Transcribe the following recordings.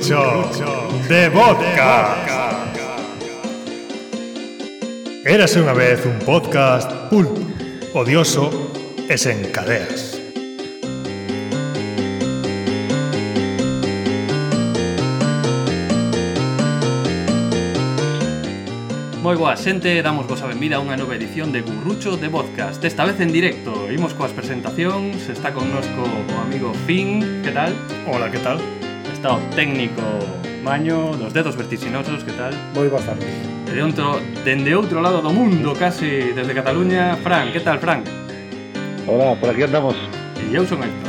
Trucho de Vodka. Érase unha vez un podcast pulp, odioso e sen cadeas. Moi boa xente, damos vos a benvida a unha nova edición de Gurrucho de Podcast Esta vez en directo, imos coas presentacións Está connosco o amigo Finn, que tal? Hola, que tal? está o técnico Maño dos dedos vertiginosos, que tal? Moi boa tarde. De outro, dende outro lado do mundo, casi, desde Cataluña, Fran, que tal, Fran? Hola, por aquí andamos. E eu son Héctor.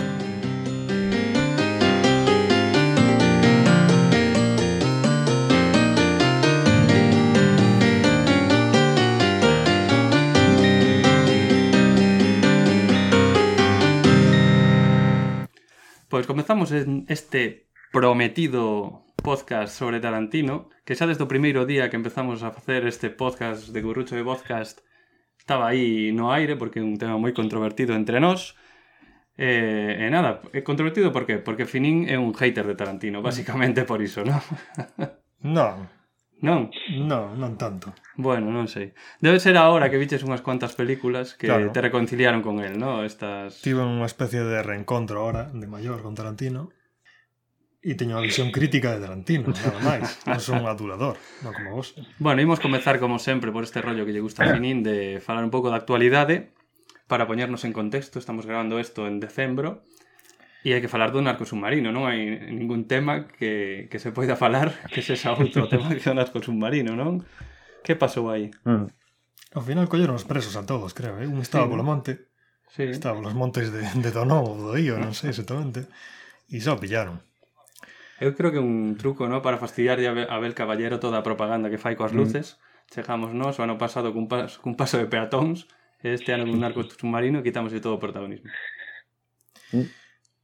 Pois comezamos en este prometido podcast sobre Tarantino, que xa desde o primeiro día que empezamos a facer este podcast de Gurrucho de Podcast estaba aí no aire porque é un tema moi controvertido entre nós. Eh, e, eh, nada, é controvertido por qué? Porque Finin é un hater de Tarantino, mm. basicamente por iso, non? non. Non? Non, non tanto. Bueno, non sei. Debe ser agora que viches unhas cuantas películas que claro. te reconciliaron con el, non? Estas... Tive unha especie de reencontro ahora, de maior, con Tarantino. E teño unha visión crítica de Tarantino, nada máis. Non son un adulador, non como vos. Bueno, imos comezar como sempre por este rollo que lle gusta a Finín de falar un pouco da actualidade para poñernos en contexto. Estamos grabando isto en decembro e hai que falar do narco submarino. Non hai ningún tema que, que se poida falar que sexa outro tema que o narco submarino, non? Que pasou aí? Mm. Ao final colleron os presos a todos, creo, eh? Un estaba sí. polo monte, sí. estaba polos montes de, de Donovo, do Io, non sei exactamente, e só pillaron. Eu creo que un truco, no, para fastidiar a Abel- a Abel Caballero toda a propaganda que fai coas luces. Chegamos nós o ano pasado cun, pas, cun paso de peatóns, este ano cun narco submarino e quitamos todo o protagonismo.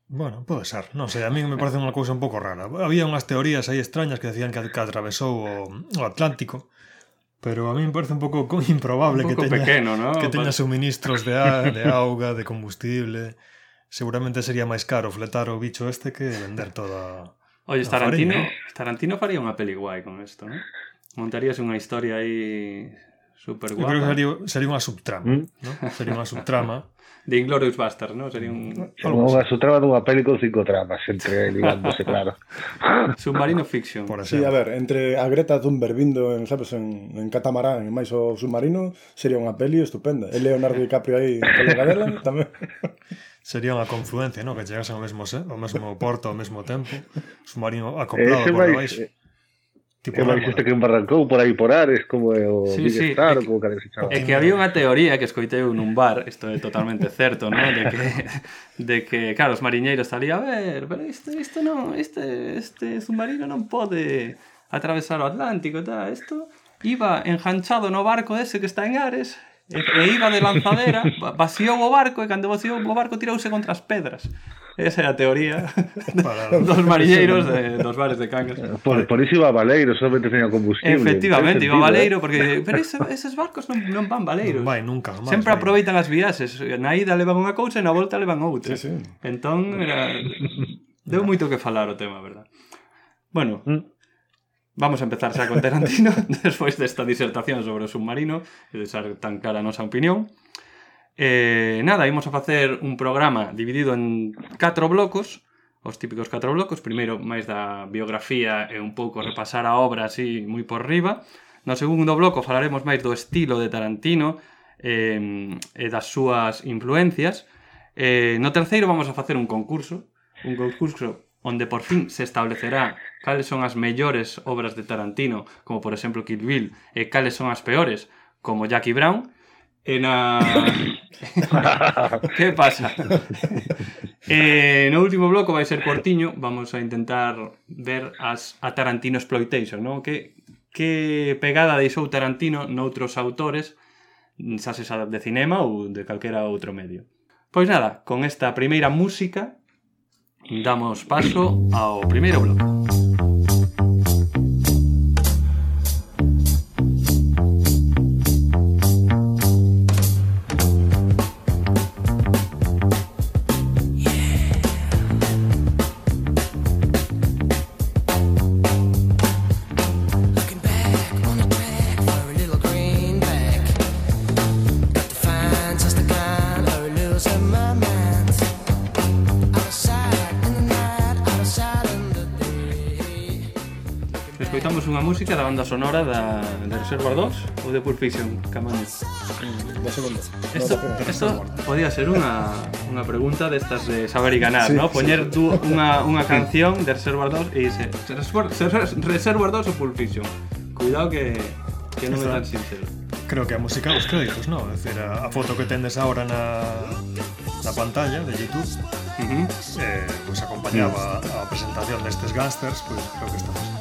Bueno, pode ser, non sei, a mí me parece unha cousa un pouco rara. Había unhas teorías aí extrañas que decían que, que atravesou o, o Atlántico, pero a mí me parece un pouco co- improbable Un que teña, pequeno, no? que teña suministros de, a, de auga, de combustible. Seguramente sería máis caro fletar o bicho este que vender toda... Oye, Tarantino, Tarantino faría ¿eh? unha peli guai con isto, ¿no? Montarías unha historia aí super guapa. Eu creo que sería, sería unha subtrama, ¿Mm? ¿no? Sería unha subtrama. De Inglourious Basterds, ¿no? Sería un... Unha subtrama dunha peli con cinco tramas, entre ligándose, claro. Submarino Fiction. Por. Sí, a ver, entre a Greta Thunberg vindo en, sabes, en, en catamarán e máis o submarino, sería unha peli estupenda. E Leonardo DiCaprio aí en Telegadela tamén. Sería unha confluencia, non? Que chegase ao mesmo, ao mesmo porto ao mesmo tempo. O submarino acoplado ese por baixo. Tipo é máis este que embarrancou por aí por Ares, como é o sí, sí. Star, é, como que, se chama. É que había unha teoría que escoitei nun bar, isto é totalmente certo, non? De que, de que claro, os mariñeiros ali, a ver, pero isto, isto non, este, este submarino non pode atravesar o Atlántico, tal, isto iba enganchado no barco ese que está en Ares e, e iba de lanzadera, vaciou o barco e cando vaciou o barco tirouse contra as pedras. Esa é a teoría Para, dos marilleiros de, dos bares de Cangas. Eh, por, por iso iba Valeiro, solamente teña combustible. Efectivamente, iba Valeiro, eh. porque pero ese, eses barcos non, non van Valeiros. Non vai nunca máis. Sempre vai. aproveitan as viaxes. Na ida levan unha cousa e na volta levan outra. Sí, sí. Entón, era... deu moito que falar o tema, verdad? Bueno, ¿Mm? Vamos a empezar xa con Tarantino despois desta disertación sobre o submarino e de ser tan cara a nosa opinión. Eh, nada, imos a facer un programa dividido en catro blocos, os típicos catro blocos, primeiro máis da biografía e un pouco repasar a obra así moi por riba. No segundo bloco falaremos máis do estilo de Tarantino eh, e das súas influencias. Eh, no terceiro vamos a facer un concurso, un concurso onde por fin se establecerá cales son as mellores obras de Tarantino, como por exemplo Kill Bill, e cales son as peores, como Jackie Brown, e na... que pasa? eh, no último bloco vai ser cortiño, vamos a intentar ver as a Tarantino exploitation, non? Que que pegada deixou Tarantino noutros autores, xa se sabe de cinema ou de calquera outro medio. Pois nada, con esta primeira música Damos paso ao primeiro bloco. música da banda sonora da, de Reservoir 2 ou de Pulp Fiction, Camanes? Dos segundos. Isto, esto podía ser unha, unha pregunta destas de saber e ganar, sí, no? Poñer sí. tú unha, unha canción de Reservoir 2 e dice Reservoir, Reservoir 2 ou Pulp Fiction? Cuidado que, que non é tan sincero. Creo que a música os créditos, ¿no? É dicir, a, a foto que tendes agora na, na pantalla de YouTube uh -huh. eh, pois pues acompañaba mm. a presentación destes gangsters, pois pues, creo que estamos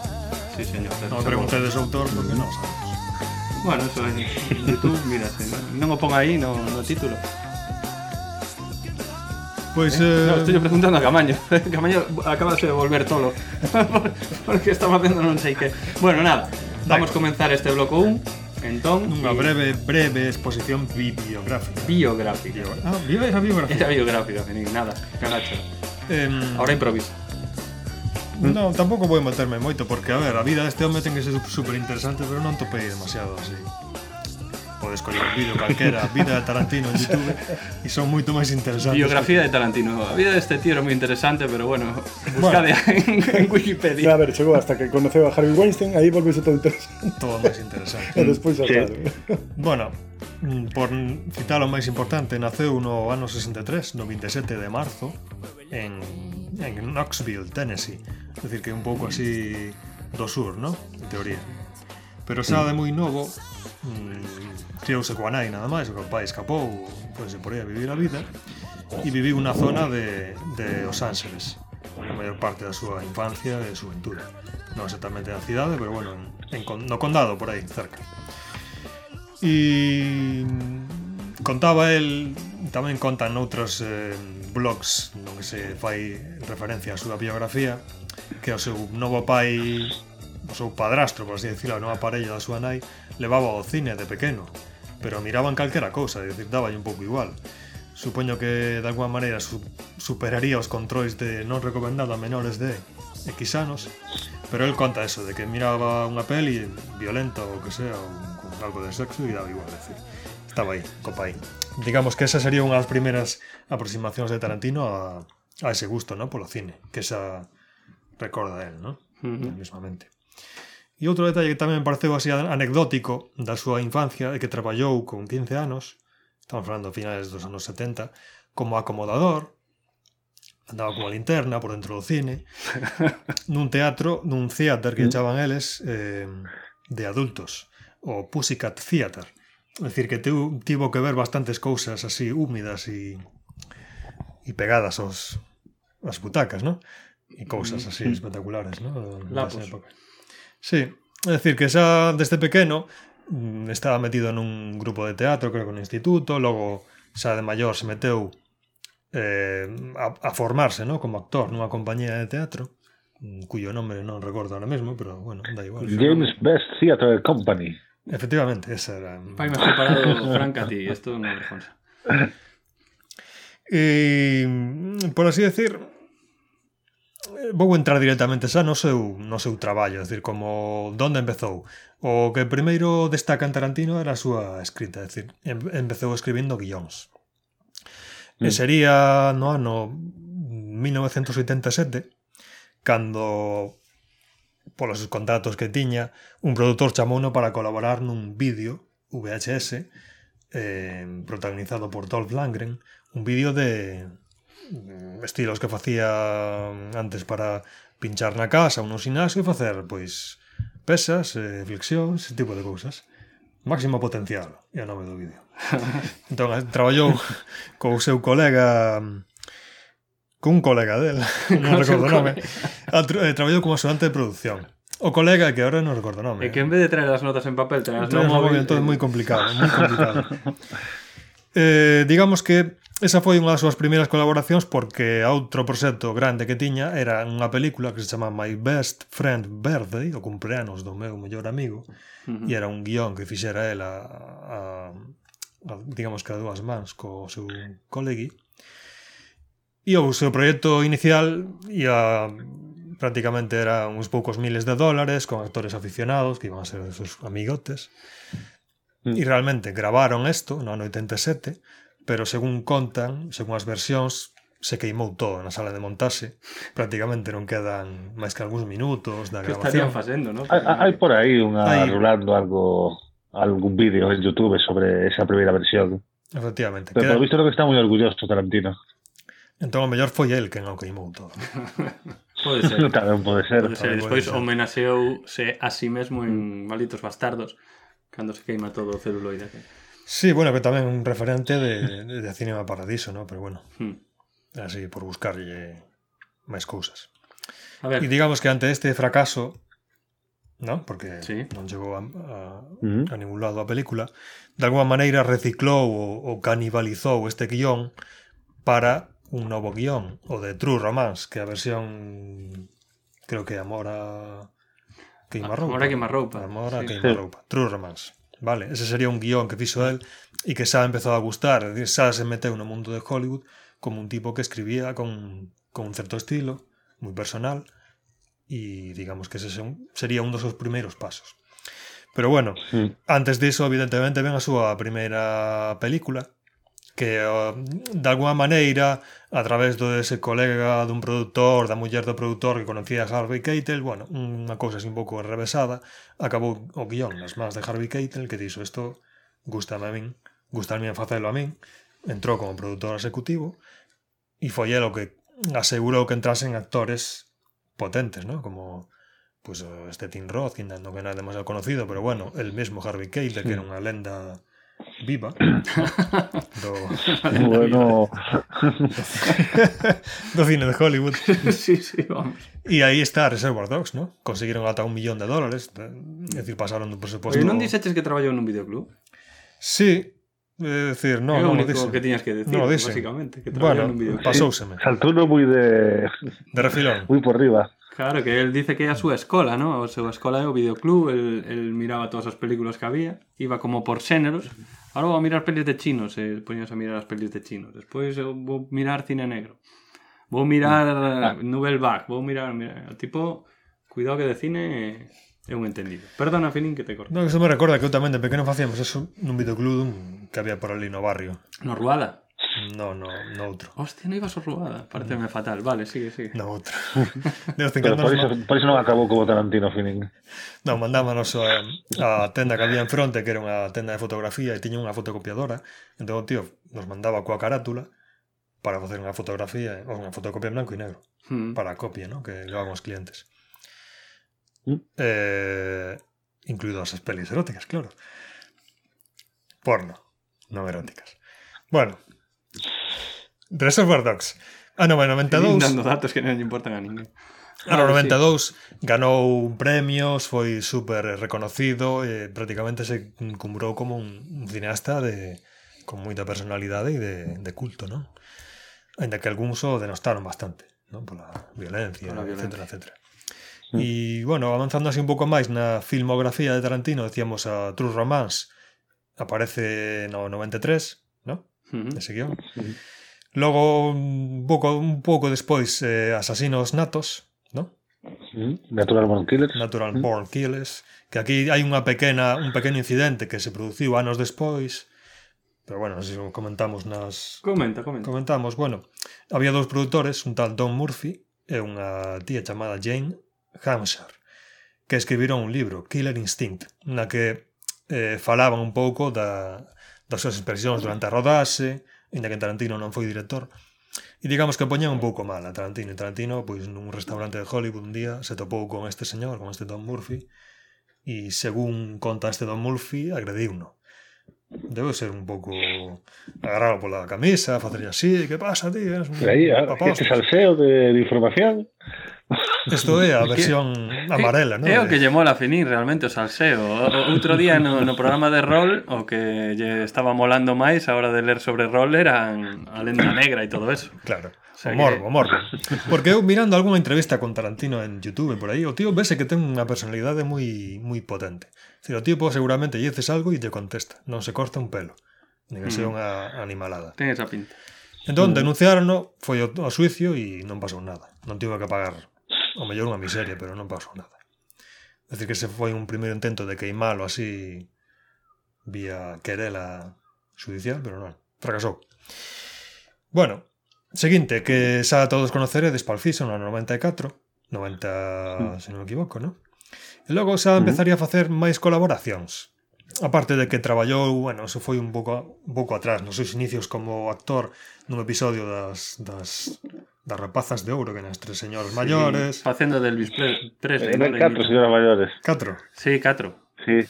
Sí, señor. Non preguntedes autor porque non sabes. Bueno, eso en Youtube, mírase. Non, non o pon aí no, no título. Pois... Pues, eh, eh... No, preguntando a Camaño. Camaño acaba de volver tolo. porque estaba facendo non sei que. Bueno, nada. Vamos a comenzar este bloco 1. Entón, unha y... breve breve exposición bibliográfica. Biográfica. Bio... Ah, viva esa biográfica. Era biográfica, nada, Cagacho. Eh... Ahora improviso. Mm. Non, tampouco vou meterme moito Porque, a ver, a vida deste home ten que ser super interesante Pero non topei demasiado así. Podes coller un vídeo calquera Vida de Tarantino en Youtube E son moito máis interesantes Biografía de Tarantino. A vida deste tío era moi interesante Pero bueno, buscade bueno. en, en Wikipedia. A ver, chegou hasta que conoceu a Harvey Weinstein Aí volvese todo interesante. Todo máis interesante. E despois a sí. Bueno, mm, por citar o máis importante Naceu no ano 63, no 27 de marzo En en Knoxville, Tennessee. É dicir, que é un pouco así do sur, ¿no? en teoría. Pero xa de moi novo, mmm, criouse coa nai nada máis, o que o pai escapou, pois por aí a vivir a vida, e viviu unha zona de, de Los Ángeles a maior parte da súa infancia e xuventude. Non exactamente na cidade, pero bueno, en, en, no condado, por aí, cerca. E mm, contaba el, tamén contan outros eh, blogs no que se fai referencia á súa biografía que o seu novo pai o seu padrastro, por así decirlo, a nova parella da súa nai levaba ao cine de pequeno pero miraban calquera cousa, é dicir, daba un pouco igual. Supoño que de alguma maneira su superaría os controis de non recomendado a menores de X anos, pero el conta eso, de que miraba unha peli violenta ou que sea, ou algo de sexo e daba igual, decir, estaba aí, copa aí. Digamos que esa sería unha das primeiras aproximacións de Tarantino a, a ese gusto, ¿no? polo cine, que esa recorda él, ¿no? Uh -huh. Mismamente. E outro detalle que tamén me pareceu así anecdótico da súa infancia é que traballou con 15 anos, estamos falando finales dos anos 70, como acomodador, andaba como linterna por dentro do cine, nun teatro, nun theater que echaban eles eh, de adultos o Pussycat Theater. É dicir, que teu, tivo que ver bastantes cousas así húmidas e, e pegadas aos, as butacas, non? E cousas mm-hmm. así espectaculares, non? Lapos. Época. Sí, é dicir, que xa desde pequeno mm, estaba metido nun grupo de teatro, creo que no instituto, logo xa de maior se meteu eh, a, a formarse ¿no? como actor nunha compañía de teatro mm, cuyo nombre non recordo ahora mesmo, pero bueno, da igual. Games Best Theatre Company. Efectivamente, esa era. Pai, me has preparado franca a ti, esto non é responsa. E, por así decir, vou entrar directamente xa no seu, no seu traballo, decir, como donde empezou. O que primeiro destaca en Tarantino era a súa escrita, decir, empezou escribindo guións. Mm. E sería no ano 1987 cando polos contratos que tiña, un produtor chamouno para colaborar nun vídeo VHS eh, protagonizado por Dolph Langren, un vídeo de mm, estilos que facía mm, antes para pinchar na casa ou no gimnasio e facer, pois, pesas, eh, flexións, ese tipo de cousas. Máximo potencial, é o nome do vídeo. entón, eh, traballou co seu colega mm, cun colega del, non recordo o nome, tra, eh, traballou como axudante de producción. O colega que ahora non recordo o nome. E que en vez de traer as notas en papel, traer as no móvil. Entón é moi complicado, moi complicado. eh, digamos que esa foi unha das súas primeiras colaboracións porque outro proxecto grande que tiña era unha película que se chama My Best Friend Birthday, o cumpleanos do meu mellor amigo, uh -huh. e era un guión que fixera ela a, a, a digamos que a dúas mans co seu colegui E o seu proxecto inicial ia prácticamente era uns poucos miles de dólares con actores aficionados que iban a ser de seus amigotes. Mm. E realmente gravaron isto no ano 87, pero según contan, según as versións, se queimou todo na sala de montaxe. Prácticamente non quedan máis que algúns minutos da grabación. Que estarían facendo, non? Hai, hai por aí unha hai... rulando algo algún vídeo en Youtube sobre esa primeira versión. Efectivamente. Pero queda... por visto que está moi orgulloso Tarantino. Entón, o mellor foi el quen o queimou todo. pode ser. Tamén pode ser. Pode ser. Despois ser. homenaxeouse a sí mesmo en Malditos Bastardos cando se queima todo o celuloide. Sí, bueno, que tamén un referente de, de Cinema Paradiso, ¿no? pero bueno, hmm. así por buscarlle máis cousas. A ver. E digamos que ante este fracaso ¿no? porque sí. non chegou a, a, uh a ningún lado a película, de alguma maneira reciclou ou, ou canibalizou este guión para un novo guion, o de True Romance, que a versión creo que Amor a Queimarroupa. Amor a queimarroupa, Amor a sí. Queimarroupa. True Romance. Vale, ese sería un guion que fixo el e que xa empezou a gustar, xa se meteu no mundo de Hollywood como un tipo que escribía con, con un certo estilo, moi personal, e digamos que ese son- sería un dos seus primeiros pasos. Pero bueno, Mm. antes diso, evidentemente, ven a súa primeira película, que eh, de alguma maneira a través do ese colega dun produtor, da muller do produtor que conocía a Harvey Keitel, bueno, unha cousa así un pouco enrevesada, acabou o guión nas mans de Harvey Keitel que dixo isto gustame a min, gustarme en facelo a min, entrou como produtor executivo e foi el o que asegurou que entrasen actores potentes, ¿no? como pues, este Tim Roth, que non é demasiado conocido, pero bueno, el mesmo Harvey Keitel, que era unha lenda viva. Do... Bueno. Do cine de Hollywood. Sí, sí, vamos. Y ahí está Reservoir Dogs, ¿no? Consiguieron hasta un millón de dólares. Eh, es decir, pasaron de un presupuesto. ¿Y no dices que trabajó en un videoclub? Sí. Es decir, no, no lo dicen. que tenías que decir, no lo básicamente. Que bueno, en un videoclub. pasóseme. Saltó uno muy de. De refilón. Muy por arriba. Claro, que el dice que é a súa escola, ¿no? A súa escola é o videoclub, el, el miraba todas as películas que había, iba como por xéneros. Ahora vou a mirar pelis de chinos, e eh, poñas a mirar as pelis de chinos. Despois eh, vou mirar cine negro. Vou mirar ah. Nouvelle Vague, vou mirar, mirar... O tipo, cuidado que de cine é un entendido. Perdona, Filín, que te corto. Non, que se me recorda que eu tamén de pequeno facíamos eso nun videoclub que había por ali no barrio. No Ruada. No, no, no outro. Hostia, non ibas a Ruada. Pareceme fatal. Vale, sigue, sigue. No outro. De vez en Pero por iso, por iso non acabou como Tarantino Feeling. Non, mandámonos a, a tenda que había en fronte, que era unha tenda de fotografía e tiña unha fotocopiadora. Entón tío nos mandaba coa carátula para facer unha fotografía, ou unha fotocopia en blanco e negro, Hmm. para a copia, ¿no? que levaban os clientes. Mm. Eh, as pelis eróticas, claro. Porno, non eróticas. Bueno, Reservoir Dogs. Ah, non, en 92... Dando datos que non importan a ninguén. Ah, no 92 sí. ganou premios, foi super reconocido e prácticamente se cumbrou como un cineasta de con moita personalidade e de, de culto, non? Ainda que algúns o denostaron bastante, non? Pola violencia, Pola violencia. etcétera, etcétera. E, bueno, avanzando así un pouco máis na filmografía de Tarantino, decíamos a True Romance aparece no 93, ¿no? Uh -huh. Ese guión. Uh -huh. Logo, un pouco, un pouco despois, eh, Asasinos Natos, ¿no? Natural Born Killers. Natural. Born Killers, que aquí hai unha pequena un pequeno incidente que se produciu anos despois, pero bueno, se comentamos nas Comenta, comenta. Comentamos, bueno, había dous produtores, un tal Don Murphy e unha tía chamada Jane Hampshire, que escribiron un libro, Killer Instinct, na que eh, falaban un pouco da, das súas expresións durante a rodaxe, inda que Tarantino non foi director, E digamos que poñan un pouco mal a Tarantino. E Tarantino, pois, nun restaurante de Hollywood un día, se topou con este señor, con este Don Murphy, e según conta este Don Murphy, agrediuno. Debe ser un pouco agarrado pola camisa, facerlle así, que pasa, tío? Eres un Leía, ah, este salseo de, de información. Isto é a versión que, amarela, non? É o que lle mola finir realmente o salseo. O, Outro día no, no programa de rol o que lle estaba molando máis a hora de ler sobre rol eran a lenda negra e todo eso. Claro. O, sea, o morbo, que... morbo. Porque eu mirando algunha entrevista con Tarantino en YouTube por aí, o tío vese que ten unha personalidade moi moi potente. Ciro, o tipo seguramente lle dices algo e te contesta, non se corta un pelo. Ni que mm. unha animalada. Ten esa pinta. Entón, denunciaron, foi ao, ao suicio e non pasou nada. Non tivo que pagar o mellor unha miseria, pero non pasou nada. É dicir que se foi un primeiro intento de queimalo así vía querela judicial, pero non, fracasou. Bueno, seguinte, que xa todos conoceredes Palciso no 94, 90, mm. se non me equivoco, non? E logo xa mm. empezaría a facer máis colaboracións aparte de que traballou, bueno, eso foi un pouco un pouco atrás, nos seus inicios como actor nun episodio das, das das rapazas de ouro que nas tres señoras sí, maiores. Facendo de eh, Elvis Presley. Eh, no, catro señoras maiores. Catro? Sí, catro. Sí.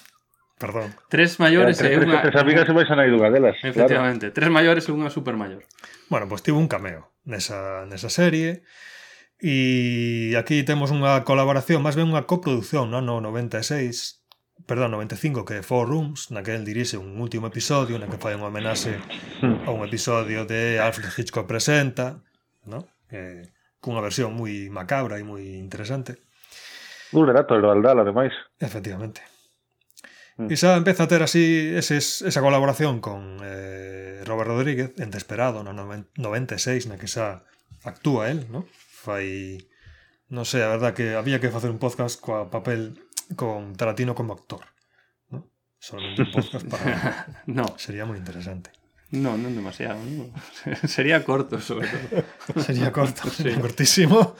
Perdón. Tres maiores e unha... Tres amigas e máis a dunha delas. Efectivamente. Claro. Tres maiores e unha super maior. Bueno, pois pues, tivo un cameo nesa, nesa serie. E aquí temos unha colaboración, máis ben unha coproducción, non? No 96 perdón, 95 que é Four Rooms, que dirixe un último episodio na que fai unha homenaxe a un episodio de Alfred Hitchcock presenta, ¿no? Eh, cunha versión moi macabra e moi interesante. Un relato de Valdal, ademais. Efectivamente. Mm. E xa empeza a ter así eses, esa colaboración con eh, Robert Rodríguez en Desperado no 96 na que xa actúa el, ¿no? Fai non sei, a verdad que había que facer un podcast coa papel con Tarantino como actor. ¿no? Solamente un podcast para. no. Sería muy interesante. No, no demasiado. ¿no? sería corto, sobre todo. sería corto, sí. sería cortísimo.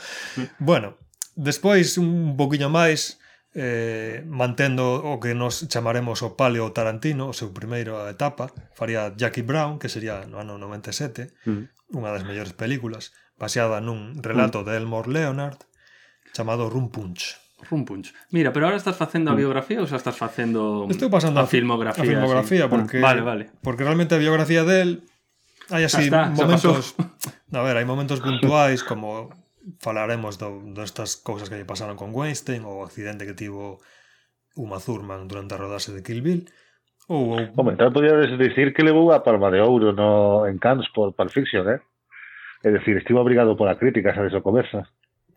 Bueno, despois un poquinho máis eh, mantendo o que nos chamaremos o Paleo Tarantino, o seu primeiro etapa, faría Jackie Brown, que sería no ano 97, mm. unha das mellores películas, baseada nun relato mm. de Elmore Leonard, chamado Rum Punch. Un. Mira, pero ahora estás facendo a biografía ou xa estás facendo mm, Estou pasando a, filmografía? A filmografía, así. porque, vale, vale. porque realmente a biografía del hai así está, momentos... A ver, hai momentos puntuais como falaremos do, destas cousas que lle pasaron con Weinstein ou o accidente que tivo Uma Thurman durante a rodaxe de Kill Bill. Ou, ou... Home, podía podíades dicir que levou a Palma de Ouro no, en Cannes por Pulp Fiction, eh? É dicir, estivo obrigado pola crítica, sabes o conversa.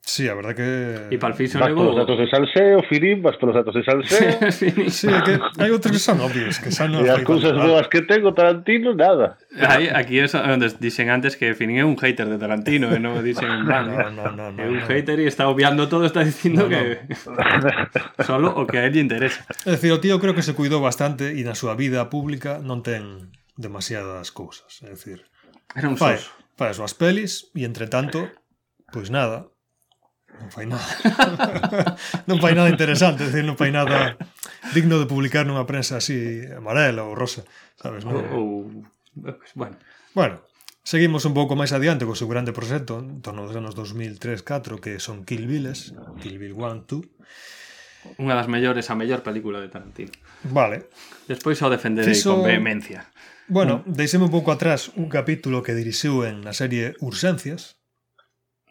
Sí, a verdade que... E para Fixo Levo... Vas datos de Salseo, Filip, vas polos datos de Salseo... sí, sí que hai outros que son obvios, que xa non... E as cousas boas que tengo, Tarantino, nada. Aí, aquí é onde dixen antes que Finin é un hater de Tarantino, e non dixen... No, no, no, no, no, é un no. hater e está obviando todo, está dicindo no, que... No. Solo o que a él lle interesa. É dicir, o tío creo que se cuidou bastante e na súa vida pública non ten demasiadas cousas. É dicir... Era un fai, fai as súas pelis e, entre tanto, pois nada, non fai nada non fai nada interesante, decir, non fai nada digno de publicar nunha prensa así amarela ou rosa, sabes? Non? Ou, bueno. Bueno, seguimos un pouco máis adiante co seu grande proxecto en torno dos anos 2003-4 que son Kill Bills, Kill Bill 1, 2 Unha das mellores, a mellor película de Tarantino Vale Despois ao defenderei Fiso... con vehemencia Bueno, deixeme un pouco atrás un capítulo que dirixiu en na serie Urxencias,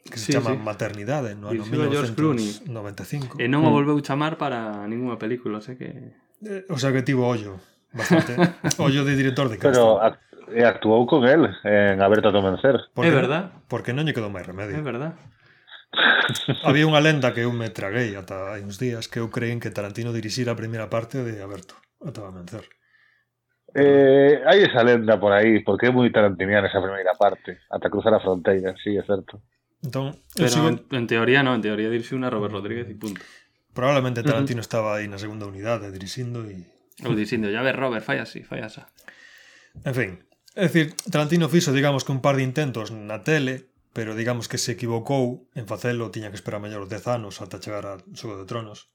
que se sí, chama sí. Maternidade no ano 1995 e non o volveu chamar para ninguna película sei que... Eh, o sea que tivo ollo bastante. Ollo de director de casting. pero e actuou con el en Aberto a vencer é verdad. Porque non lle quedou máis remedio. É verdad. Había unha lenda que eu me traguei ata hai uns días que eu creín que Tarantino dirixira a primeira parte de Aberto ata a vencer Eh, hai esa lenda por aí, porque é moi tarantiniana esa primeira parte, ata cruzar a fronteira, sí, é certo. Pero en, en teoría non, en teoría dirixiu unha Robert Rodríguez e punto. probablemente Tarantino estaba aí na segunda unidade dirixindo e Ou dicindo, ya ves, Robert, fai así, fai asa. En fin, é dicir, Tarantino fixo, digamos, que un par de intentos na tele, pero digamos que se equivocou en facelo, tiña que esperar mellor 10 anos ata chegar a Xogo de Tronos,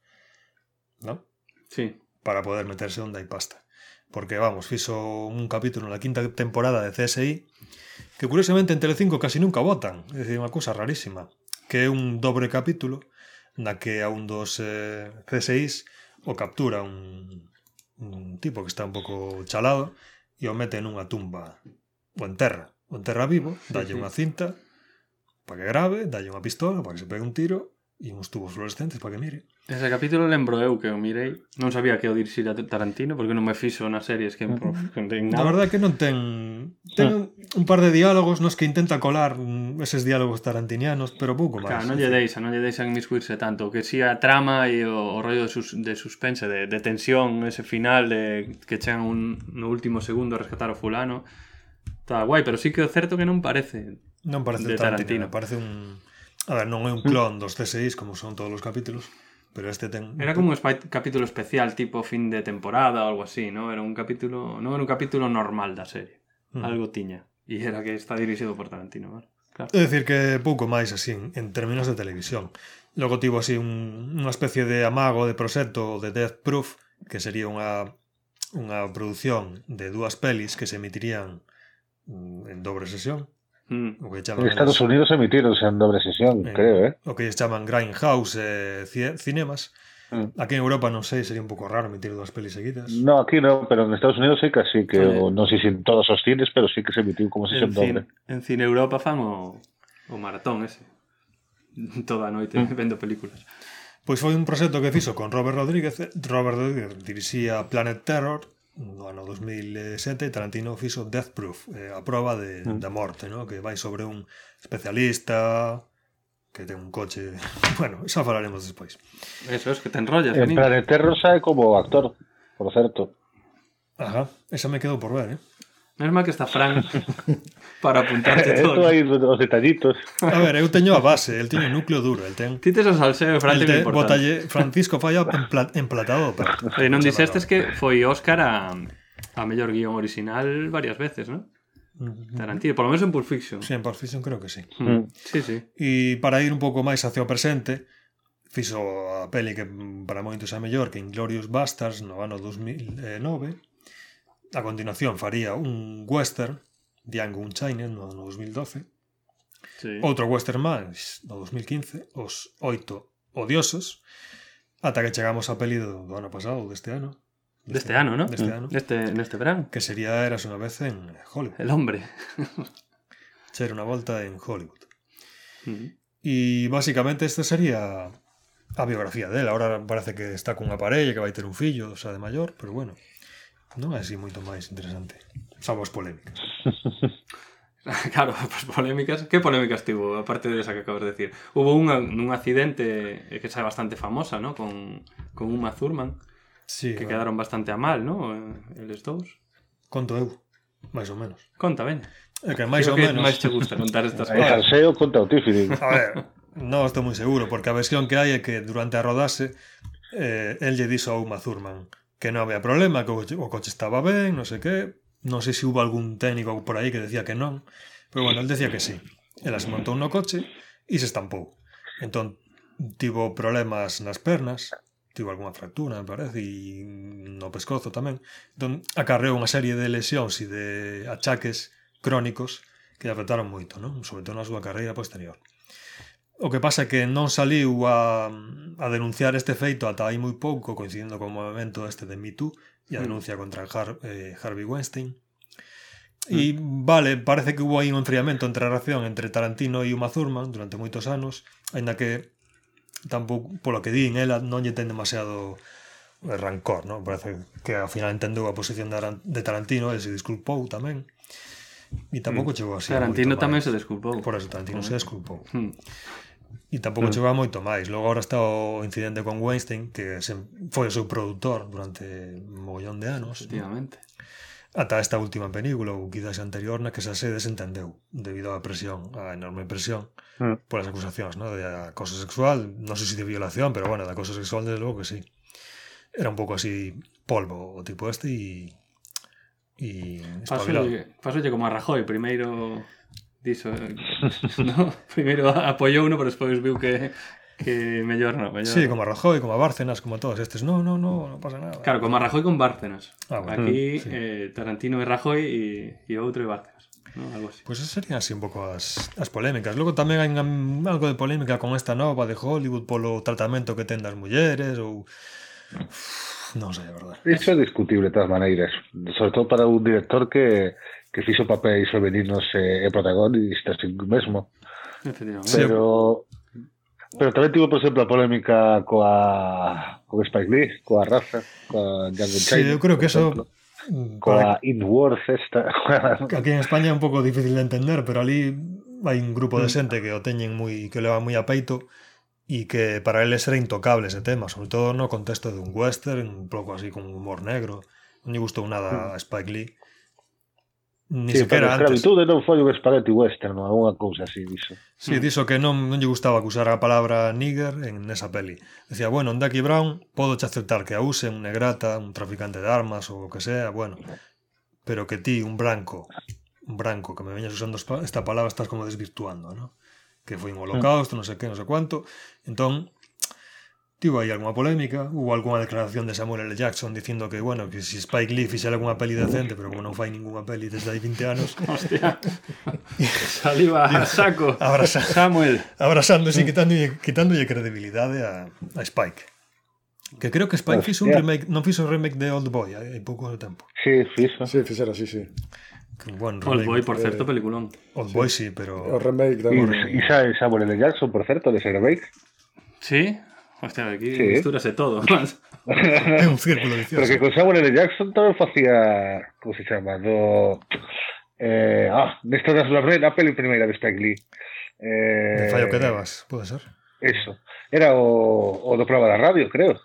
¿no? Sí. Para poder meterse onde hai pasta. Porque, vamos, fixo un capítulo na quinta temporada de CSI que curiosamente en Telecinco casi nunca votan, é dicir, unha cousa rarísima, que é un dobre capítulo na que a un dos eh, CSIs o captura un, un tipo que está un pouco chalado e o mete nunha tumba o enterra, o enterra vivo, dalle unha cinta para que grave, dalle unha pistola para que se pegue un tiro e uns tubos fluorescentes para que mire. Ese capítulo lembro eu que o mirei Non sabía que o dirixira Tarantino Porque non me fixo nas series que, uh -huh. que non ten nada A verdade é que non ten Ten ah. un par de diálogos nos que intenta colar Eses diálogos tarantinianos Pero pouco máis Claro, non lle deixa, non lle deixan inmiscuirse tanto Que si a trama e o, o rollo de, sus, de suspense de, de tensión, ese final de Que chegan un, no último segundo a rescatar o fulano Está guai, pero sí que o certo que non parece Non parece de Tarantino, Tarantino. Parece un... A ver, non é un clon dos CSIs como son todos os capítulos Pero este ten... Era como un capítulo especial, tipo fin de temporada o algo así, ¿no? Era un capítulo, no era un capítulo normal da serie. Mm. Algo tiña. E era que está dirixido por Tarantino, ¿vale? Claro. É dicir que pouco máis así en términos de televisión. Logo tivo así un, unha especie de amago de proxecto de Death Proof, que sería unha unha produción de dúas pelis que se emitirían mm, en dobre sesión, Mm. En Estados os- Unidos emitironse en doble sesión, en- creo, eh? o que lles chaman Grindhouse eh, Cinemas. Mm. Aquí en Europa non sei, sería un pouco raro emitir dúas pelis seguidas. No, aquí no, pero en Estados Unidos sí que sí, que Oye. o non sei se en todos os cines, pero sí que se emitiu como sesión cine, doble. en Cine Europa fan o, o maratón ese. Toda noite Mm. vendo películas. Pois foi un proxecto que fixo con Robert Rodríguez. Robert Rodríguez dirixía Planet Terror no ano 2007 Tarantino fixo Death Proof, eh, a prova de, mm. da morte, no? que vai sobre un especialista que ten un coche... Bueno, xa falaremos despois. Eso es, que te enrollas. En Planeterro sae como actor, por certo. Ajá, esa me quedou por ver, eh? Menos mal que está Fran para apuntarte todo. Estou aí os detallitos. A ver, eu teño a base, el teño núcleo duro, el ten. Ti tes o salseo, Fran, el te, botalle, Francisco Falla empla, emplatado. Pero, eh, non dixestes que foi Óscar a, a mellor guión original varias veces, non? Tarantino, por lo menos en Pulp Fiction. Sí, en Pulp Fiction creo que sí. Mm. mm. Sí, sí. E para ir un pouco máis hacia o presente, fixo a peli que para moitos é mellor que Inglorious Bastards no ano 2009, a continuación faría un western, Django Unchained, no, no 2012. Sí. Outro western máis, no 2015, Os Oito Odiosos, ata que chegamos a peli do, do ano pasado, deste ano. Deste, deste ano, ¿no? Deste mm. ano. Deste, neste verán. Que sería Eras unha vez en Hollywood. El hombre. Ser unha volta en Hollywood. Mm. Uh -huh. E basicamente esta sería a biografía dela. Ahora parece que está cunha parella que vai ter un fillo, xa de maior, pero bueno. Non é así moito máis interesante. Salvo as polémicas. claro, pues polémicas. Que polémicas tivo, aparte de de que acabas de decir? Hubo unha, un accidente eh, que xa é bastante famosa, ¿no? Con, con Uma Thurman. Sí, que bueno. quedaron bastante a mal, ¿no? Eles dous. Conto eu, máis ou menos. Conta, ben. É que máis ou que menos... máis te gusta contar estas cosas. Canseo conta o tífido. A ver, non estou moi seguro, porque a versión que hai é que durante a rodase eh, el lle dixo a Uma Thurman que non había problema, que o coche, o coche estaba ben, non sei que, non sei se hubo algún técnico por aí que decía que non, pero bueno, el decía que sí. Elas montou no coche e se estampou. Entón, tivo problemas nas pernas, tivo algunha fractura, me parece, e no pescozo tamén. Entón, acarreou unha serie de lesións e de achaques crónicos que lle afectaron moito, non? sobre todo na súa carreira posterior. O que pasa é que non saliu a, a denunciar este feito ata aí moi pouco, coincidindo co movimento este de Me Too e a hmm. denuncia contra Har, eh, Harvey Weinstein. Hmm. E mm. vale, parece que hubo aí un enfriamento entre a relación entre Tarantino e Uma Thurman durante moitos anos, aínda que tampouco, polo que din, ela non lle ten demasiado eh, rancor, non? Parece que ao final entendeu a posición de Tarantino, el se disculpou tamén. E tampouco hmm. chegou así. Tarantino tamén se desculpou. Por eso Tarantino mm. se desculpou. Mm. E tampouco mm. chegaba moito máis. Logo agora está o incidente con Weinstein, que se, foi o seu produtor durante un mogollón de anos. Efectivamente. Ata esta última película, ou quizás anterior, na que xa se desentendeu debido á presión, á enorme presión, mm. polas acusacións no? de acoso sexual, non sei se de violación, pero bueno, de acoso sexual, desde logo que sí. Era un pouco así polvo o tipo este e... E... Pasolle, pasolle como a Rajoy, primeiro... diso, no? primeiro apoiou uno, pero despois viu que que mellor non, mellor. Sí, como a Rajoy, como a Bárcenas, como a todos estes. No, no, no, non pasa nada. Claro, como a Rajoy con Bárcenas. Ah, bueno, Aquí sí. eh, Tarantino e Rajoy e, e outro e Bárcenas. ¿no? Algo así. Pues serían así un pouco as, as polémicas. Logo tamén hai algo de polémica con esta nova de Hollywood polo tratamento que ten das mulleres ou... Non sei, a verdade. Iso é discutible de todas maneiras, sobre todo para un director que que fixo papéis femeninos e, e protagonistas mesmo. Efectivamente. Sí. Pero pero tamén tivo, por exemplo, a polémica coa con Spike Lee, coa raza, coa Django Sí, Unchained, eu creo que eso... mm, coa para- Inworth esta. Aquí en España é un pouco difícil de entender, pero ali hai un grupo de xente que o teñen moi que o leva moi a peito e que para eles era intocable ese tema, sobre todo no contexto de un western, un pouco así con humor negro. Non lle gustou nada a Spike Lee. Ni sí, sequera antes. Escravitude non foi un espagueti western, non, unha cousa así diso. Sí, mm. diso que non, non lle gustaba acusar a palabra nigger en nesa peli. Decía, bueno, en Ducky Brown podo che aceptar que a use un negrata, un traficante de armas ou o que sea, bueno, pero que ti, un branco, un branco, que me veñas usando esta palabra, estás como desvirtuando, ¿no? que foi un holocausto, mm. non sei que, non sei cuánto. Entón, Tivo aí algunha polémica, hubo algunha declaración de Samuel L. Jackson dicindo que, bueno, que si Spike Lee fixera algunha peli decente, pero como non fai ningunha peli desde hai 20 anos... Hostia, saliva a saco, abraza, Samuel. Abrazándose e quitándolle, quitándolle credibilidade a, a Spike. Que creo que Spike fixo un remake, non fixo remake de Old Boy hai pouco tempo. Sí, fixo. Sí, fixera, sí, sí. Que buen remake. Boy, por certo, eh, peliculón. Old sí. Boy, sí, pero... O remake de... E sabe Samuel L. Jackson, por certo, de ese remake. Sí? Hostia, aquí Sí. mistúrase todo. é un círculo Pero vicioso. que con Samuel L. Jackson tamén facía, como se do... Eh, ah, nesta das la, la peli primeira de Spike Lee. Eh, De fallo que debas, pode ser. Eso. Era o, o do programa da radio, creo.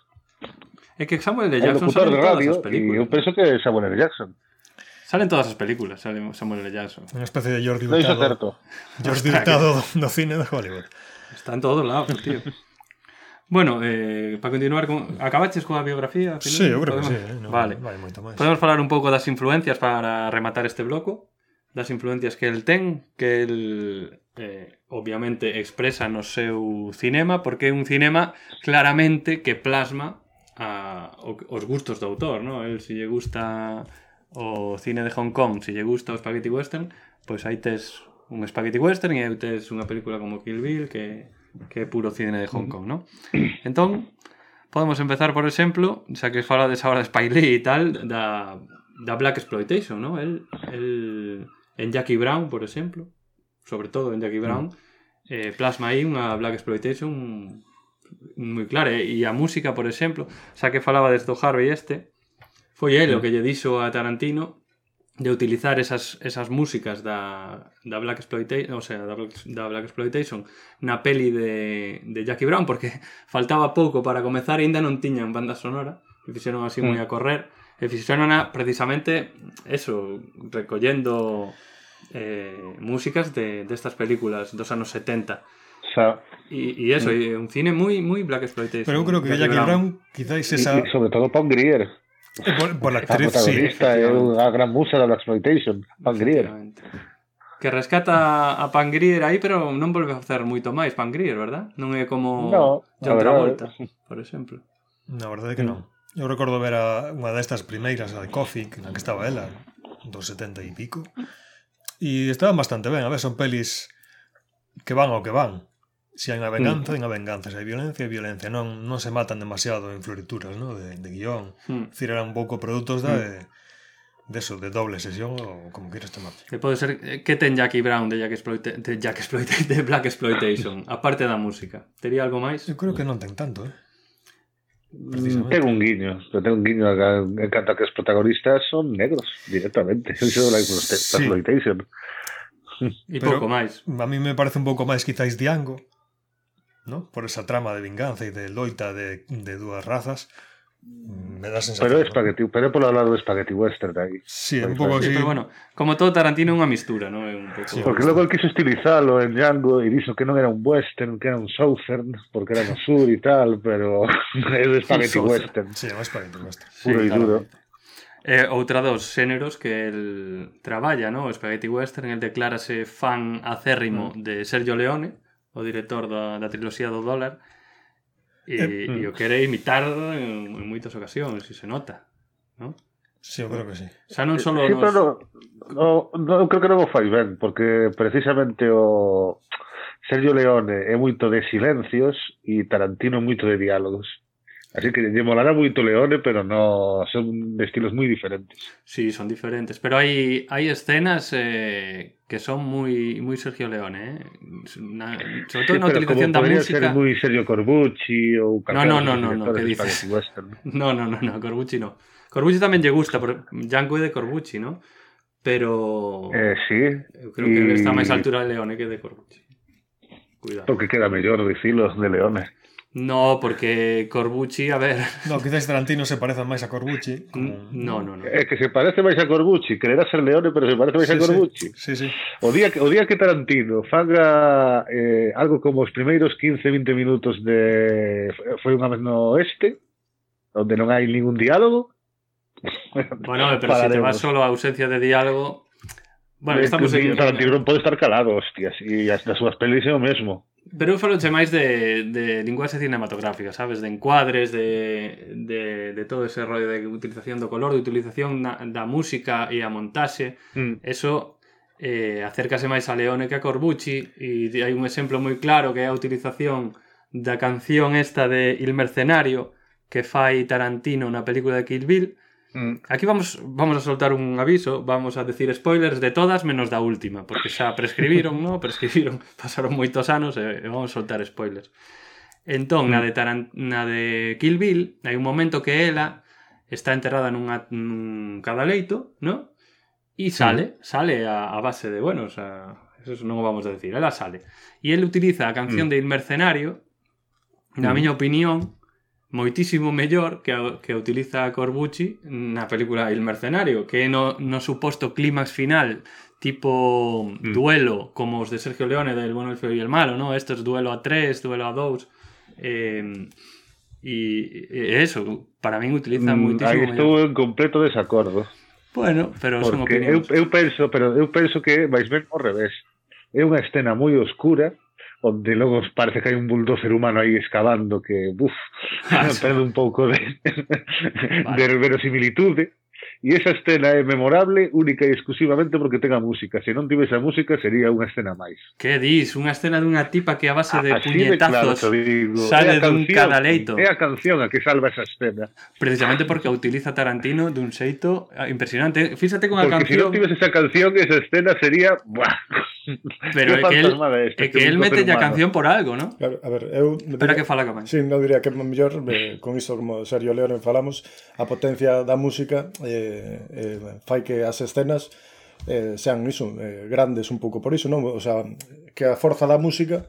É que Samuel L. Jackson sale de en todas radio. as E eu películas. penso que Samuel L. Jackson. Salen todas as películas, sale Samuel L. Jackson. Unha especie de Jordi é Hurtado. certo. Jordi Hurtado do, do cine de Hollywood. Está en todos lados, tío. Bueno, eh, para continuar, con... acabaches coa biografía? Final? Sí, eu creo Podemos... que sí. Eh? No, vale. Vai moito máis. Podemos falar un pouco das influencias para rematar este bloco? Das influencias que el ten, que el eh, obviamente expresa no seu cinema, porque é un cinema claramente que plasma a, os gustos do autor, ¿no? El se si lle gusta o cine de Hong Kong, se si lle gusta o Spaghetti Western, pois pues aí tes un Spaghetti Western e aí tes unha película como Kill Bill que que é puro cine de Hong Kong, non? Entón, podemos empezar, por exemplo, xa que falades agora de Spy Lee e tal, da, da Black Exploitation, non? El, el, en Jackie Brown, por exemplo, sobre todo en Jackie Brown, mm. eh, plasma aí unha Black Exploitation moi clara, eh? e a música, por exemplo, xa que falaba desto Harvey este, foi el o que lle dixo a Tarantino de utilizar esas, esas músicas da, da Black Exploitation, o sea, da Black, da Black Exploitation na peli de, de Jackie Brown porque faltaba pouco para comezar e ainda non tiñan banda sonora. E fixeron así moi a correr. E fixeron a, precisamente eso, recollendo eh, músicas de destas películas dos anos 70 O sea, e, e eso, e un cine moi moi Black Exploitation Pero eu creo que Jackie Brown, quizáis y, esa... y sobre todo Pam Grier. Eh, por, por, la actriz, la protagonista sí, Es una gran musa da Black Exploitation, Pangrier. Que rescata a Pangrier aí, pero non volve a facer moito máis Pangrier, verdad? Non é como no, John Travolta, por exemplo. Na verdade que non. Eu recordo ver a unha destas primeiras, a de Coffee, na que estaba ela, dos 70 e pico. E estaban bastante ben, a ver, son pelis que van ao que van. Se hai unha venganza, hai unha venganza. Se hai violencia, hai violencia. Non, non se matan demasiado en florituras, ¿no? de, de guion. Decir, eran un pouco produtos da, de, de eso, de doble sesión ou como quieras chamar. Que pode ser eh, que ten Jackie Brown de Jack Exploita de Jack Exploita de Black Exploitation, aparte da música. Tería algo máis? Eu creo que non ten tanto, eh? Mm, Ten un guiño, pero ten un guiño canto a que os protagonistas son negros directamente. Iso exploita- Sí. exploitation. E Pero- pouco máis. A mí me parece un pouco máis quizáis Diango, ¿no? Por esa trama de vinganza y de loita de, de dúas razas. Mm, me da sensación. Pero, espagueti, ¿no? pero por hablar de Spaghetti Western de ahí. Sí, un pouco así. Sí, pero bueno, como todo Tarantino, é unha mistura, ¿no? Un pouco... Sí, porque logo el quiso estilizarlo en Django e dixo que non era un western, que era un southern, porque era no sur e tal, pero é de Spaghetti Western. Sí, é Spaghetti Western. Puro sí, e duro. Eh, outra dos xéneros que el traballa, ¿no? O Spaghetti Western, el declárase fan acérrimo mm. de Sergio Leone o director da, da triloxía do dólar e, eh, e mm. o quere imitar en, en moitas ocasións, e se nota, ¿no? Sí, eu creo que sí. Xa non só sí, nos... pero no, no, creo que non o fai ben, porque precisamente o Sergio Leone é moito de silencios e Tarantino moito de diálogos. Así que lle molará moito Leone, pero no son de estilos moi diferentes. Sí, son diferentes, pero hai hai escenas eh, que son moi moi Sergio Leone, eh? Na, sobre todo Sí, na pero utilización podría música. ser moi Sergio Corbucci ou No, no, no, no, no, de Western. No, no, no, no, Corbucci no. Corbucci tamén lle gusta, por Django de Corbucci, ¿no? Pero Eh, sí, creo que y- está máis a altura de Leone que de Corbucci. Cuidado. porque queda mellor dicilo de Leone. No, porque Corbucci, a ver... No, quizás Tarantino se pareza máis a Corbucci. Como... No, no, no. É que se parece máis a Corbucci. Quererá ser Leone, pero se parece máis sí, a Corbucci. Sí, sí. sí. O, día que, o día que Tarantino faga eh, algo como os primeiros 15-20 minutos de Foi unha vez no oeste, onde non hai ningún diálogo... bueno, pero se si te vas solo a ausencia de diálogo... Bueno, estamos aquí. Tarantino pode estar calado, hostias, e as das súas pelis é o mesmo. Pero eu faloche máis de, de linguaxe cinematográfica, sabes? De encuadres, de, de, de todo ese rollo de utilización do color, de utilización na, da música e a montaxe. Mm. Eso eh, acércase máis a Leone que a Corbucci e hai un exemplo moi claro que é a utilización da canción esta de Il Mercenario que fai Tarantino na película de Kill Bill Mm. Aquí vamos vamos a soltar un aviso, vamos a decir spoilers de todas menos da última, porque xa prescribiron, no? Prescribiron, pasaron moitos anos e vamos a soltar spoilers. Entón, na de, na de Kill Bill, hai un momento que ela está enterrada nunha, nun cadaleito, no? E sale, sale a, a base de, bueno, o sea, eso non o vamos a decir, ela sale. E el utiliza a canción mm. de Il Mercenario, na mm. miña opinión, moitísimo mellor que a, que a utiliza Corbucci na película Il Mercenario, que no, no suposto clímax final tipo mm. duelo como os de Sergio Leone del Bueno, el Feo e el Malo, ¿no? Este es duelo a tres, duelo a dous eh, e, e eso, para min utiliza mm, moitísimo Aí estou en completo desacordo. Bueno, pero Porque son opinións. Eu, eu penso, pero eu penso que vais ben ao revés. É unha escena moi oscura onde logo parece que hai un bulldozer humano aí excavando que, buf, Ah, perde un pouco de, Vale. de verosimilitude. E esa escena é memorable única e exclusivamente porque ten a música. Se non tivese a música, sería unha escena máis. Que dis? Unha escena dunha tipa que a base ah, de Así puñetazos de claro, digo. sale canción, dun cadaleito. É a canción a que salva esa escena. Precisamente porque a utiliza Tarantino dun xeito ah, impresionante. Fíxate con a porque canción... Porque se non tivese esa canción, esa escena sería... Buah. Pero é que, el, este, é que, que el mete a canción por algo, ¿no? Claro, a ver, eu... Espera que fala Camán. Sí, non diría que é mellor, eh, con isto como Sergio Leone falamos, a potencia da música... Eh, Eh, eh, fai que as escenas eh, sean iso, eh, grandes un pouco por iso, non? O sea, que a forza da música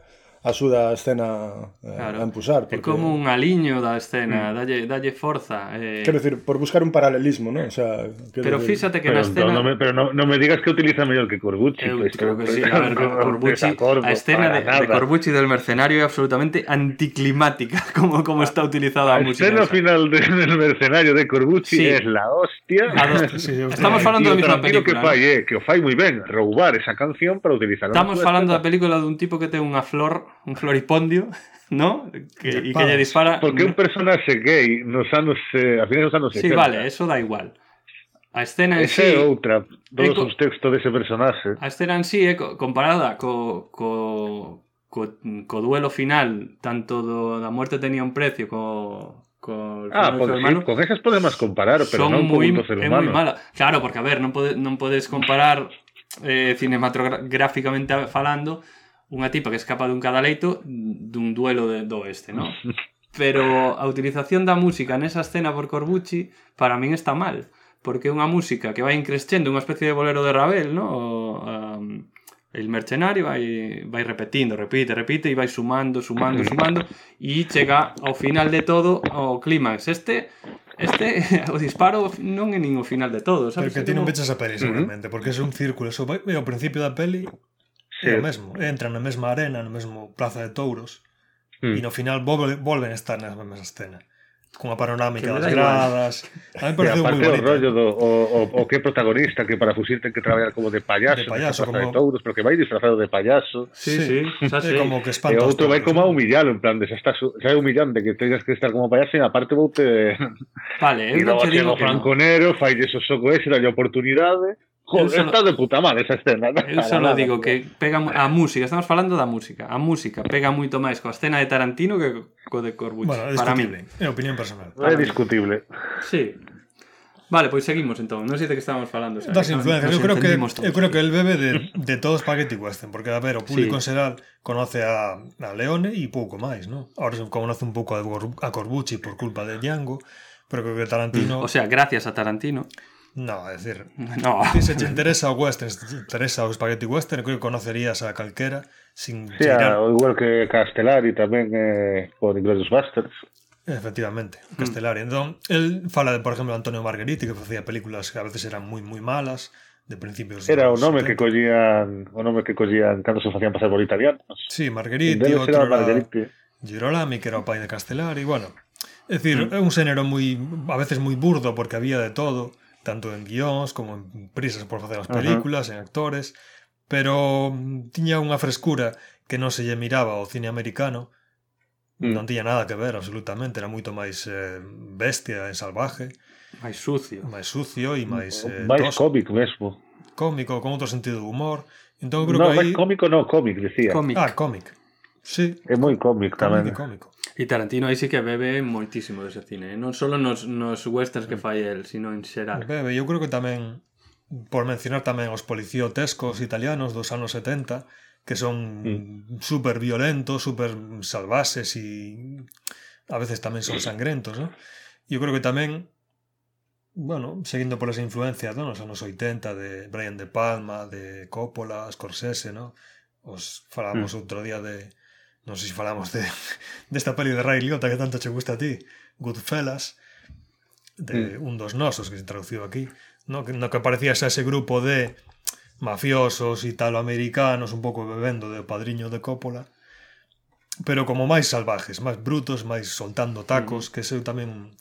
axuda a escena eh, claro. a empusar. Porque... É como un aliño da escena, mm. dalle, dalle forza. Eh... Quero dicir, por buscar un paralelismo, non? O sea, pero decir... fíxate que pero, na escena... No, no me, pero no, no me digas que utiliza mellor que Corbucci. Eu pues, creo que, sí. A ver, no, Corbucci, a escena de, de Corbucci del mercenario é absolutamente anticlimática como, como está utilizada a, a música. A escena esa. final de, del mercenario de Corbucci sí. es la hostia. Dos, sí, Estamos falando da mesma película. Que, fai, eh, que o fai moi ben, roubar esa canción para utilizar. Estamos falando da película dun tipo que ten unha flor un floripondio, ¿no? Que, y que ella dispara. Porque un personaxe gay nos anos, eh, a finais dos anos 70. Sí, vale, eso da igual. A escena en Ese sí, é outra, todo o contexto dese personaxe. A escena en sí é comparada co, co, co, co duelo final, tanto do, da muerte tenía un precio co, co ah, con, sí, con esas podemos comparar, pero Son non muy, con ser humano. Moi mala. Claro, porque a ver, non, pode, non podes comparar eh, cinematográficamente falando, unha tipa que escapa dun cadaleito dun duelo de, do oeste, non? Pero a utilización da música nesa escena por Corbucci para min está mal, porque é unha música que vai increscendo, unha especie de bolero de Ravel, non? Um, el mercenario vai, vai repetindo, repite, repite e vai sumando, sumando, sumando e chega ao final de todo o clímax. Este Este, o disparo non é nin o final de todo, sabes? Pero que ti non veches a peli, seguramente, porque é un círculo, eso vai ao principio da peli sí. é o mesmo, entran na mesma arena, no mesmo plaza de touros mm. e no final volven, a estar na mesma escena con a panorámica das gradas a mí pareceu moi bonito o rollo do o, o, o que protagonista que para fuxir ten que traballar como de payaso de payaso como de touros pero que vai disfrazado de payaso sí, sí, sí. Xa. E como que espanta e outro vai como a humillalo en plan de xa xa é humillante que tengas que estar como payaso e aparte vou te vale, e logo chego franconero falle o soco ese dalle oportunidade Joder, solo, está de puta madre esa escena. Non? Eu solo nada, digo que pega a música, estamos falando da música. A música pega moito máis coa escena de Tarantino que co de Corbucci. Bueno, para mí. É opinión personal. É discutible. Sí. Vale, pois seguimos entón. Non sei de que estábamos falando. Xa. Das eh, influencias. Eu creo que todos. eu creo que el bebe de, de todos Spaghetti Western, porque a ver, o público sí. en xeral conoce a, a Leone e pouco máis, ¿no? Ahora se conoce un pouco a, a Corbucci por culpa de Django, pero creo que Tarantino... O sea, gracias a Tarantino. No, é dicir, No. se te interesa o western, se te interesa o spaghetti western, creo que conocerías a calquera sin Sí, a, igual que Castellari tamén eh, por Inglourious Basterds. Efectivamente, Castellari. Entón, el fala de, por exemplo, Antonio Margheriti, que facía películas que a veces eran moi moi malas, de principios Era o nome 70. que collían, o nome que collían cando se facían pasar por italianos. Sí, Margheriti, outro era Margheriti. Girolami, que era o pai de Castellari, bueno. É dicir, é un xénero moi, a veces moi burdo porque había de todo, tanto en guións como en prisas por facer as películas, uh -huh. en actores, pero mm, tiña unha frescura que non se lle miraba ao cine americano, mm. non tiña nada que ver absolutamente, era moito máis eh, bestia e salvaje, máis sucio, máis sucio e máis mm, eh, máis cómico mesmo. Cómico con outro sentido de humor. Entón creo no, que aí... cómico no, cómic, decía. Cómic. Ah, cómic. Sí. É moi cómico tamén. É moi cómico. E Tarantino aí sí que bebe moitísimo dese cine, eh? non só nos, nos westerns que fai el, sino en xeral. Bebe, eu creo que tamén, por mencionar tamén os policiotescos italianos dos anos 70, que son mm. super violentos, super salvases e a veces tamén son sangrentos, ¿no? Eu creo que tamén bueno, seguindo por esa influencia ¿no? nos anos 80 de Brian De Palma, de Coppola, Scorsese, ¿no? Os falamos mm. outro día de non sei se falamos de desta de peli de Ray Liotta que tanto che gusta a ti, Goodfellas, de mm. un dos nosos que se traduciu aquí, no que no que aparecía xa ese grupo de mafiosos italoamericanos un pouco bebendo de Padriño de Coppola, pero como máis salvajes, máis brutos, máis soltando tacos, mm. que seu tamén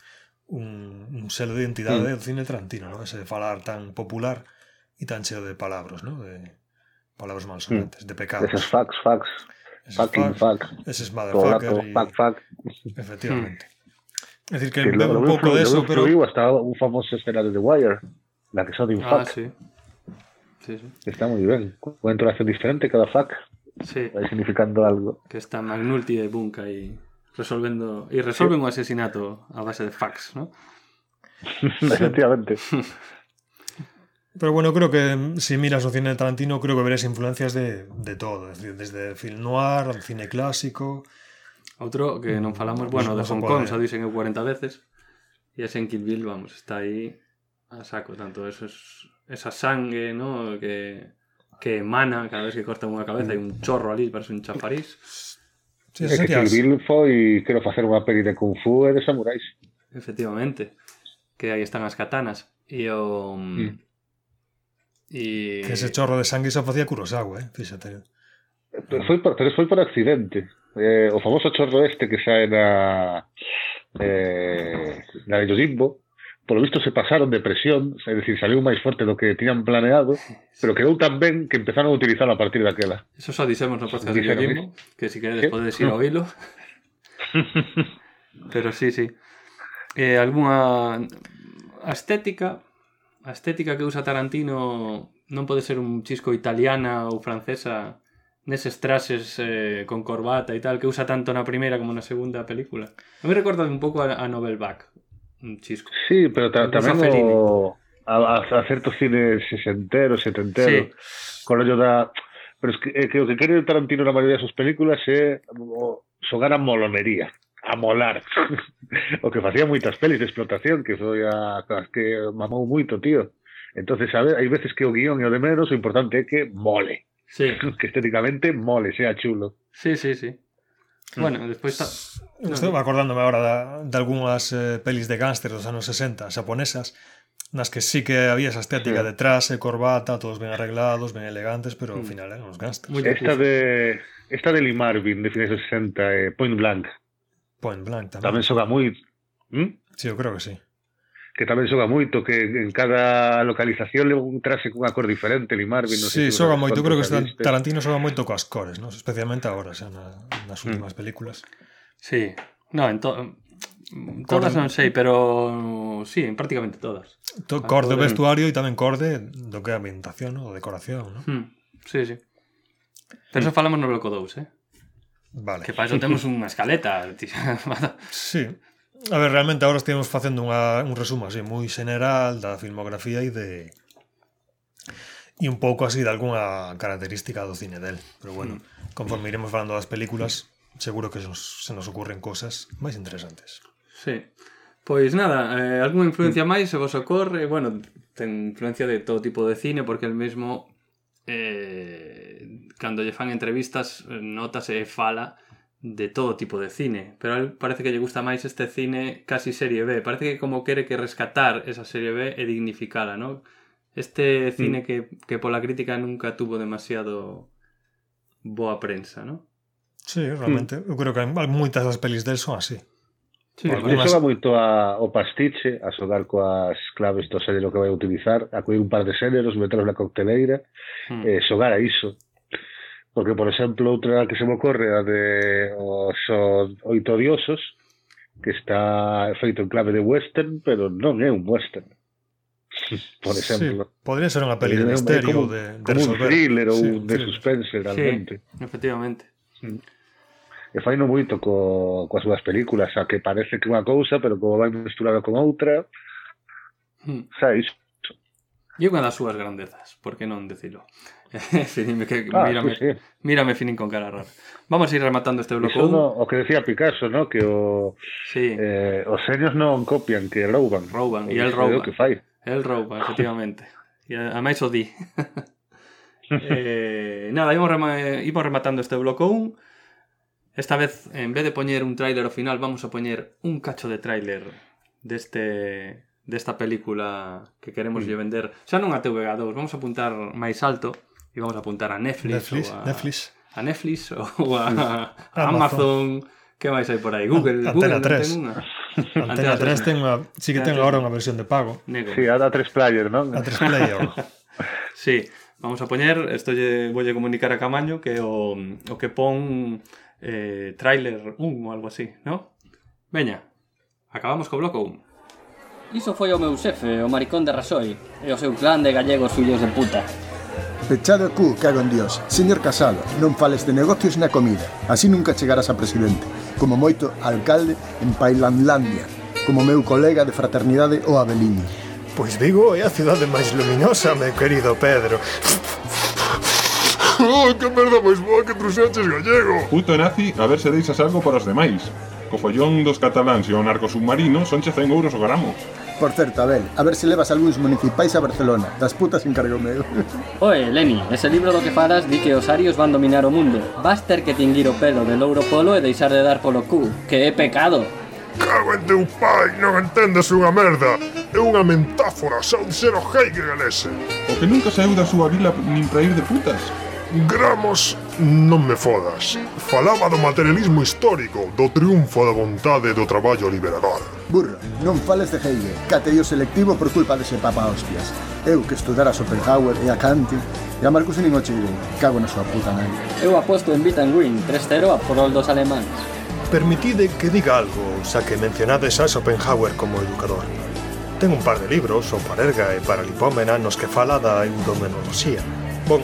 un, un selo de identidade mm. do cine Tarantino, no? ese de falar tan popular e tan cheo de palabras, no? de palabras mm. malsonantes, mm. de pecados. Esos facts, facts. Fucking fuck, fuck. eses Todo motherfucker y... fuck, fuck. Efectivamente. Es decir, que Que bebe lo, un lo, pouco de eso, pero... hasta un famoso escena de The Wire, la que son de un Ah, fuck. sí. Sí, sí. Está muy bien. Una entonación diferente cada fuck, Sí, va significando algo. que está Magnulti e Bunka aí resolvendo e resolven un asesinato a base de fax, ¿no? Efectivamente. Pero bueno, creo que mm, si miras el cine de Tarantino, creo que verás influencias de, de todo, es decir, desde film noir, al cine clásico. Outro que non mm, falamos, bueno, de Hong Kong, xa dicen eu 40 veces, e ese en Kill Bill, vamos, está aí a saco, tanto eso es, esa sangue, ¿no? que, que emana cada vez que corta unha cabeza, hai un chorro ali, parece un chafariz. Sí, é que Kill Bill foi, quero facer unha peli de Kung Fu e de samurais. Efectivamente, que aí están as katanas. E o... Mm, mm. E... Que ese chorro de sangue só facía Kurosawa, eh? fíxate. Eh, pero foi por, pero foi por accidente. Eh, o famoso chorro este que sae na eh, na de Yojimbo, polo visto se pasaron de presión, é dicir, saliu máis forte do que tiñan planeado, pero quedou tan ben que empezaron a utilizar a partir daquela. Eso xa dixemos no podcast de Yojimbo, que si queredes podedes ir ao hilo. pero sí, sí. Eh, alguna a estética a estética que usa Tarantino non pode ser un chisco italiana ou francesa neses traxes eh, con corbata e tal que usa tanto na primeira como na segunda película. A mí recorda un pouco a, a Nobel Back, un chisco. Sí, pero ta tamén o... A, a, a certos cines sesentero, setentero, sí. con rollo da... Pero es que, eh, que o que quere Tarantino na maioría das súas películas é eh, o, sogar a molonería a molar. o que facía moitas pelis de explotación, que foi a, as que mamou moito, tío. Entonces, a ver, hai veces que o guión e o de menos, o importante é que mole. Sí. que estéticamente mole, sea chulo. Sí, sí, sí. Bueno, despois ta... Estou acordándome agora da, de algunhas eh, pelis de gángster dos anos 60 xaponesas nas que sí que había esa estética sí. de traxe, corbata, todos ben arreglados, ben elegantes, pero ao mm. final eran eh, os gángsters. Esta de, esta de Lee Marvin, de finais dos 60, eh, Point Blank, Point Blank tamén. Tamén xoga moi... ¿Mm? Sí, eu creo que sí. Que tamén xoga moito, que en cada localización leva un traxe cunha cor diferente, Limarvin, non sí, sei. Sí, xoga moito, creo que viste. Tarantino xoga moito coas cores, ¿no? especialmente agora, xa na, nas mm. últimas mm. películas. Sí, no, en to... Todas non sei, pero sí, prácticamente todas. To, cor do vestuario e tamén cor de do que é ambientación, no? o decoración, non? Hmm. Sí, sí. Pero eso falamos no bloco 2, eh? Vale. Que para iso temos unha escaleta. sí. A ver, realmente agora estivemos facendo unha, un resumo así moi general da filmografía e de e un pouco así de algunha característica do cine del. Pero bueno, mm. conforme iremos falando das películas, seguro que nos, se nos ocurren cosas máis interesantes. Sí. Pois nada, eh, algunha influencia mm. máis se vos ocorre, bueno, ten influencia de todo tipo de cine porque el mesmo eh, cando lle fan entrevistas eh, notase e fala de todo tipo de cine, pero a él parece que lle gusta máis este cine casi serie B, parece que como quere que rescatar esa serie B e dignificala, ¿no? Este mm. cine mm. que, que pola crítica nunca tuvo demasiado boa prensa, ¿no? Sí, realmente, mm. eu creo que moitas das pelis del son así. Sí, algunas... va moito a, o pastiche, a xogar coas claves do xénero que vai utilizar, a un par de xéneros, meteros na cocteleira, mm. eh, xogar a iso, Porque, por exemplo, outra que se me ocorre a de os oito diosos, que está feito en clave de western, pero non é un western. Por exemplo. Sí, podría ser unha peli de misterio, como, de, de como un thriller ou sí, un de suspense, realmente. Sí, efectivamente. Mm. E fai faino moito co, coas súas películas, a que parece que unha cousa, pero como vai mesturada con outra, mm. sabes? E unha das súas grandezas, por que non decilo? Finín, que ah, mírame, sí, sí. mírame Finín con cara rara. Vamos a ir rematando este bloco. 1. no, o que decía Picasso, ¿no? Que o, sí. eh, os serios non copian, que rouban. Rouban, e el rouban. Que fai. El rouba, efectivamente. E a máis o di. eh, nada, imos, rema, imos rematando este bloco 1. Esta vez, en vez de poñer un tráiler ao final, vamos a poñer un cacho de tráiler deste desta película que queremos mm. lle vender. Xa non a TV2, vamos a apuntar máis alto íbamos a apuntar a Netflix. Netflix, o a, Netflix. A Netflix o a, a Amazon. Amazon. Que máis hai por aí? Google, Antena Google 3. ten unha. Antena 3 ten unha, sí que ten agora unha versión de pago. Nego. Sí, a da 3 player, non? A 3 player. sí, vamos a poñer, isto lle voulle comunicar a Camaño que o, o que pon eh, trailer 1 ou algo así, ¿no? Veña, acabamos co bloco 1. Iso foi o meu xefe, o maricón de Rasoi, e o seu clan de gallegos fillos de puta. Pechado cu, cago en Dios. Señor Casado, non fales de negocios na comida. Así nunca chegarás a presidente. Como moito, alcalde en Pailanlandia. Como meu colega de fraternidade o Abeliño. Pois Vigo é a cidade máis luminosa, meu querido Pedro. oh, que merda pois boa que truxaches gallego Puto nazi, a ver se deixas algo para os demais Co follón dos cataláns e o narco submarino son che 100 euros o gramo Por certo, Abel, a ver se levas algúns municipais a Barcelona. Das putas encargo meu. Oe, Leni, ese libro do que falas di que os arios van dominar o mundo. Vas ter que tinguir o pelo de louro polo e deixar de dar polo cu Que é pecado. Cago en teu pai, non entendes unha merda. É unha mentáfora, xa un xero Hegel ese. O que nunca saiu da súa vila nin para ir de putas. Gramos Non me fodas. Falaba do materialismo histórico, do triunfo da vontade do traballo liberador. Burra, non fales de Hegel, cateio selectivo por culpa dese papa hostias. Eu que estudara Schopenhauer e a Kant e a Marcus nin o chirei. Cago na súa puta nai. Eu aposto en Wittengreen 3-0 a prol dos alemáns. Permitide que diga algo, xa que mencionades a Schopenhauer como educador. Ten un par de libros, o Parerga e Paralipómena, nos que fala da eudomenoloxía. Bon,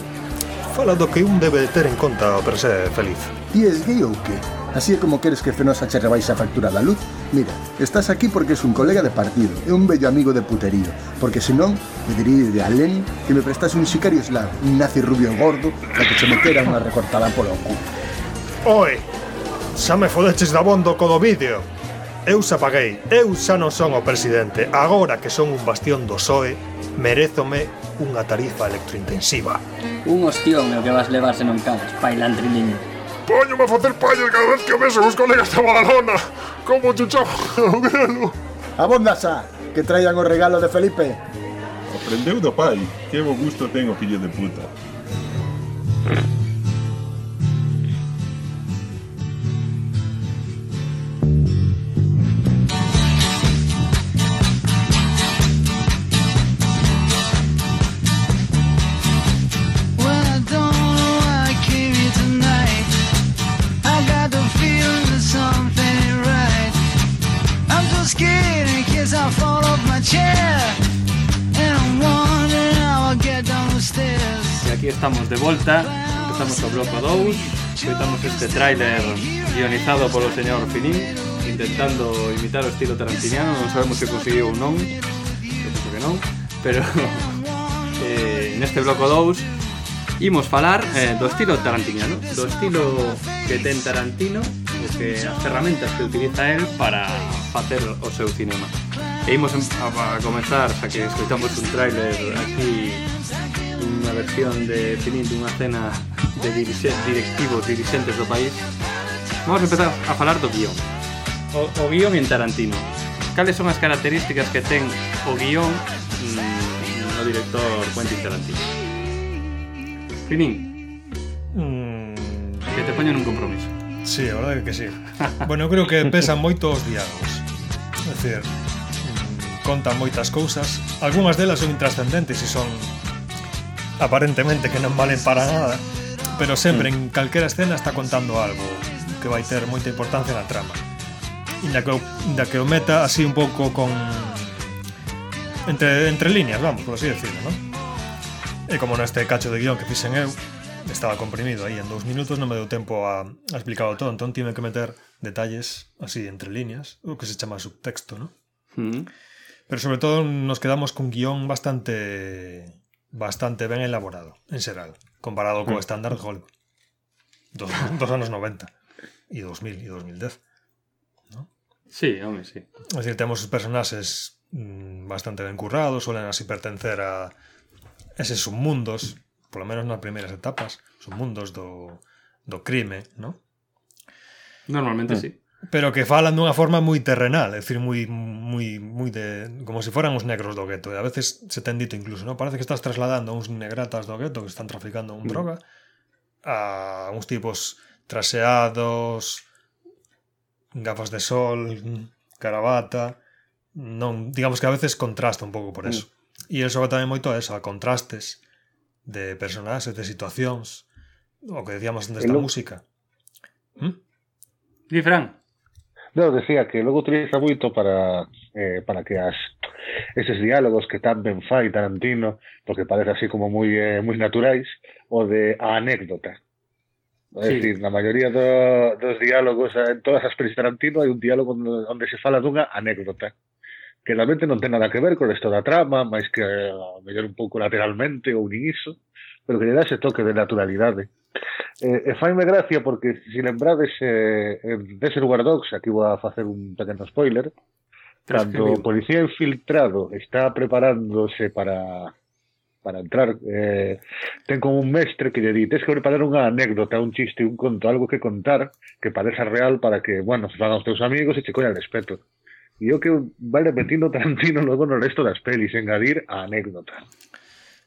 fala do que un debe ter en conta para ser feliz. Ti es gay ou que? Así é como queres que Fenosa che rebaixe a factura da luz? Mira, estás aquí porque es un colega de partido, é un bello amigo de puterío, porque senón me diría de Alén que me prestase un sicario eslavo, un nazi rubio gordo, para que che metera unha recortada polo cu. Oi, xa me fodeches da bondo co do vídeo. Eu xa paguei, eu xa non son o presidente, agora que son un bastión do SOE, Merézome unha tarifa electrointensiva. Un ostión é o que vas levar se non cagas, pailantriliño. Póñome a facer pallas cada vez que o beso os colegas de Badalona. Como chuchamos o gelo. Abonda xa, que traian o regalo de Felipe. Aprendeu do pai, que bo gusto ten o fillo de puta. estamos de volta Empezamos o bloco 2 Escoitamos este tráiler guionizado polo señor Finín Intentando imitar o estilo tarantiniano. Non sabemos se conseguiu ou non Penso que non Pero eh, neste bloco 2 Imos falar eh, do estilo tarantiniano Do estilo que ten Tarantino O que as ferramentas que utiliza el para facer o seu cinema. E imos a, a comenzar, xa que escoitamos un tráiler aquí unha versión de Finín dunha cena de dirixen, directivos, dirixentes do país. Vamos a empezar a falar do guión. O, o guión en Tarantino. Cales son as características que ten o guión mm, no director Quentin Tarantino? Finín. Mm... Que te poño nun compromiso. Sí, a verdade que sí. Bueno, eu creo que pesan moito os diálogos. É dicir, mm, contan moitas cousas. Algúnas delas son intrascendentes e son aparentemente que non valen para nada, pero sempre mm. en calquera escena está contando algo que vai ter moita importancia na trama. Inda que, inda que o meta así un pouco con entre, entre líneas, vamos, por así decirlo, ¿no? E como neste cacho de guión que fixen eu, estaba comprimido aí en dous minutos, non me deu tempo a, a explicarlo todo, entón tive que meter detalles así entre líneas, o que se chama subtexto, ¿no? Mm. Pero sobre todo nos quedamos con guión bastante bastante bien elaborado en Seral, comparado con mm. estándar Hollywood. Dos, años 90 y 2000 y 2010. ¿no? Sí, hombre, sí. Es decir, tenemos sus personajes mm, bastante bien currados, suelen así pertenecer a esos submundos, por lo menos en las primeras etapas, submundos do, do crime, ¿no? Normalmente mm. sí. pero que falan dunha forma moi terrenal, é dicir, moi moi moi de como se foran os negros do gueto. E a veces se ten dito incluso, no, parece que estás trasladando a uns negratas do gueto que están traficando un droga a uns tipos traseados, gafas de sol, carabata, non, digamos que a veces contrasta un pouco por mm. eso. Mm. E eso va tamén moito a eso, a contrastes de personaxes, de situacións, o que decíamos antes da música. ¿Mm? Di, Fran. Non, decía que logo utiliza moito para, eh, para que as, eses diálogos que tan ben fai Tarantino, porque parece así como moi eh, moi naturais, o de a anécdota. É sí. dicir, na maioría do, dos diálogos, en todas as pelis Tarantino, hai un diálogo onde se fala dunha anécdota que realmente non ten nada que ver con esto da trama, máis que a mellor un pouco lateralmente ou nin iso, pero que lle dá ese toque de naturalidade. Eh, e faime gracia porque, se si lembrades, eh, dese lugar dogs, aquí vou a facer un pequeno spoiler, cando o policía infiltrado está preparándose para para entrar eh, ten como un mestre que lle di tens que preparar unha anécdota, un chiste, un conto algo que contar que pareza real para que, bueno, se fagan os teus amigos e che collan respeto e o que vai repetindo Tarantino logo no resto das pelis engadir a anécdota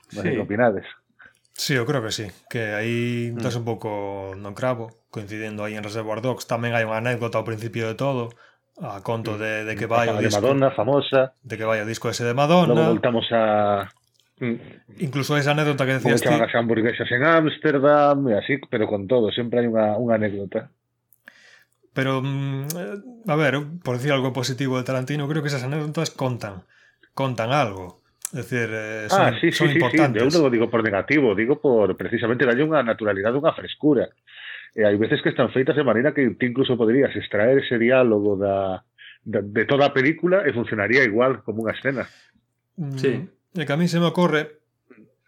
sí. que opinades Sí, eu creo que sí, que aí estás mm. un pouco no cravo, coincidendo aí en Reservoir Dogs, tamén hai unha anécdota ao principio de todo, a conto mm. de, de que vai o disco... De Madonna, famosa. De que vai o disco ese de Madonna. Logo voltamos a... Mm. Incluso esa anécdota que decías ti... Porque as hamburguesas en Ámsterdam e así, pero con todo, sempre hai unha, unha anécdota. Pero, mm, eh, a ver, por decir algo positivo de Tarantino, creo que esas anécdotas contan, contan algo. É dicir, eh, son, ah, sí, sí, son sí, sí, importantes. eu non o digo por negativo, digo por precisamente darlle unha naturalidade, unha frescura. E hai veces que están feitas de maneira que ti incluso poderías extraer ese diálogo da, da, de toda a película e funcionaría igual como unha escena. Mm, Sí. E que a mí se me ocorre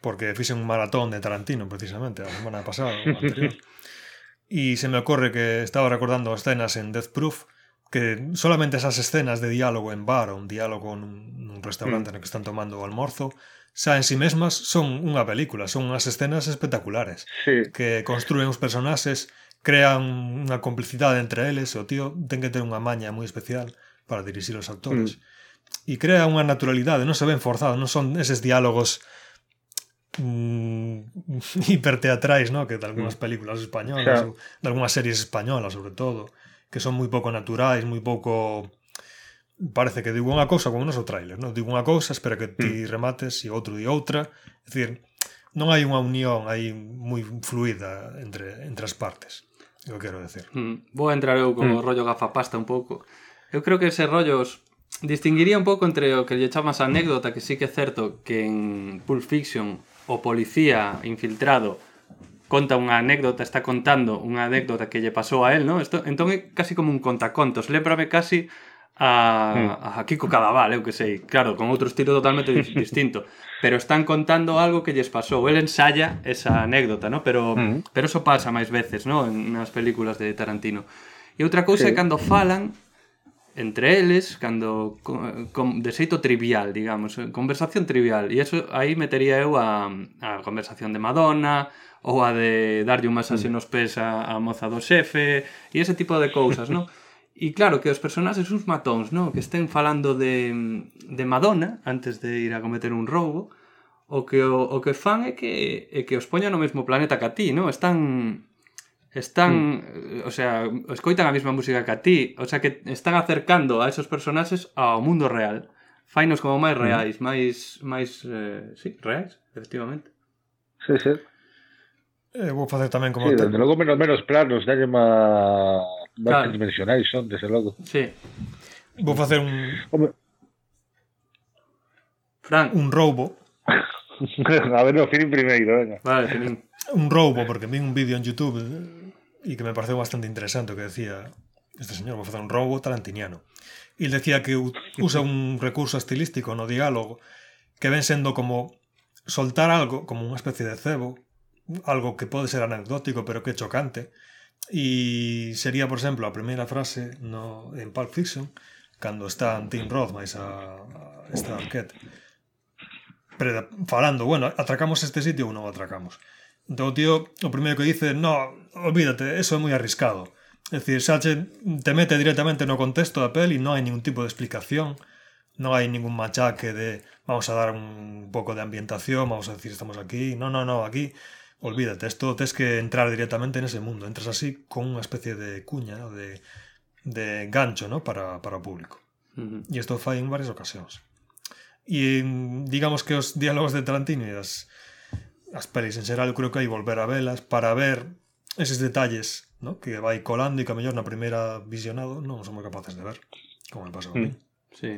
porque fixe un maratón de Tarantino precisamente a semana pasada ou anterior. e se me ocorre que estaba recordando escenas en Death Proof que solamente esas escenas de diálogo en bar ou un diálogo nun, nun restaurante no que están tomando o almorzo xa en sí mesmas son unha película, son unhas escenas espectaculares Sí, que construen os personaxes, crean unha complicidade entre eles, o tío ten que ter unha maña moi especial para dirixir os actores. E crea unha naturalidade, non se ven forzados, non son eses diálogos mm, hiperteatrais, ¿no? que de algunhas películas españolas, ou de algunhas series españolas, sobre todo, que son moi pouco naturais, moi pouco parece que digo unha cousa como nos o trailer, non? Digo unha cousa, espera que ti hmm. remates e outro di outra. É dicir, non hai unha unión aí moi fluida entre, entre as partes. Eu quero decir. Mm. Vou entrar eu co mm. rollo gafapasta un pouco. Eu creo que ese rollos distinguiría un pouco entre o que lle chamas anécdota, que sí que é certo que en Pulp Fiction o policía infiltrado conta unha anécdota, está contando unha anécdota que lle pasou a él, ¿no? Esto, entón é casi como un contacontos, lembrame casi a, hmm. a Kiko Cadaval, eu que sei, claro, con outro estilo totalmente distinto, pero están contando algo que lles pasou. El ensaya esa anécdota, ¿no? Pero hmm. pero eso pasa máis veces, ¿no? En nas películas de Tarantino. E outra cousa sí. é cando falan entre eles, cando con, con, de xeito trivial, digamos, conversación trivial. E eso aí metería eu a, a conversación de Madonna, ou a de darlle un masaxe mm. nos pés a, a moza do xefe e ese tipo de cousas, non? E claro, que os personaxes uns matóns, non? Que estén falando de, de Madonna antes de ir a cometer un roubo, o que o, o que fan é que é que os poñan no mesmo planeta que a ti, non? Están están, mm. o sea, escoitan a mesma música que a ti, o sea que están acercando a esos personaxes ao mundo real. Fainos como máis mm. reais, máis máis eh, sí, reais, efectivamente. Sí, sí. Eu vou facer tamén como... Sí, desde logo menos, menos planos, dalle má... Claro. Dimensionais son, desde logo. Sí. Vou facer un... Home. Frank. Un roubo. a ver, no, Filín primeiro, venga. Vale, Filín. Un roubo, porque vi un vídeo en Youtube eh, e que me pareceu bastante interesante o que decía este señor, vou facer un roubo tarantiniano. E decía que usa un recurso estilístico no diálogo que ven sendo como soltar algo, como unha especie de cebo, algo que pode ser anecdótico pero que chocante. E sería, por exemplo, a primeira frase no, en Pulp Fiction cando está Tim Roth máis a, a esta Arquette pre- falando, bueno, atracamos este sitio ou non atracamos Entón o tío, o primeiro que dice, no, olvídate, eso é moi arriscado. É dicir, xa che, te mete directamente no contexto da peli, non hai ningún tipo de explicación, non hai ningún machaque de vamos a dar un pouco de ambientación, vamos a decir estamos aquí, no, no, no, aquí Olvídate, esto tens que entrar directamente en mundo. Entras así con unha especie de cuña, ¿no? de, de gancho ¿no? para, para o público. Uh -huh. E isto fai en varias ocasións. E mm, digamos que os diálogos de Tarantino e as, as pelis en xeral, creo que hai volver a velas para ver eses detalles ¿no? que vai colando e que a mellor na primeira visionado non somos capaces de ver, como me pasou a mí. Mm, sí.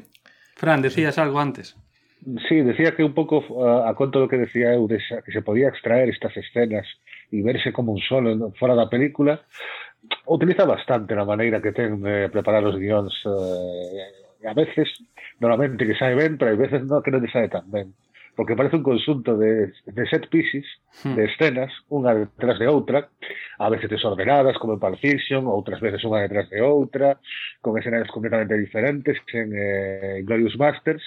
Fran, decías sí. algo antes. Sí, decía que un pouco uh, a conto do que decía eu desa, que se podía extraer estas escenas e verse como un solo fora da película utiliza bastante a maneira que ten de preparar os guións eh, a veces normalmente que sae ben pero a veces no, que non sae tan ben porque parece un consunto de, de set pieces, hmm. de escenas, unha detrás de outra, a veces desordenadas, como en Pulp Fiction, outras veces unha detrás de outra, con escenarios completamente diferentes en eh, Glorious Masters,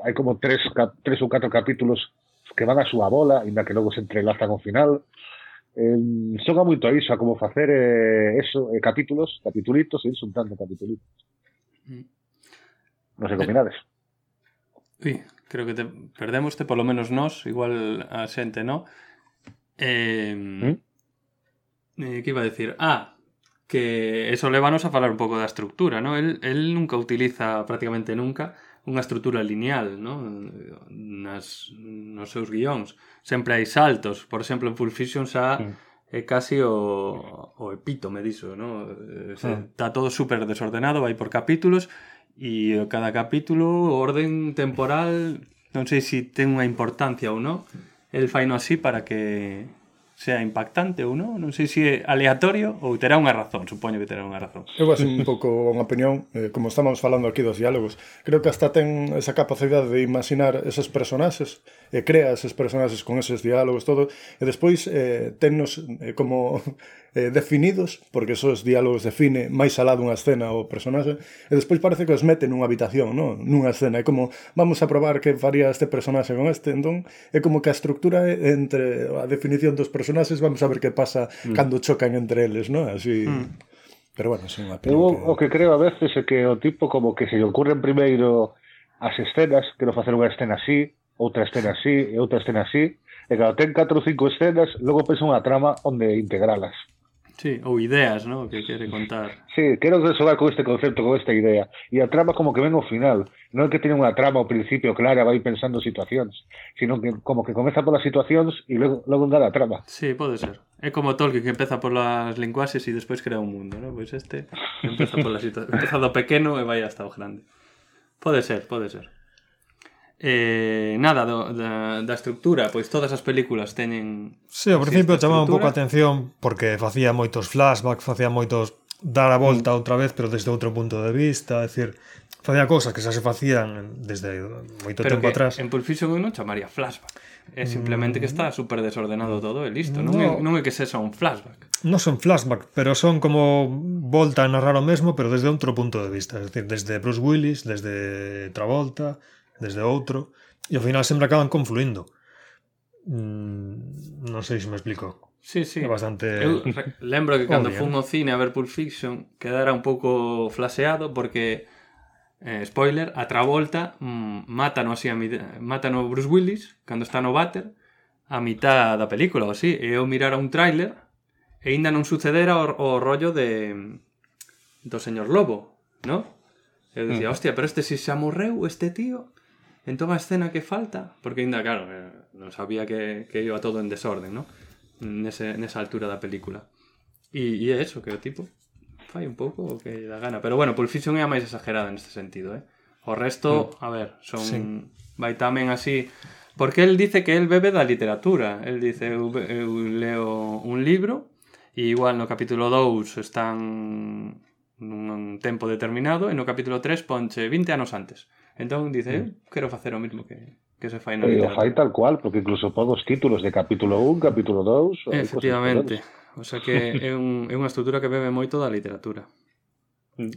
hai como tres, tres ou catro capítulos que van a súa bola, inda que logo se entrelazan ao final. Eh, son a moito a iso, a como facer eh, eso, eh, capítulos, capitulitos, e ir xuntando capitulitos. Non sei combinades. Ui, creo que te perdémoste, polo menos nós, igual a xente, no? Eh, eh, que iba a decir? Ah, que eso levanos a falar un pouco da estructura, no? El, el nunca utiliza prácticamente nunca unha estrutura lineal no? Nas, nos seus guións sempre hai saltos por exemplo en Pulp Fiction xa é casi o, o epítome diso no? Eh, se, mm. está todo super desordenado vai por capítulos e cada capítulo orden temporal non sei se si ten unha importancia ou non el faino así para que sea impactante ou non, non sei se é aleatorio ou terá unha razón, supoño que terá unha razón. Eu vou un pouco unha opinión, eh, como estamos falando aquí dos diálogos, creo que hasta ten esa capacidade de imaginar esos personaxes, e crea esos personaxes con esos diálogos, todo, e despois eh, tennos eh, como eh, definidos, porque esos diálogos define máis alá dunha escena o personaxe, e despois parece que os mete nunha habitación, non? nunha escena, é como vamos a probar que faría este personaxe con este, entón é como que a estructura entre a definición dos personaxes, vamos a ver que pasa mm. cando chocan entre eles, non? Así... Mm. Pero bueno, sí, unha Eu, que... o que creo a veces é que o tipo como que se lle ocurren primeiro as escenas, quero facer unha escena así, outra escena así e outra escena así, e cando ten 4 ou 5 escenas, logo pensa unha trama onde integralas. Sí, ou ideas, ¿no? Que quere contar. Sí, quero resolver con este concepto, con esta idea. E a trama como que ven ao final. Non é que teña unha trama ao principio clara, vai pensando situacións, sino que como que comeza polas situacións e logo, logo engada a trama. Sí, pode ser. É como Tolkien que empeza polas linguaxes e despois crea un mundo, ¿no? Pois este empeza pola situación, empeza do pequeno e vai hasta o grande. Pode ser, pode ser. Eh, nada, do, da, da estructura, pois todas as películas teñen... Si, sí, ao principio chamaba un pouco a atención porque facía moitos flashbacks, facía moitos dar a volta mm. outra vez, pero desde outro punto de vista, é dicir, facía cosas que xa se facían desde moito pero tempo que atrás. en Pulp Fiction non chamaría flashback. É simplemente mm. que está mm. super desordenado todo e listo. No. Non, é, non é que sexa un flashback. Non son flashback, pero son como volta a narrar o mesmo, pero desde outro punto de vista. É dicir, desde Bruce Willis, desde Travolta, desde outro, e ao final sempre acaban confluindo. Mm, non sei se me explico. Sí, sí. É bastante Eu lembro que cando fun ao cine a ver Pulp Fiction quedara un pouco flaseado porque eh, spoiler, a Travolta mm, mata así a mi... mátano Bruce Willis cando está no váter a mitad da película, ou así. E eu mirara un tráiler e ainda non sucedera o, o rollo de do señor Lobo, ¿no? Eu dicía, mm. hostia, pero este si se amorreu, este tío, en toda a escena que falta, porque ainda, claro, eh, non sabía que, que iba todo en desorden, ¿no? Nese, nesa altura da película. E, e é eso, que o tipo fai un pouco o que dá gana. Pero bueno, Pulp Fiction é a máis exagerada neste sentido, eh? O resto, mm. a ver, son... Sí. Vai tamén así... Porque el dice que el bebe da literatura. El dice, eu, eu leo un libro e igual no capítulo 2 están nun tempo determinado e no capítulo 3 ponche 20 anos antes. Entón dice, eu mm. quero facer o mismo que que se fai na E o fai tal cual, porque incluso pon os títulos de capítulo 1, capítulo 2... Efectivamente. O sea que é, un, é unha estrutura que bebe moito da literatura. Mm.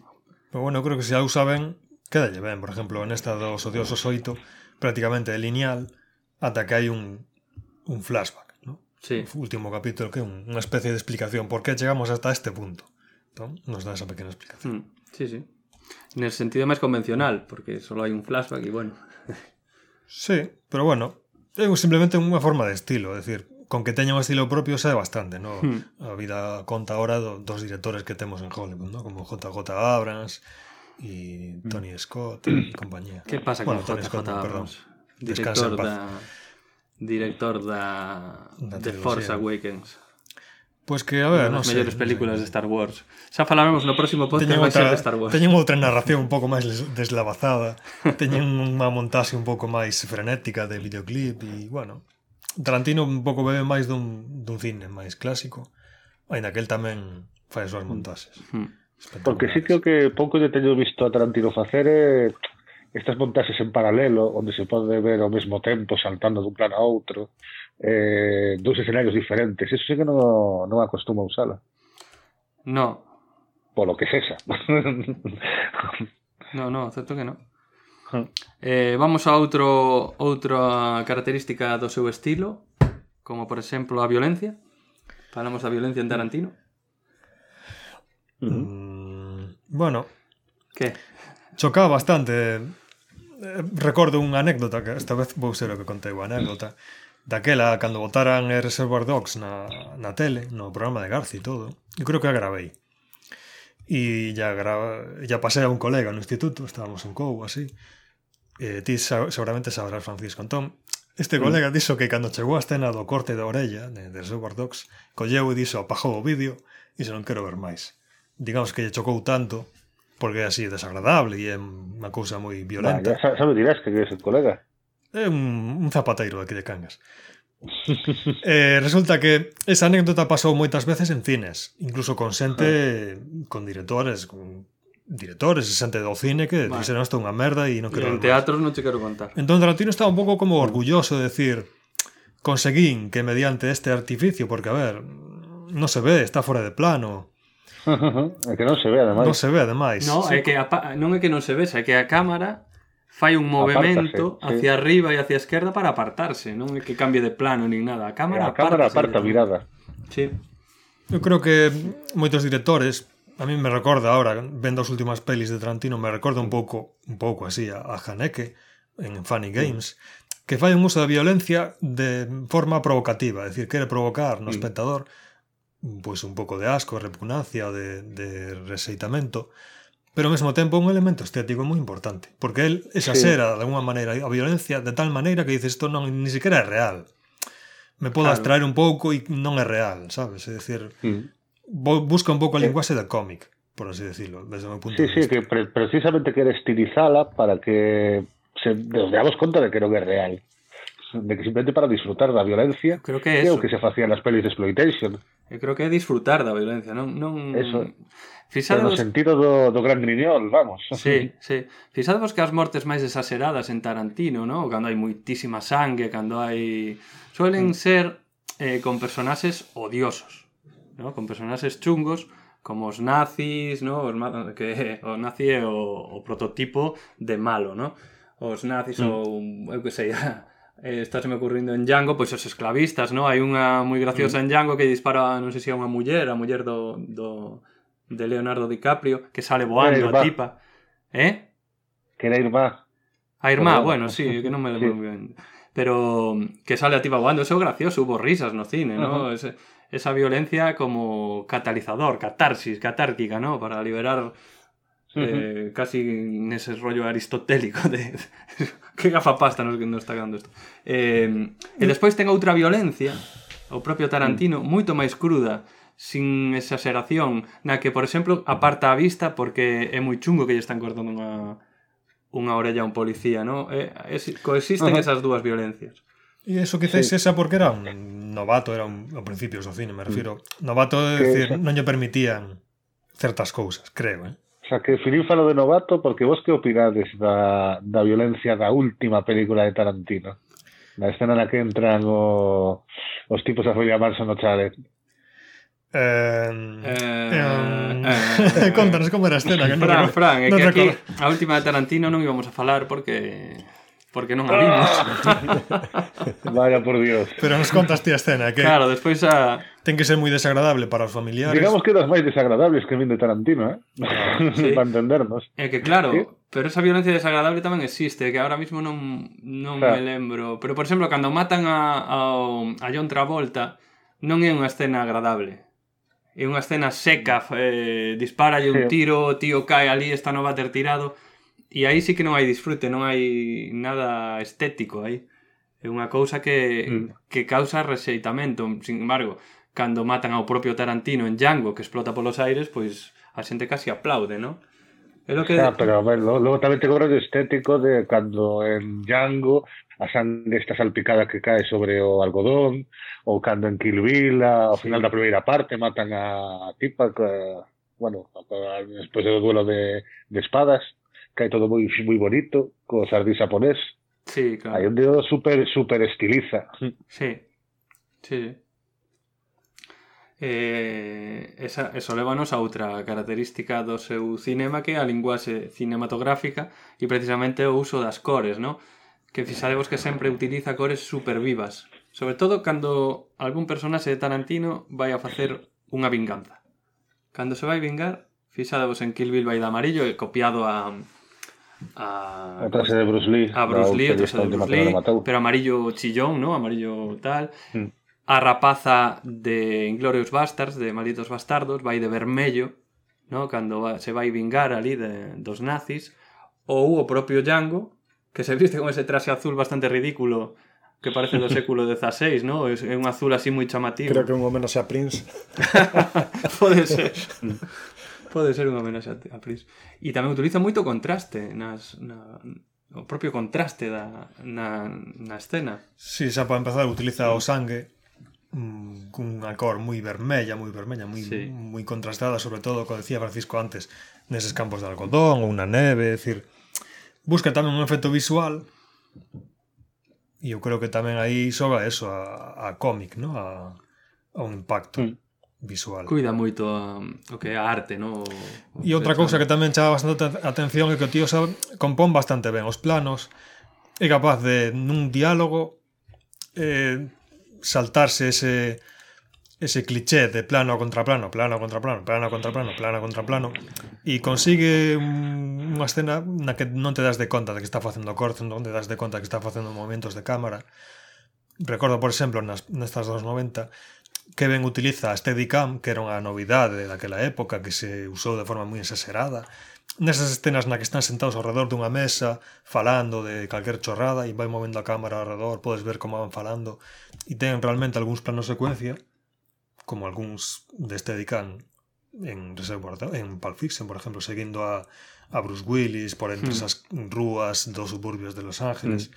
Pero bueno, creo que se algo saben, quedalle ben. Por exemplo, nesta dos odiosos oito, prácticamente é lineal, ata que hai un, un flashback, ¿no? Sí. O último capítulo que é un, unha especie de explicación por que chegamos hasta este punto. Nos dá esa pequena explicación. Mm, sí, sí. En el sentido máis convencional, porque solo hai un flashback e bueno. Sí, pero bueno, un- simplemente unha forma de estilo, é dicir, con que teña un estilo propio sabe bastante, ¿no? Hmm. A vida conta ahora do, dos directores que temos en Hollywood, ¿no? Como JJ Abrams e Tony Scott e compañía. Que pasa con Bueno, Tony JJ Scott, perdón. Abrams? Descansa Director en paz. da director da Da The. Force Awakens. Pois pues que, a ver, non sei. mellores películas de Star Wars. Xa falaremos no próximo podcast teñen outra, de Star Wars. Teñen outra narración un pouco máis deslavazada. teñen unha montaxe un pouco máis frenética de videoclip e, bueno, Tarantino un pouco bebe máis dun, dun cine máis clásico. Ainda que el tamén fai as súas montaxes. Porque sí que que pouco lle teño visto a Tarantino facer é eh, estas montaxes en paralelo, onde se pode ver ao mesmo tempo saltando dun plano a outro eh, dous escenarios diferentes. Eso sí que non, non acostumo a usala. No. Polo que cesa. no, no, certo que no. Hmm. Eh, vamos a outro outra característica do seu estilo, como por exemplo a violencia. Falamos da violencia en hmm. Tarantino. Hmm. Mm, bueno, que chocaba bastante. Eh, recordo unha anécdota que esta vez vou ser o que contei a anécdota. Mm daquela cando votaran Reservoir Dogs na, na tele, no programa de Garci e todo, eu creo que a gravei. E ya, gra... ya pasé a un colega no instituto, estábamos en Cou, así, eh, ti sa... seguramente sabrás Francisco. Entón, este colega dixo que cando chegou a escena do corte da orella de, de Reservoir Dogs, colleu e dixo apagou o vídeo e se non quero ver máis. Digamos que lle chocou tanto porque é así desagradable e é unha cousa moi violenta. Bah, xa, xa me dirás que é ese colega é un, un zapateiro aquí de Cangas. eh, resulta que esa anécdota pasou moitas veces en cines, incluso con xente, ah. con directores, con directores e xente do cine que vale. dixeron isto unha merda e non quero... en teatros non te quero contar. Entón Tarantino estaba un pouco como orgulloso de decir conseguín que mediante este artificio, porque a ver, non se ve, está fora de plano, é que non se ve ademais. Non se ve ademais. Non, sí. é que a, non é que non se ve, é que a cámara fai un movimento Apártase, hacia sí. arriba e hacia a esquerda para apartarse, non é que cambie de plano nin nada. A cámara, a cámara aparta a mirada. Sí. Eu creo que moitos directores A mí me recorda ahora, vendo as últimas pelis de Tarantino, me recorda un pouco, un pouco así a, a Haneke en Funny Games, que fai un uso da violencia de forma provocativa, é dicir, quere provocar no espectador pois pues, un pouco de asco, repugnancia, de, de reseitamento, pero ao mesmo tempo un elemento estético moi importante, porque el exasera sí. de alguma maneira a violencia de tal maneira que dices isto non ni siquiera é real. Me podo claro. abstraer un pouco e non é real, sabes? É dicir, mm. busca un pouco a linguaxe da cómic, por así decirlo, desde o meu punto sí, de vista. Sí, sí, que pre precisamente quere estilizala para que se nos damos conta de que non é real de que simplemente para disfrutar da violencia creo que, é o que se facía nas pelis de exploitation eu creo que é disfrutar da violencia non, non... Eso. Fixadevos... no sentido do, do gran griñol, vamos sí, sí. fixadevos que as mortes máis desaseradas en Tarantino ¿no? cando hai moitísima sangue cando hai suelen mm. ser eh, con personaxes odiosos ¿no? con personaxes chungos como os nazis, ¿no? os ma... que o nazi é o, o prototipo de malo, ¿no? Os nazis mm. ou eu que sei, eh, está se me ocurrindo en Django, pois os esclavistas, ¿no? Hai unha moi graciosa en Django que dispara, non sei se é unha muller, a muller do, do de Leonardo DiCaprio, que sale voando Irmá. a tipa. Eh? Que era irmá. A irmá, bueno, sí, que non me lembro Sí. ben. Pero que sale a tipa voando, eso é gracioso, hubo risas no cine, ¿no? Ese, esa violencia como catalizador, catarsis, catárquica, ¿no? Para liberar eh, casi nese rollo aristotélico de que gafapasta nos, nos está quedando isto. Eh, e despois ten outra violencia, o propio Tarantino, mm. moito máis cruda, sin exageración, na que, por exemplo, aparta a vista porque é moi chungo que lle están cortando unha, unha orella a un policía, ¿no? Eh, es, coexisten Ajá. esas dúas violencias. E eso quizáis sí. esa porque era un novato, era un, ao principios do cine, me mm. refiro. Novato, é dicir, non lle permitían certas cousas, creo, eh? Xa que falo de novato, porque vos que opinades da, da violencia da última película de Tarantino? Na escena na que entran o, os tipos a follar no chalet. Eh, eh, eh, Contanos como era a escena que Fran, non Fran, é que aquí a última de Tarantino non íbamos a falar porque porque non a vimos Vaya por Dios Pero nos contas ti a escena que... Claro, despois a, ten que ser moi desagradable para os familiares. Digamos que das máis desagradables que vinde Tarantino, eh? Sí. para entendernos. É que claro, ¿Sí? pero esa violencia desagradable tamén existe, que ahora mismo non, non claro. me lembro. Pero, por exemplo, cando matan a, a, a John Travolta, non é unha escena agradable. É unha escena seca, eh, dispara un tiro, o tío cae ali, está no váter tirado. E aí sí que non hai disfrute, non hai nada estético aí. É unha cousa que, mm. que causa rexeitamento. Sin embargo, cando matan ao propio Tarantino en Django que explota polos aires, pois a xente casi aplaude, non? É lo que... Ah, pero a ver, logo tamén te cobras estético de cando en Django a sangre está salpicada que cae sobre o algodón, ou cando en Kill Bill, ao final da primeira parte, matan a tipa, que, bueno, despois do duelo de, de espadas, cae todo moi moi bonito, co sardí japonés. Sí, claro. Hai un dedo super, super estiliza. Sí, sí. sí eh, esa, eso levanos a outra característica do seu cinema que é a linguaxe cinematográfica e precisamente o uso das cores, no? Que fixadevos que sempre utiliza cores super vivas, sobre todo cando algún personaxe de Tarantino vai a facer unha vinganza. Cando se vai vingar, fixadevos en Kill Bill vai de amarillo e copiado a a a traxe de Bruce Lee a Bruce Lee, o traxe de Bruce Lee, pero amarillo chillón, ¿no? amarillo tal mm a rapaza de Inglorious Bastards, de Malditos Bastardos, vai de vermello, no? cando se vai vingar ali de, dos nazis, ou o propio Django, que se viste con ese traxe azul bastante ridículo que parece do século XVI, no? É un azul así moi chamativo. Creo que un homenaxe a Prince. Pode ser. Pode ser un homenaxe a Prince. E tamén utiliza moito contraste nas, na, o propio contraste da, na, na escena. Si, sí, xa para empezar utiliza o sangue cunha cor moi vermella, moi vermella, moi, sí. moi contrastada, sobre todo, como decía Francisco antes, neses campos de algodón ou na neve, é dicir, busca tamén un efecto visual e eu creo que tamén aí sobra eso a, a cómic, ¿no? a, a un impacto. Mm visual. Cuida moito a, o que é a arte, no? O, e outra cousa que tamén chama bastante atención é que o tío sabe, compón bastante ben os planos, é capaz de nun diálogo eh, saltarse ese, ese cliché de plano contra plano, plano contra plano, plano contra plano, plano contra plano, e consigue un, unha escena na que non te das de conta de que está facendo corte, non te das de conta de que está facendo movimentos de cámara. Recordo, por exemplo, nas, nestas dos 90, que ben utiliza a Steadicam, que era unha novidade daquela época que se usou de forma moi exagerada, nesas escenas na que están sentados ao redor dunha mesa falando de calquer chorrada e vai movendo a cámara ao redor, podes ver como van falando e ten realmente algúns planos secuencia como algúns deste dedican en Reservoir en Pulp Fiction, por exemplo, seguindo a, a Bruce Willis por entre hmm. esas rúas dos suburbios de Los Ángeles mm.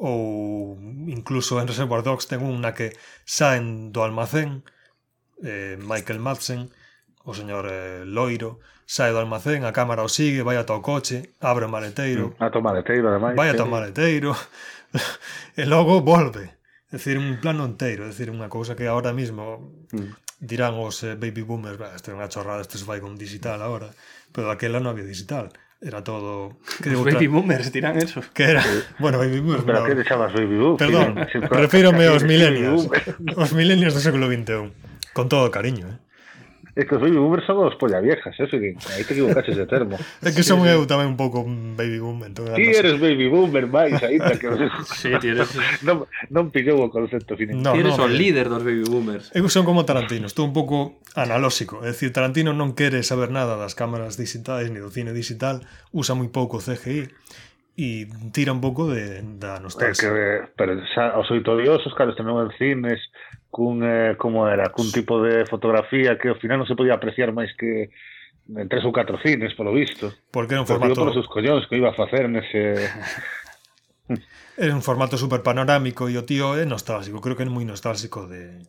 ou incluso en Reservoir Dogs ten unha que saen do almacén eh, Michael Madsen o señor eh, Loiro sae do almacén, a cámara o sigue, vai ata o coche, abre o maleteiro. Mm, ata o maleteiro, ademais. Vai ata o eh. maleteiro e logo volve. É dicir, un plano inteiro, é dicir, unha cousa que ahora mismo mm. dirán os eh, baby boomers, esta é unha chorrada, isto se vai con digital agora, pero daquela non había digital era todo creo Os baby boomers dirán eso que era eh, bueno baby boomers pero no. que chamas baby boomers perdón refírome aos milenios os milenios do século XXI con todo cariño eh É que os baby boomers son os polla viejas, eso que aí te equivocaches de termo. É que son eu tamén un pouco baby boomer. Entón, ti eres baby boomer máis aínda que os... sí, ti eres... non, non pillou o concepto finito. No, ti eres no, o líder dos baby boomers. Eu son como Tarantino, estou un pouco analóxico. É dicir, Tarantino non quere saber nada das cámaras digitais ni do cine digital, usa moi pouco CGI e tira un pouco de, da nostalgia. É que, pero xa, os oito odiosos, claro, tamén en cines, cun, eh, como era, cun tipo de fotografía que ao final non se podía apreciar máis que en tres ou catro cines, polo visto. Porque era un formato... Por os collóns que iba a facer nese... era un formato super panorámico e o tío é nostálgico, creo que é moi nostálgico de,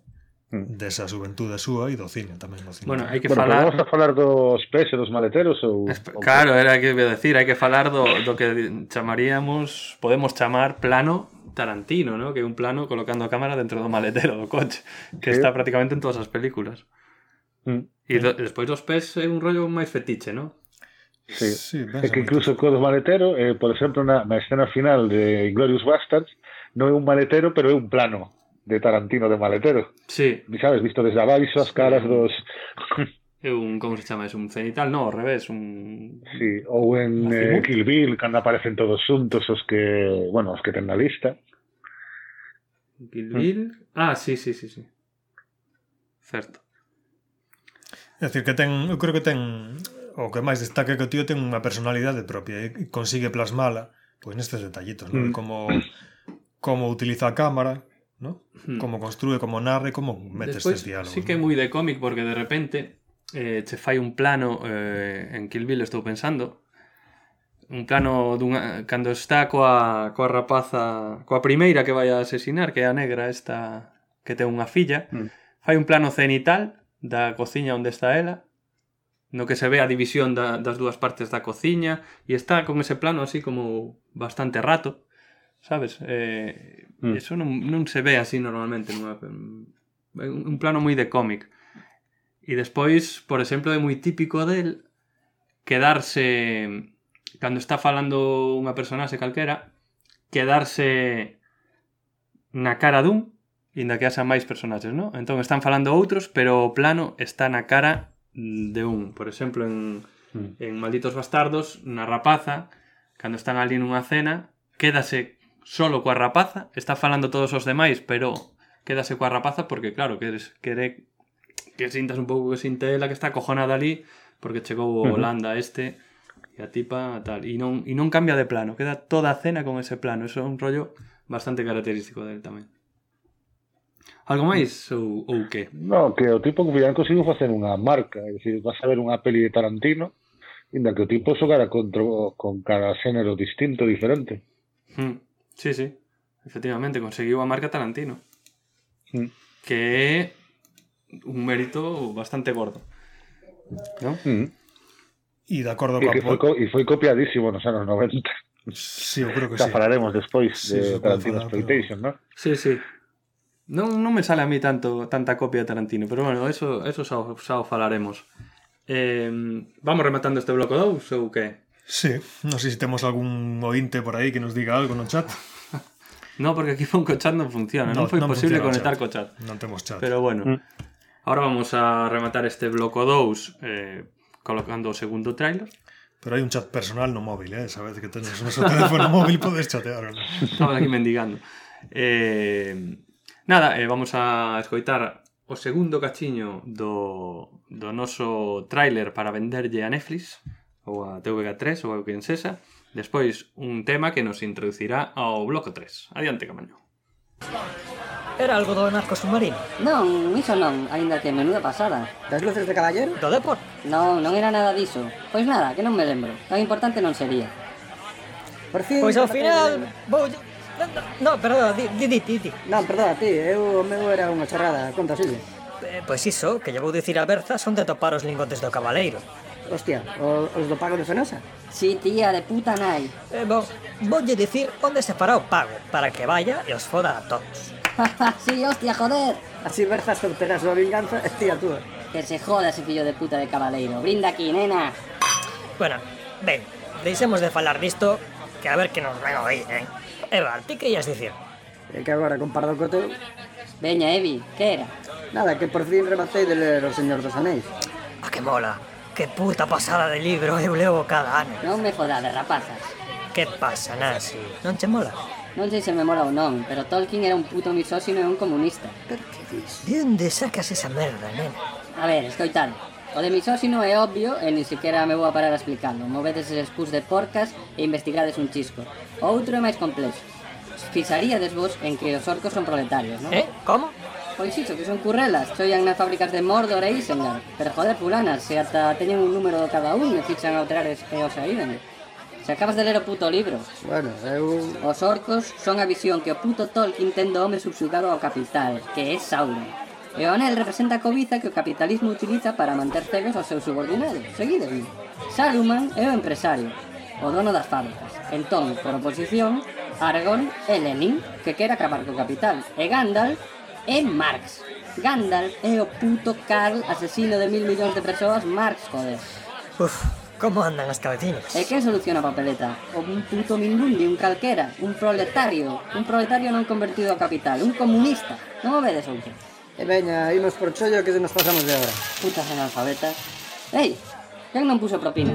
hmm. desa xuventude súa e do cine tamén do cine. Bueno, hai que bueno, falar vamos a falar dos pés e dos maleteros ou Claro, era que iba a decir, hai que falar do, do que chamaríamos, podemos chamar plano Tarantino, ¿no? Que un plano colocando cámara dentro do maletero do coche, que Sí. está prácticamente en todas as películas. Mm, E do, despois dos pés é un rollo máis fetiche, ¿no? sí. sí, É que incluso co do maletero, eh, por exemplo, na, na escena final de Inglorious Bastards, non é un maletero, pero é un plano de Tarantino de maletero. Sí, Ni sabes, visto desde abaixo as caras dos... É un, como se chama, é un cenital, no, ao revés, un... Sí, ou en eh, Kill Bill, cando aparecen todos xuntos os que, bueno, os que ten na lista. Kill Bill... Mm. Ah, sí, sí, sí, sí. Certo. É dicir, que ten, eu creo que ten o que máis destaca que o tío ten unha personalidade propia e consigue plasmala pois nestes detallitos, mm. non? Como como utiliza a cámara, ¿no? Hmm. Como construe, como narre, como mete Después, estes diálogos. Sí que é moi de cómic porque de repente eh, che fai un plano eh, en Kill Bill estou pensando un plano dunha, cando está coa, coa rapaza coa primeira que vai a asesinar que é a negra esta que ten unha filla mm. fai un plano cenital da cociña onde está ela no que se ve a división da, das dúas partes da cociña e está con ese plano así como bastante rato sabes? Eh, mm. Eso non, non se ve así normalmente nunha, un, un plano moi de cómic E despois, por exemplo, é moi típico del quedarse cando está falando unha personaxe calquera, quedarse na cara dun, inda que haxa máis personaxes, non? Entón están falando outros, pero o plano está na cara de un. Por exemplo, en, mm. en Malditos Bastardos, na rapaza, cando están ali nunha cena, quédase solo coa rapaza, está falando todos os demais, pero quédase coa rapaza porque, claro, queres, quere que sintas un pouco que sintela que está cojonada ali porque chegou o Holanda este e a tipa tal e non, e non cambia de plano, queda toda a cena con ese plano, eso é un rollo bastante característico del tamén. Algo máis ou, ou que? No, que o tipo que han conseguido facer unha marca, é dicir, vas a ver unha peli de Tarantino, inda que o tipo xogara contra, con cada xénero distinto, diferente. Mm, sí, sí, efectivamente, conseguiu a marca Tarantino. Mm. Que é un mérito bastante gordo. ¿No? Mm. E de acordo E coa que foi, po- co- e foi copiadísimo nos anos 90. Sí, eu creo que sí. falaremos despois Sí, de Tarantino falar, Exploitation, ¿no? Sí, sí. Non, non me sale a mí tanto tanta copia de Tarantino, pero bueno, eso, eso xa, xa o falaremos. Eh, vamos rematando este bloco 2 ou que? Sí, non sei se temos algún ointe por aí que nos diga algo no chat. No, porque aquí con chat non funciona, non, No, foi non posible funciona o conectar co chat. Non temos chat. Pero bueno, Mm. Ahora vamos a rematar este bloco 2 eh, colocando o segundo trailer. Pero hai un chat personal no móvil, eh? Sabes que tenes o noso teléfono móvil podes chatear. ¿no? Estaba aquí mendigando. Eh, nada, eh, vamos a escoitar o segundo cachiño do, do noso tráiler para venderlle a Netflix ou a TVG3 ou a quen sexa. Despois un tema que nos introducirá ao bloco 3. Adiante, camaño. Era algo do narco submarino? Non, iso non, aínda que menuda pasada. Das luces de caballero? Do Depor? Non, non era nada diso. Pois nada, que non me lembro. Tan importante non sería. Por fin... Pois ao final, vou... Non, perdona, di, di, di, di. Non, perdona, ti, eu o meu era unha charrada, conta sigue. Eh, pois iso, que lle vou dicir a Berza son de topar os lingotes do cabaleiro. Hostia, o, os do pago de Fenosa? Si, sí, tía, de puta nai. Eh, bon, voulle dicir onde se fará o pago, para que vaya e os foda a todos sí, hostia, joder. Así verzas solteras súa vinganza, tía túa. Que se joda ese fillo de puta de cabaleiro. Brinda aquí, nena. Bueno, ben, deixemos de falar disto, que a ver que nos ven aí, eh? Eva, ti que ias dicir? E que agora compardo co teu... Veña, Evi, que era? Nada, que por fin rematei de ler O Señor dos Anéis. A que mola. Que puta pasada de libro eu leo cada ano. Non me fodades, rapazas. Que pasa, Nasi? Non che mola? Non sei se me mola ou non, pero Tolkien era un puto misóxino e un comunista. Pero que dis? De onde sacas esa merda, nena? A ver, escoitad. O de misóxino é obvio e ni siquiera me vou a parar a explicando. Movedes eses pus de porcas e investigades un chisco. O outro é máis complexo. Fixaríades vos en que os orcos son proletarios, non? Eh? Como? Pois iso, que son currelas, choian nas fábricas de Mordor e Isengard. Pero joder, fulanas, se ata teñen un número cada un e fichan a outrar e os aíben. Se acabas de ler o puto libro. Bueno, eu... Os orcos son a visión que o puto Tolkien ten do home subxugado ao capital, que é Sauron. E o anel representa a cobiza que o capitalismo utiliza para manter cegos aos seus subordinados. Seguideme. Saruman é o empresario, o dono das fábricas. Entón, por oposición, Aragorn é Lenin, que quere acabar co capital. E Gandalf é Marx. Gandalf é o puto Karl asesino de mil millóns de persoas Marx, joder. Uf, Como andan as cabeciñas? E quen soluciona a papeleta? O un puto mindundi, un calquera, un proletario, un proletario non convertido a capital, un comunista. Non o vedes outro? E eh, veña, imos por chollo que nos pasamos de hora. Putas analfabetas. Ei, quen non puso propina?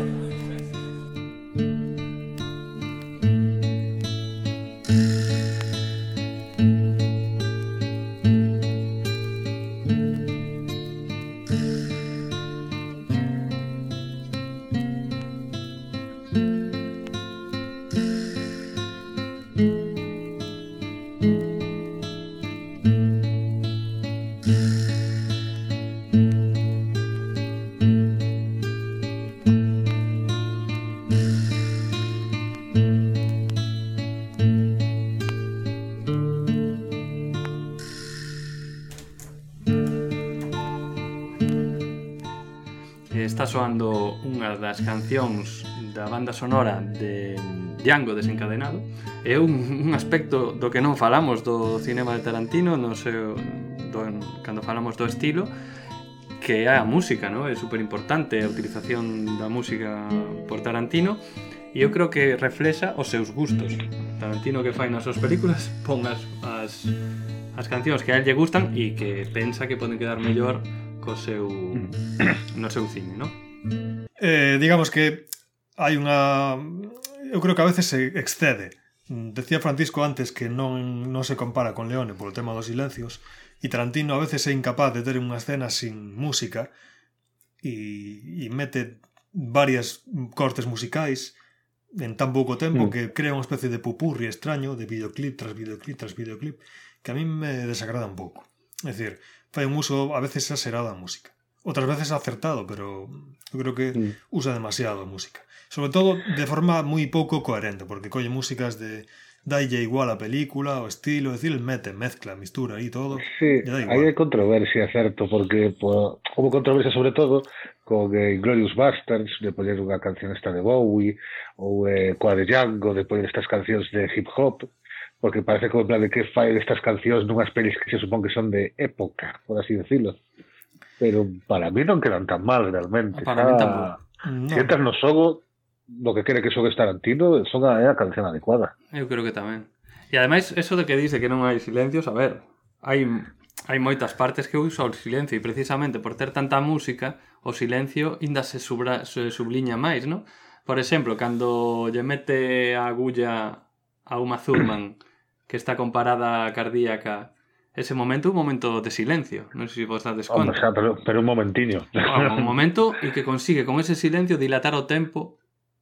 cancións da banda sonora de Django desencadenado é un, un aspecto do que non falamos do cinema de Tarantino no seu, do, cando falamos do estilo que é a música, non? É super importante a utilización da música por Tarantino e eu creo que reflexa os seus gustos. Tarantino que fai nas súas películas pon as, as, as cancións que a él lle gustan e que pensa que poden quedar mellor co seu mm. no seu cine, non? Eh, digamos que hai unha... Eu creo que a veces se excede. Decía Francisco antes que non, non se compara con Leone polo tema dos silencios e Tarantino a veces é incapaz de ter unha escena sin música e, e mete varias cortes musicais en tan pouco tempo mm. que crea unha especie de pupurri extraño de videoclip tras videoclip tras videoclip que a mí me desagrada un pouco. É dicir, fai un uso a veces exagerado da música. Outras veces acertado, pero Eu creo que mm. usa demasiado a música. Sobre todo de forma moi pouco coherente, porque colle músicas de dalle igual a película, o estilo, es decir, mete, mezcla, mistura e todo. Sí, aí hai controversia, certo, porque po, houve controversia sobre todo con eh, Glorious Bastards, de poñer unha canción esta de Bowie, ou eh, coa de Django, de poñer estas cancións de hip hop, porque parece como en plan de que fai estas cancións nunhas pelis que se supón que son de época, por así decirlo pero para mí non quedan tan mal realmente. Para Está... mí tampouco. No. Entras no xogo, lo que quere que xogue Tarantino son a, a canción adecuada. Eu creo que tamén. E ademais, eso de que dice que non hai silencios, a ver, hai hai moitas partes que uso o silencio e precisamente por ter tanta música, o silencio inda se, subra, se subliña máis, non? Por exemplo, cando lle mete a agulla a Uma Thurman que está comparada a cardíaca ese momento, un momento de silencio. Non sei se vos dades conta. Hombre, xa, pero, pero un momentiño. Bueno, un momento e que consigue con ese silencio dilatar o tempo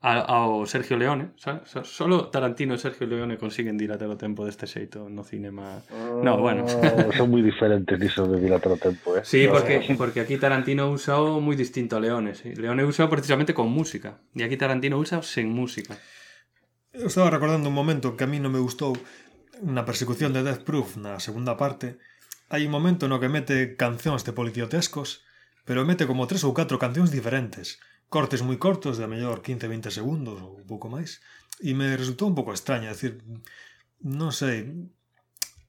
ao Sergio Leone, ¿sabes? Solo Tarantino e Sergio Leone consiguen dilatar o tempo deste xeito no cinema. No, ah, bueno. son moi diferentes iso de dilatar o tempo, eh. Sí, porque porque aquí Tarantino usa o moi distinto a Leone, sí. Leone usa precisamente con música e aquí Tarantino usa sen música. Eu estaba recordando un momento que a mí non me gustou na persecución de Death Proof na segunda parte, hai un momento no que mete cancións de policiotescos, pero mete como tres ou catro cancións diferentes, cortes moi cortos, de mellor 15-20 segundos ou un pouco máis, e me resultou un pouco extraña, decir, non sei,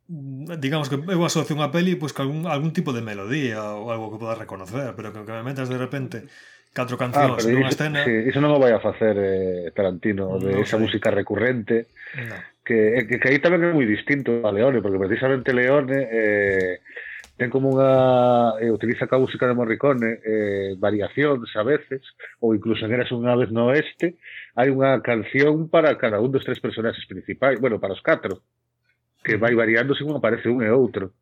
digamos que eu asocio unha peli pois, pues, que algún, algún tipo de melodía ou algo que poda reconocer, pero que, que me metas de repente catro ah, cancións ah, nunha escena. Sí, iso non o vai a facer eh, Tarantino, no, de esa sei. música recurrente. No. Que, eh, que, que aí tamén é moi distinto a Leone, porque precisamente Leone eh, ten como unha... Eh, utiliza a música de Morricone eh, variacións a veces, ou incluso en Eras unha vez no oeste, hai unha canción para cada un dos tres personaxes principais, bueno, para os catro, que mm. vai variando según aparece un e outro.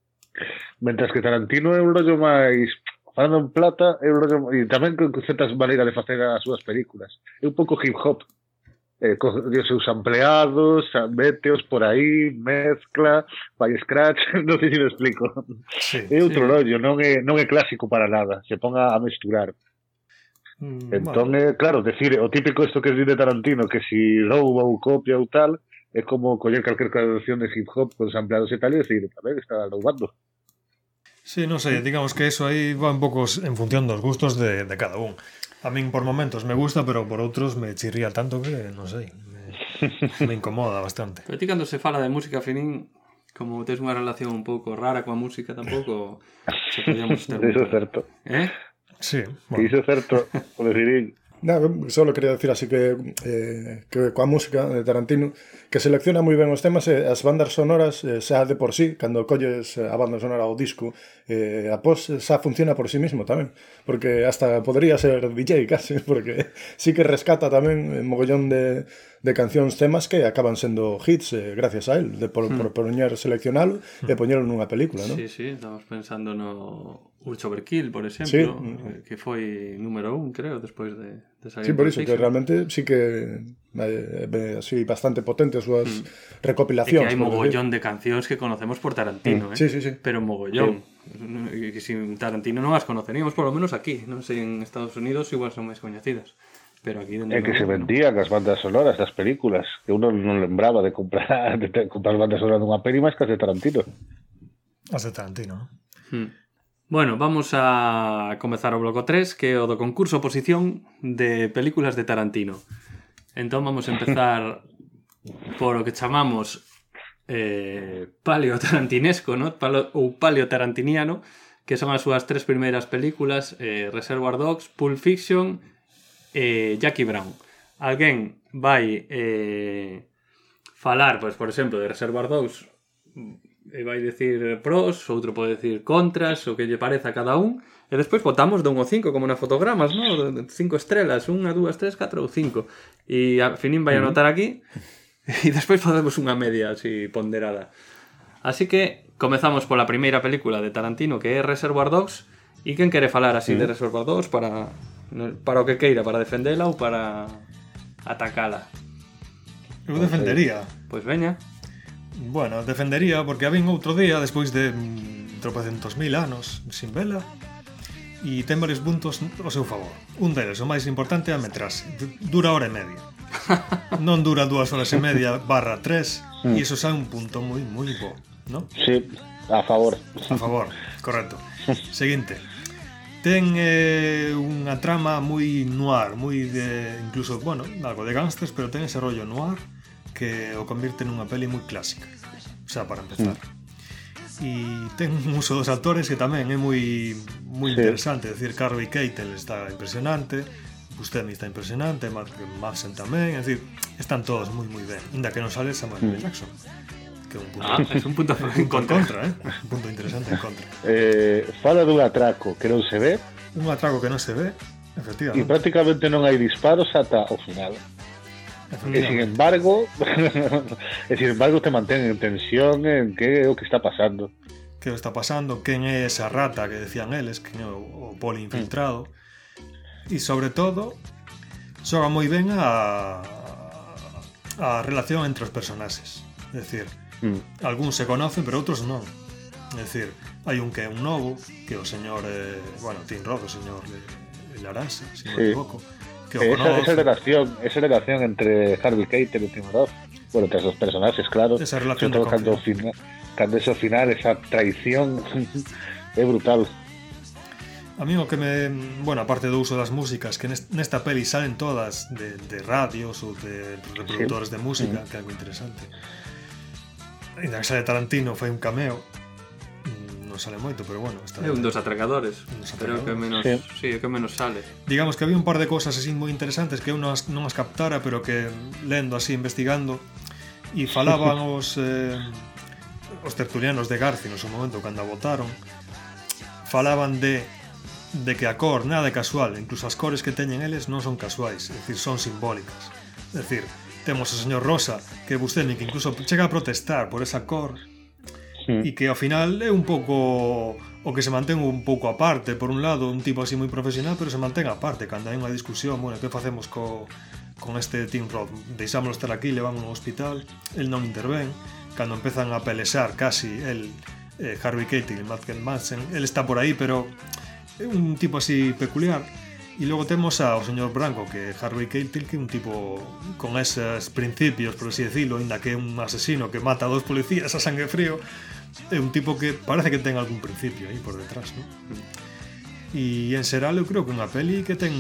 Mentras que Tarantino é un rollo máis falando en plata, eu creo e tamén con certas maneiras de facer as súas películas. É un pouco hip hop. Eh, coge os seus empleados, méteos por aí, mezcla, vai scratch, non sei se me explico. Sí, é outro sí. rollo, non é, non é clásico para nada, se ponga a mesturar. Mm, entón, vale. é, claro, decir, o típico isto que dice Tarantino, que si rouba ou copia ou tal, é como coller calquer traducción de hip hop con empleados e tal e decir, a ver, está roubando. Sí, non sei, digamos que eso aí va un pouco en función dos gustos de, de cada un. A min por momentos me gusta, pero por outros me chirría tanto que, non sei, me, me incomoda bastante. Pero ti cando se fala de música finín, como tes unha relación un pouco rara coa música tampouco, se podíamos ter... Eh? Iso é certo. Eh? Sí, bueno. Iso é certo, o de finín. Nah, solo quería decir así que, eh, que coa música de Tarantino que selecciona moi ben os temas e eh, as bandas sonoras eh, xa de por sí cando colles eh, a banda sonora ao disco eh, a pos eh, xa funciona por sí mismo tamén porque hasta podría ser DJ casi porque sí que rescata tamén un mogollón de, de cancións temas que acaban sendo hits eh, gracias a él de por, por, hmm. por, seleccionalo e hmm. poñelo nunha película, non? Sí, sí, estamos pensando no Urch Overkill, por exemplo, sí. que foi número un, creo, despois de, de sair. Sí, por iso, que realmente sí que eh, así bastante potente as súas mm. recopilacións. É que hai mogollón decir. de cancións que conocemos por Tarantino, mm. eh? sí, sí, sí. pero mogollón. Sí. Que sin Tarantino non as conoceríamos, por lo menos aquí, non sei, en Estados Unidos igual son máis coñecidas. Pero aquí é que se vendían as bandas sonoras das películas, que uno non lembraba de comprar de, comprar bandas sonoras dunha peli máis que as de Tarantino. As de Tarantino. Hmm. Bueno, vamos a comezar o bloco 3, que é o do concurso oposición de películas de Tarantino. Entón vamos a empezar por o que chamamos eh, paleo tarantinesco, ¿no? Palo, ou paleo tarantiniano, que son as súas tres primeiras películas, eh, Reservoir Dogs, Pulp Fiction e eh, Jackie Brown. Alguén vai eh, falar, pois, pues, por exemplo, de Reservoir Dogs e vai dicir eh, pros, outro pode dicir contras, o que lle pareza a cada un, e despois votamos dun ou cinco, como na fotogramas, no? Cinco estrelas, unha, dúas, tres, catro ou cinco. E a Finín vai anotar aquí, e despois facemos unha media así ponderada. Así que comezamos pola primeira película de Tarantino que é Reservoir Dogs, e quen quere falar así de Reservoir Dogs para, para o que queira, para defendela ou para atacala? Eu defendería. Pois pues, veña. Bueno, defendería porque habín outro día despois de mm, tropecentos mil anos sin vela e ten varios puntos ao seu favor. Un deles, o máis importante, é a metrase. Dura hora e media. non dura dúas horas e media barra tres e mm. iso xa é un punto moi moi bo, No? Sí, a favor. A favor, correcto. Seguinte. Ten eh, unha trama moi noir, moi de incluso, bueno, algo de gangsters, pero ten ese rollo noir que o convirte nunha peli moi clásica. O sea, para empezar. Mm. E ten un uso dos actores que tamén é moi moi sí. interesante, decir, Carvey Keitel está impresionante, Bustemi está impresionante, Mark Madsen tamén, é dicir, están todos moi moi ben, inda que non sale Samuel mm. Jackson. Que un punto, ah, é un punto en contra, contra eh? un punto interesante en contra. Eh, fala dun atraco que non se ve. Un atraco que non se ve, efectivamente. E prácticamente non hai disparos ata o final. E sin embargo, e sin embargo te mantén en tensión en que é o que está pasando. Que está pasando, quen é esa rata que decían eles, quen é o, o poli mm. infiltrado. Mm. E sobre todo, xoga moi ben a, a relación entre os personaxes. É dicir, mm. algúns se conocen, pero outros non. É dicir, hai un que é un novo, que o señor, eh, bueno, Tim Roth, o señor eh, Laranse, se non sí. equivoco, Eh, esa, esa, relación, esa relación entre Harvey Keitel y Timorov, bueno, entre esos personajes, claro. Esa relación. Sobre todo cuando, final, final, esa traición, es brutal. A mí que me. Bueno, aparte de uso de las músicas, que en esta peli salen todas de, radios o de reproductores de música, que es algo interesante. Y sale Tarantino, fue un cameo. non sale moito, pero bueno, está É un dos atracadores, un dos pero que menos, sí. sí, que menos sale. Digamos que había un par de cousas así moi interesantes que eu non as, non as captara, pero que lendo así, investigando, e falaban os eh, os tertulianos de Garci no seu momento cando a votaron, falaban de de que a cor nada é casual, incluso as cores que teñen eles non son casuais, é dicir, son simbólicas. É dicir, temos o señor Rosa, que Buscemi, que incluso chega a protestar por esa cor sí. e que ao final é un pouco o que se mantén un pouco aparte. Por un lado un tipo así moi profesional pero se mantén aparte. Cando hai unha discusión bueno, que facemos co, con este Team Roth deixámoslo estar aquí, levámoslo ao hospital el non intervén. Cando empezan a pelexar casi el eh, Harvey Keitel e Madsen Madsen el está por aí pero é un tipo así peculiar. E logo temos ao señor Branco, que Harvey Keitel, que é un tipo con esos principios, por así decirlo, ainda que é un asesino que mata a dos policías a sangue frío, é un tipo que parece que ten algún principio aí por detrás, non? Mm. E en Seral eu creo que unha peli que ten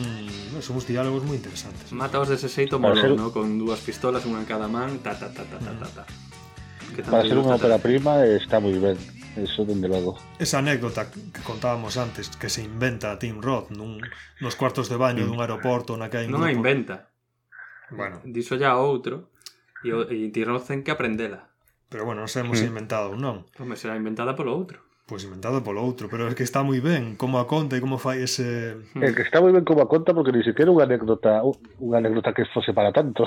no, son uns diálogos moi interesantes. Mataos dese xeito molón, ser... no? con dúas pistolas, unha en cada man, ta ta ta ta ta ta. ta. Mm. Para ser unha ópera prima está moi ben. Eso dende logo. Esa anécdota que contábamos antes que se inventa Tim Roth nun, nos cuartos de baño dun aeroporto na que hai Non a inventa. Bueno. Diso ya outro e, e Tim Roth ten que aprendela. Pero bueno, non sabemos se mm. inventada ou non. Home, será inventada polo outro. Pois inventada polo outro, pero é que está moi ben como a conta e como fai ese... Mm. É que está moi ben como a conta porque ni siquiera unha anécdota unha anécdota que fose para tanto.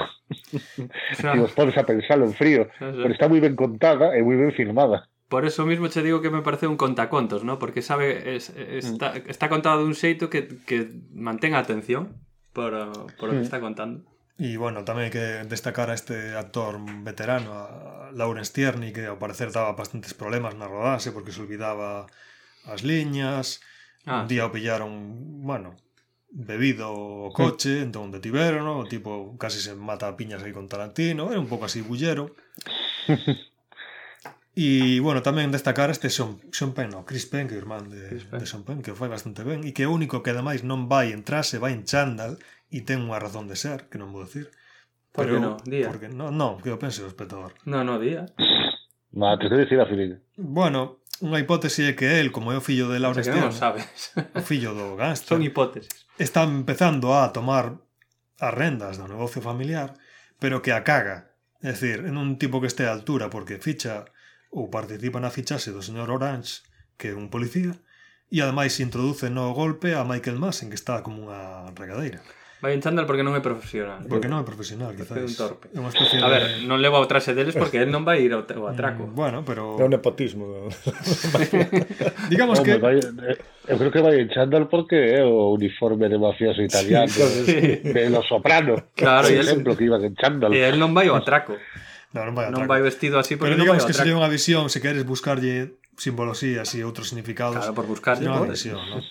Claro. vos pones a pensalo en frío. Claro. Pero está moi ben contada e moi ben filmada. Por eso mismo che digo que me parece un contacontos, ¿no? Porque sabe es, está, mm. está contado dun xeito que, que mantén a atención por, por o que está contando. E, bueno, tamén hai que destacar a este actor veterano, a Lawrence Tierney, que ao parecer daba bastantes problemas na rodaxe porque se olvidaba as liñas, ah. un día o pillaron, bueno, bebido o coche, sí. entón detiveron, o tipo casi se mata a piñas aí con Tarantino, era un pouco así bullero. E, bueno, tamén destacar este Sean, Sean Penn, no, Chris Penn, que é o irmán de, Penn. de Sean Penn, que foi bastante ben, e que é o único que, ademais, non vai en vai en chándal, e ten unha razón de ser, que non vou dicir. Por que non? Día. Porque, non, non, que o pense o espectador. Non, non, día. Ma, que se dicir a Filipe. Bueno, unha hipótese é que él, como é o fillo de Laura o sea, Estiano, non sabes. o fillo do gangster, son hipóteses. Está empezando a tomar as rendas do negocio familiar, pero que a caga. É dicir, en un tipo que este a altura porque ficha ou participa na fichase do señor Orange, que é un policía, e ademais introduce no golpe a Michael Massen, que está como unha regadeira. Vai en chándal porque non é profesional. Porque non é profesional, quizás. É un torpe. É unha especie A ver, de... non levo ao traxe deles porque él non vai ir ao, ao atraco. Mm, bueno, pero... É un nepotismo. Digamos Hombre, que... Vai, eh, eu creo que vai en chándal porque é o uniforme de mafioso italiano sí, sí. de Los Soprano. Claro, por exemplo, él... que iban en chándal. E él non vai ao atraco. No, non, vai, non vai vestido así porque Pero digamos que sería unha visión, se queres buscarlle simbolosías e outros significados. Claro, por buscarlle. Sería unha visión, non?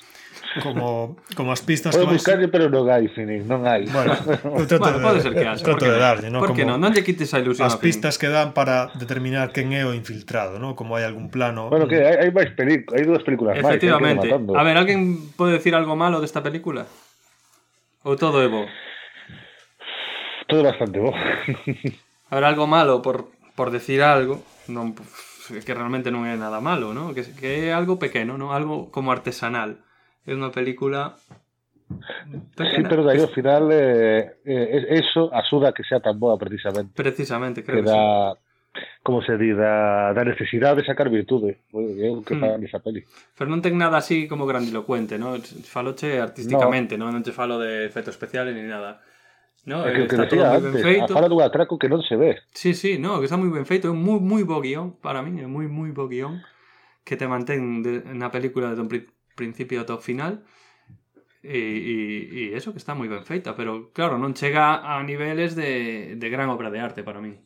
como, como as pistas Pode que vais... buscarle, pero non hai, Phoenix, non hai. Bueno, eu trato bueno, de, pode ser que haxa. Trato de darlle, non? Porque non, non lle quites a ilusión. As a pistas que dan para determinar quen é o infiltrado, non? Como hai algún plano... Bueno, que hai, hai máis películas, hai dúas películas máis. Efectivamente. A ver, alguén pode decir algo malo desta película? Ou todo é bo? Todo bastante bo. Habrá algo malo por, por decir algo, non, que realmente non é nada malo, ¿no? que, que é algo pequeno, ¿no? algo como artesanal é unha película Sí, pero daí ao final eh, eh, eso axuda a que sea tan boa precisamente. Precisamente, creo que, que da, sí. Como se di, da, da necesidade de sacar virtude. É o que mm. fan esa peli. Pero non ten nada así como grandilocuente, ¿no? Faloche artísticamente, no. non, non te falo de efectos especiales ni nada. No, é que, que está todo antes, ben feito. fala dun atraco que non se ve. Sí, sí, no, que está moi ben feito, é un moi moi bo guión para min, é moi moi bo guión que te mantén de, na película de un principio ao final e, e, e eso que está moi ben feita, pero claro, non chega a niveles de, de gran obra de arte para mí.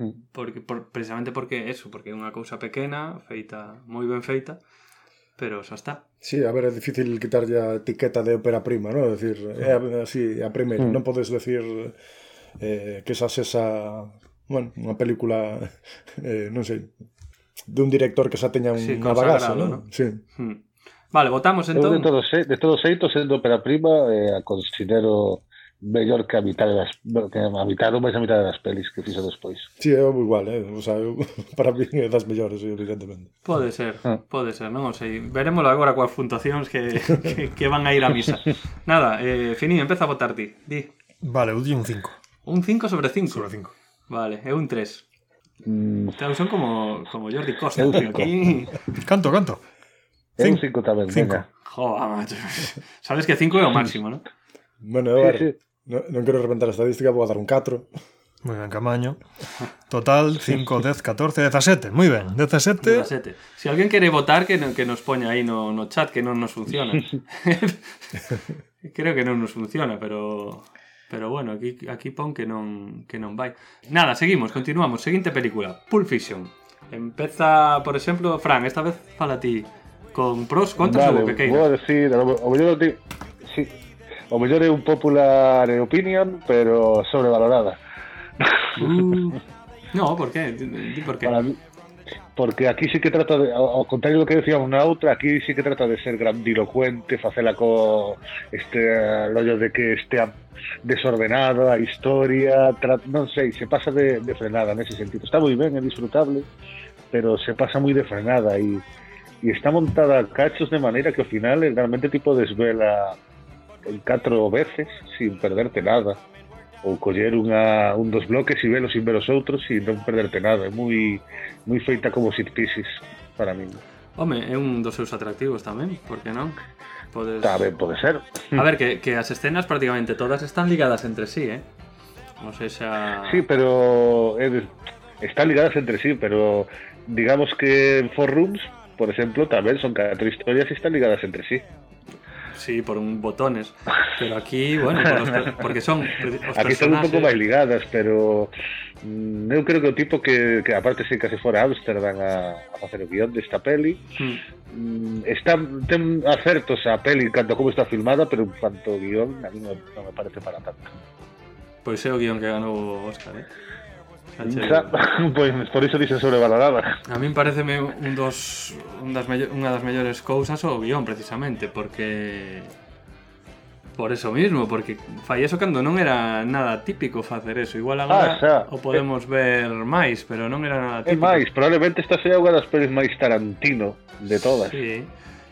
Mm. Porque, por, precisamente porque eso, porque é unha cousa pequena, feita, moi ben feita, pero xa está. Sí, a ver, é difícil quitarlle a etiqueta de ópera prima, non? É dicir, é así, a primeira, mm. non podes decir eh, que xa esa, bueno, unha película, eh, non sei, dun director que xa teña unha sí, bagaza, non? ¿no? Sí. Mm. Vale, votamos entón. Eu de entón. todos, de todos xeito, sendo ópera prima, eh, a considero mellor que a mitad das que a mitad ou máis a mitad das pelis que fixo despois. Si, sí, é igual, eh? o sea, eu, para mí é das mellores, eh, evidentemente. Pode ser, ah. pode ser, non o sei. Veremos agora coas puntuacións que, que, que van a ir a misa. Nada, eh, Fini, empeza a votar ti. Di. Vale, eu di un 5. Un 5 sobre 5? Sobre 5. Vale, é un 3. Mm. Claro, son como, como Jordi Costa. Tío, aquí... Canto, canto. É un Cinco. 5 tamén, Cinco. venga. Joder, macho. Sabes que 5 é o máximo, ¿no? Bueno, a ver, Sí, sí. non, non quero reventar a estadística, vou a dar un 4. Moi ben, Camaño. Total, 5, 10, 14, 17. Moi ben, 17. 17. Si alguén quere votar, que, no- que nos poña aí no, no chat, que non nos funciona. Creo que non nos funciona, pero... Pero bueno, aquí, aquí pon que non, que non vai. Nada, seguimos, continuamos. Seguinte película, Pulp Fiction. Empeza, por exemplo, Fran, esta vez fala ti con pros, contras Vale, ou que queira. vou decir, o, o mellor sí, o mellor é un popular opinion, pero sobrevalorada. Uh, no, por qué? Por qué. Para mí, porque aquí sí que trata de, ao contrario do que decíamos na outra, aquí sí que trata de ser grandilocuente, facela co este rollo de que estea desordenado a historia, tra, non sei, se pasa de, de frenada nese sentido. Está moi ben, é disfrutable, pero se pasa moi de frenada e y está montada a cachos de manera que al final realmente tipo desvela el catro veces sin perderte nada ou coller unha, un dos bloques e velos sin ver os outros e non perderte nada é moi, moi feita como sit pieces para mí Home, é un dos seus atractivos tamén, por que non? Podes... Tamén pode ser A ver, que, que as escenas prácticamente todas están ligadas entre sí, eh? Non sei xa... Sí, pero... Eh, están ligadas entre sí, pero digamos que en Four Rooms por exemplo, tamén son catro historias e están ligadas entre sí. Sí, por un botones. Pero aquí, bueno, por los, porque son os Aquí están un pouco máis ligadas, pero mm, eu creo que o tipo que, que aparte se case fora a Amsterdam a, a facer o guión desta peli, hmm. mm, está ten acertos a peli canto como está filmada, pero en cuanto guión a mí non, non me parece para tanto. Pois é o guión que ganou o Oscar, eh? Xa, pois por iso dixen sobrevalorada. A min pareceme un dos un das mello, unha das mellores cousas o guión precisamente, porque por eso mismo, porque fai eso cando non era nada típico facer eso. Igual ah, agora ah, xa, o podemos eh, ver máis, pero non era nada típico. É máis, probablemente esta sea unha das pelis máis Tarantino de todas. Sí.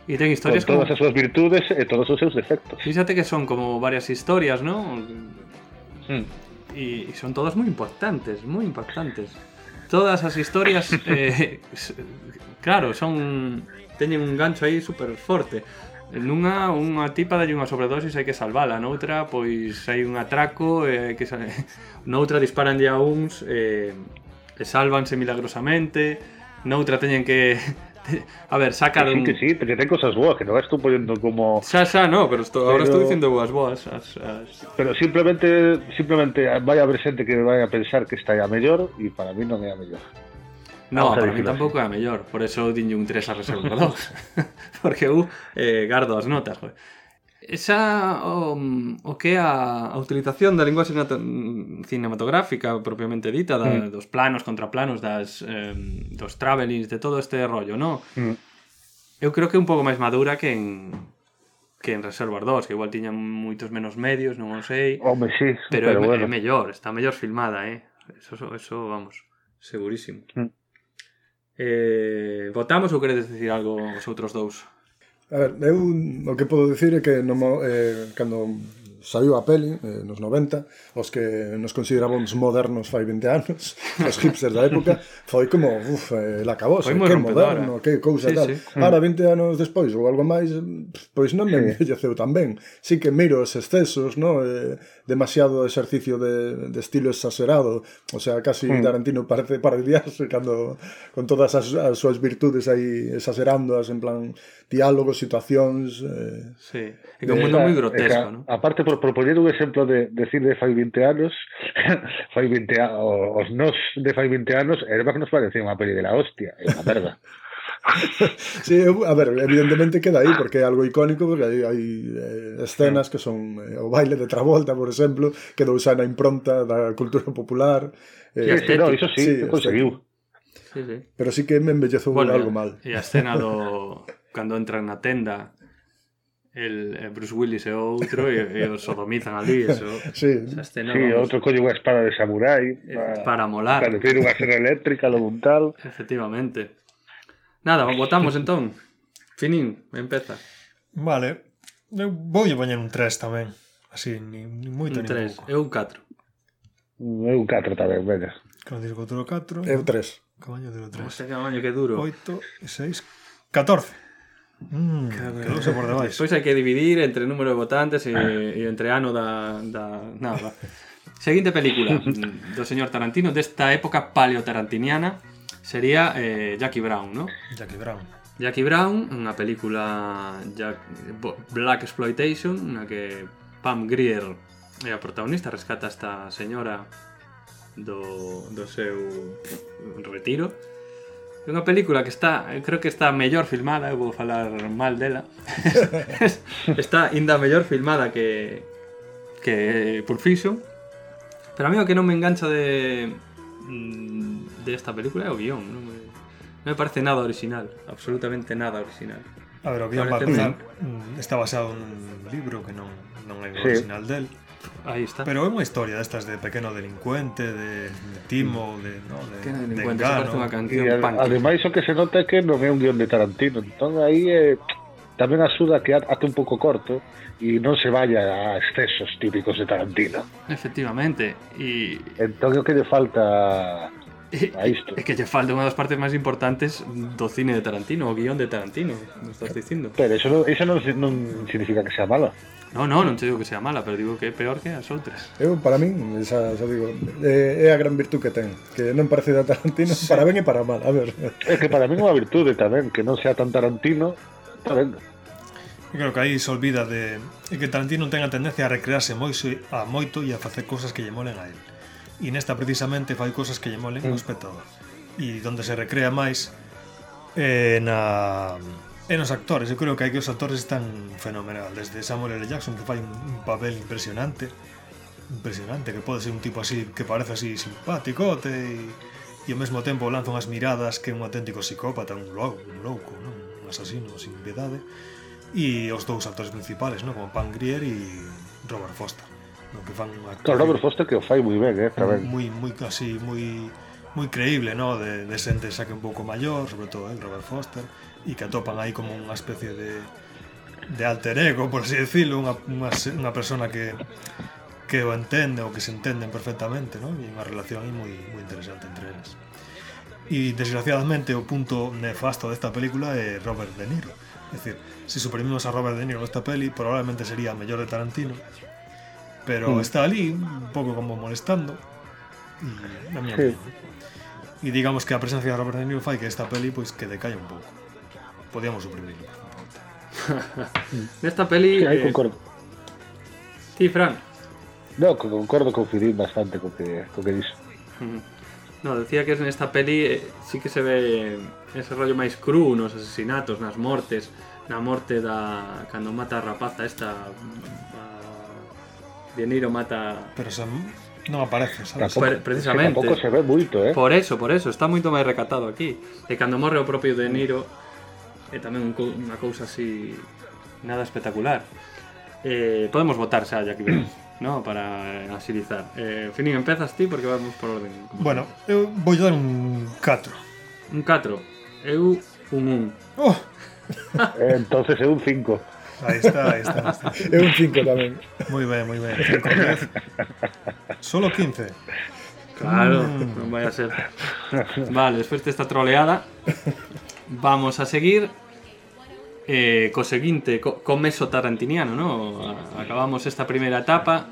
E ten historias con todas como... as súas virtudes e todos os seus defectos. Fíxate que son como varias historias, non? Hmm y, y son todas muy importantes, muy impactantes. Todas as historias, eh, claro, son teñen un gancho aí super forte. Nunha, unha tipa dalle unha sobredosis hai que salvala, noutra, pois hai un atraco, eh, que sale... noutra disparanlle a uns, eh, e sálvanse milagrosamente, noutra teñen que A ver, saca sí, un... Que sí, que ten cosas boas, que non vas tú ponendo como... Xa, xa, no, pero, esto, pero... ahora estou dicindo boas, boas. As, as... Pero simplemente, simplemente vai haber xente que vai a pensar que está a mellor e para mí non é a mellor. No, para mí tampouco é a mellor, por eso diño un 3 a reserva 2. Porque eu eh, gardo as notas, joder esa o, mm, o que a, a utilización da linguaxe mm, cinematográfica propiamente dita, da, mm. dos planos, contraplanos, das eh, dos travelings, de todo este rollo, no? Mm. Eu creo que é un pouco máis madura que en que en Reservoir 2, que igual tiñan moitos menos medios, non o sei. Home, sí, pero, pero é, bueno. é mellor, está mellor filmada, eh. Eso, eso vamos, segurísimo. Mm. Eh, votamos ou queredes decir algo os outros dous? A ver, eu o que podo dicir é que no, eh, cando saiu a peli eh, nos 90, os que nos considerábamos modernos fai 20 anos, os hipsters da época, foi como, uf, eh, el Foi eh, que rompedora. moderno, que cousa sí, tal. Sí. Ahora, mm. 20 anos despois ou algo máis, pois non me envelleceu tan ben. Sí que miro os excesos, no? eh, demasiado exercicio de, de estilo exagerado, o sea, casi mm. Tarantino parece parodiarse cando con todas as, as súas virtudes aí exagerándoas en plan diálogos, situacións... Eh, sí, é que un mundo moi grotesco, eh, A Aparte por, por un exemplo de, decir de fai 20 anos, fai 20 anos, os nos de fai 20 anos, Airbag nos parecía unha peli de la hostia, é unha merda. sí, a ver, evidentemente queda aí porque é algo icónico porque hai, hai eh, escenas que son eh, o baile de Travolta, por exemplo, que dou xa na impronta da cultura popular. Eh, sí, sí, no, iso sí, sí conseguiu. Sí, sí. Pero sí que me embellezou bueno, algo mal. E a escena do cando entran na tenda el eh, Bruce Willis e outro e, e os sodomizan ali eso. Sí. Esa escena, sí, vamos, outro colle unha espada de samurai eh, para, para molar. Para decir unha serra eléctrica lo montal. Efectivamente. Nada, votamos entón. Finín, empeza. Vale. Eu voulle poñer un 3 tamén. Así, ni, ni moito un ni 3. Eu un 4. Eu un 4 tamén, venga. Como contra 4. Eu 3. Camaño de 3. Hostia, camaño, que duro. 8, 6, 14. Mm, Quedouse por debaixo. Despois hai que dividir entre número de votantes e, e entre ano da, da nada. Seguinte película do señor Tarantino desta época paleotarantiniana sería eh, Jackie Brown, ¿no? Jackie Brown. Jackie Brown, unha película Jack, Black Exploitation, na que Pam Grier é a protagonista, rescata esta señora do, do seu retiro É unha película que está, eu creo que está mellor filmada, eu vou falar mal dela. está ainda mellor filmada que que Pulp Fiction. Pero a mí o que non me engancha de mm, de esta película é o guion, non me, non me parece nada original, absolutamente nada original. A ver, o guion Pareceme- está basado nun libro que non, non é o Sí. original del. Aí está. Pero é unha historia destas de pequeno delincuente, de, de timo, mm. de, no, de, pequeno delincuente, de engano. Unha canción e, punk. Ademais, o que se nota é que non é un guión de Tarantino. Entón, aí é... Eh, tamén axuda que ate un pouco corto e non se vaya a excesos típicos de Tarantino. Efectivamente. E... Entón, o que lle falta É isto. É que lle falta unha das partes máis importantes do cine de Tarantino, o guión de Tarantino, me estás dicindo. Pero eso, non, eso non, non significa que sea mala. No, no, non te digo que sea mala, pero digo que é peor que as outras. Eu, para min, xa, xa digo, é, é a gran virtud que ten, que non parece da Tarantino, sí. para ben e para mal, a ver. É que para min é unha virtude tamén, que non sea tan Tarantino, está ben. Eu creo que aí se olvida de, é que Tarantino ten a tendencia a recrearse moi, a moito e a facer cousas que lle molen a ele e nesta precisamente fai cousas que lle molen mm. ao espectador e onde se recrea máis eh, na e nos actores, eu creo que aquí os actores están fenomenal, desde Samuel L. Jackson que fai un papel impresionante impresionante, que pode ser un tipo así que parece así simpático te, e, e ao mesmo tempo lanza unhas miradas que é un auténtico psicópata, un louco, un, louco, non? un asasino sin piedade e os dous actores principales, non? como Pangrier e Robert Foster no que fan unha Claro, Robert Foster que o fai moi ben, eh, tamén. Moi moi casi moi moi creíble, no, de, de xente xa que un pouco maior, sobre todo, eh, Robert Foster, e que atopan aí como unha especie de de alter ego, por así decirlo, unha, unha, unha persona que que o entende ou que se entenden perfectamente, no? E unha relación aí moi moi interesante entre eles. E desgraciadamente o punto nefasto desta película é Robert De Niro. É dicir, se suprimimos a Robert De Niro nesta peli, probablemente sería a mellor de Tarantino, pero mm. está ali un pouco como molestando. E na miña sí. e digamos que a presencia de Robert De Niro fai que esta peli pois que decaia un pouco. Podíamos suprimirlo nesta peli sí, aí eh... concordo. Ti sí, Fran. No, concordo con Fidil bastante con que, con que dixo. No, decía que nesta peli eh, sí que se ve ese rollo máis cru nos asesinatos, nas mortes, na morte da cando mata a rapaza esta De Niro mata. Pero son no aparece, ¿sabes? Tampoco, precisamente. Tampoco se ve bulto, ¿eh? Por eso, por eso, está moi toma recatado aquí. E cando morre o propio De Niro é tamén un, unha cousa así nada espectacular. Eh, podemos votar xa, ya que vemos, no? para asilizar. Eh, Finín, empezas ti porque vamos por orden. Bueno, eu vou dar un 4. Un 4. Eu un 1. Oh. Eh, entonces é un 5. Ahí está, ahí está. Es un 5 también. Muy bien, muy bien. Cinco, Solo 15. Claro, mm. no vaya a ser. Vale, después de esta troleada, vamos a seguir. Eh, co seguinte, co tarantiniano, ¿no? Acabamos esta primera etapa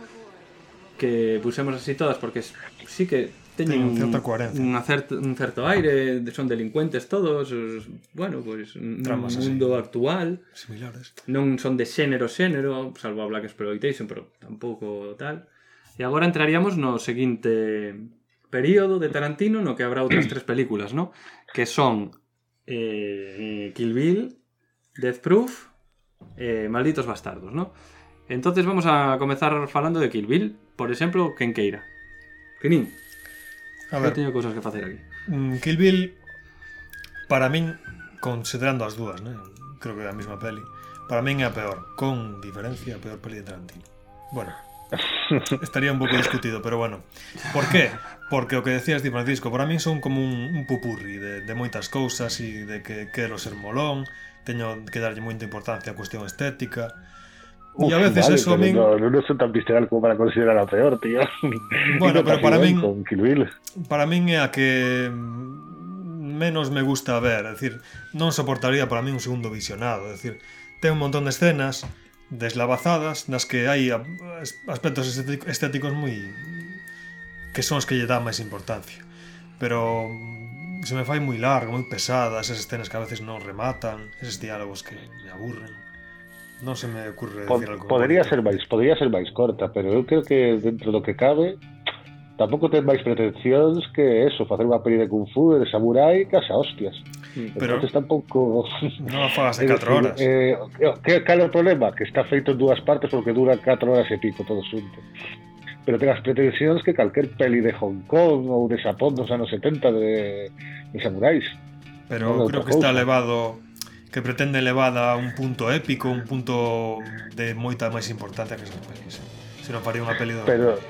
que pusemos así todas porque sí que teñen un, certa coherencia. Un, certo, un certo aire, son delincuentes todos, os, bueno, pois pues, Tramas no mundo así. actual, similares. Non son de xénero xénero, salvo a Black Exploitation, pero tampouco tal. E agora entraríamos no seguinte período de Tarantino no que habrá outras tres películas, ¿no? Que son eh, Kill Bill, Death Proof, eh, Malditos Bastardos, ¿no? Entonces vamos a comezar falando de Kill Bill, por exemplo, quen queira. Quenín. A ver, eu teño cousas que facer aquí. Mm, Kill Bill, para min, considerando as dúas, né? creo que é a mesma peli, para min é a peor, con diferencia a peor peli de Tarantino. Bueno, estaría un pouco discutido, pero bueno. Por qué? Porque o que decías ti, Francisco, para min son como un, un pupurri de, de moitas cousas e de que quero ser molón, teño que darlle moita importancia á cuestión estética, Uf, y a veces vale, eso a mí... No, no, son tan visceral como para considerar a peor, tío. Bueno, pero para mí... Para mí é a que menos me gusta ver, é dicir, non soportaría para mí un segundo visionado, é dicir, ten un montón de escenas deslavazadas nas que hai aspectos estéticos moi que son os que lle dan máis importancia. Pero se me fai moi largo, moi pesada, esas escenas que a veces non rematan, eses diálogos que me aburren. Non se me ocurre decir algo. Podería bonito. ser máis, podería ser máis corta, pero eu creo que dentro do que cabe tampouco ten máis pretensións que eso, facer unha peli de Kung Fu, de Samurai, casa hostias. Pero- Entonces tampouco... Non a fagas de É 4 dicir, horas. Eh, que, cal é o problema? Que está feito en dúas partes porque dura 4 horas e pico todo xunto. Pero ten as pretensións que calquer peli de Hong Kong ou de Japón dos anos 70 de, de samurais. Pero Non é creo que está elevado que pretende elevada a un punto épico, un punto de moita máis importancia que esas pelis. Se non faría unha peli do... Pero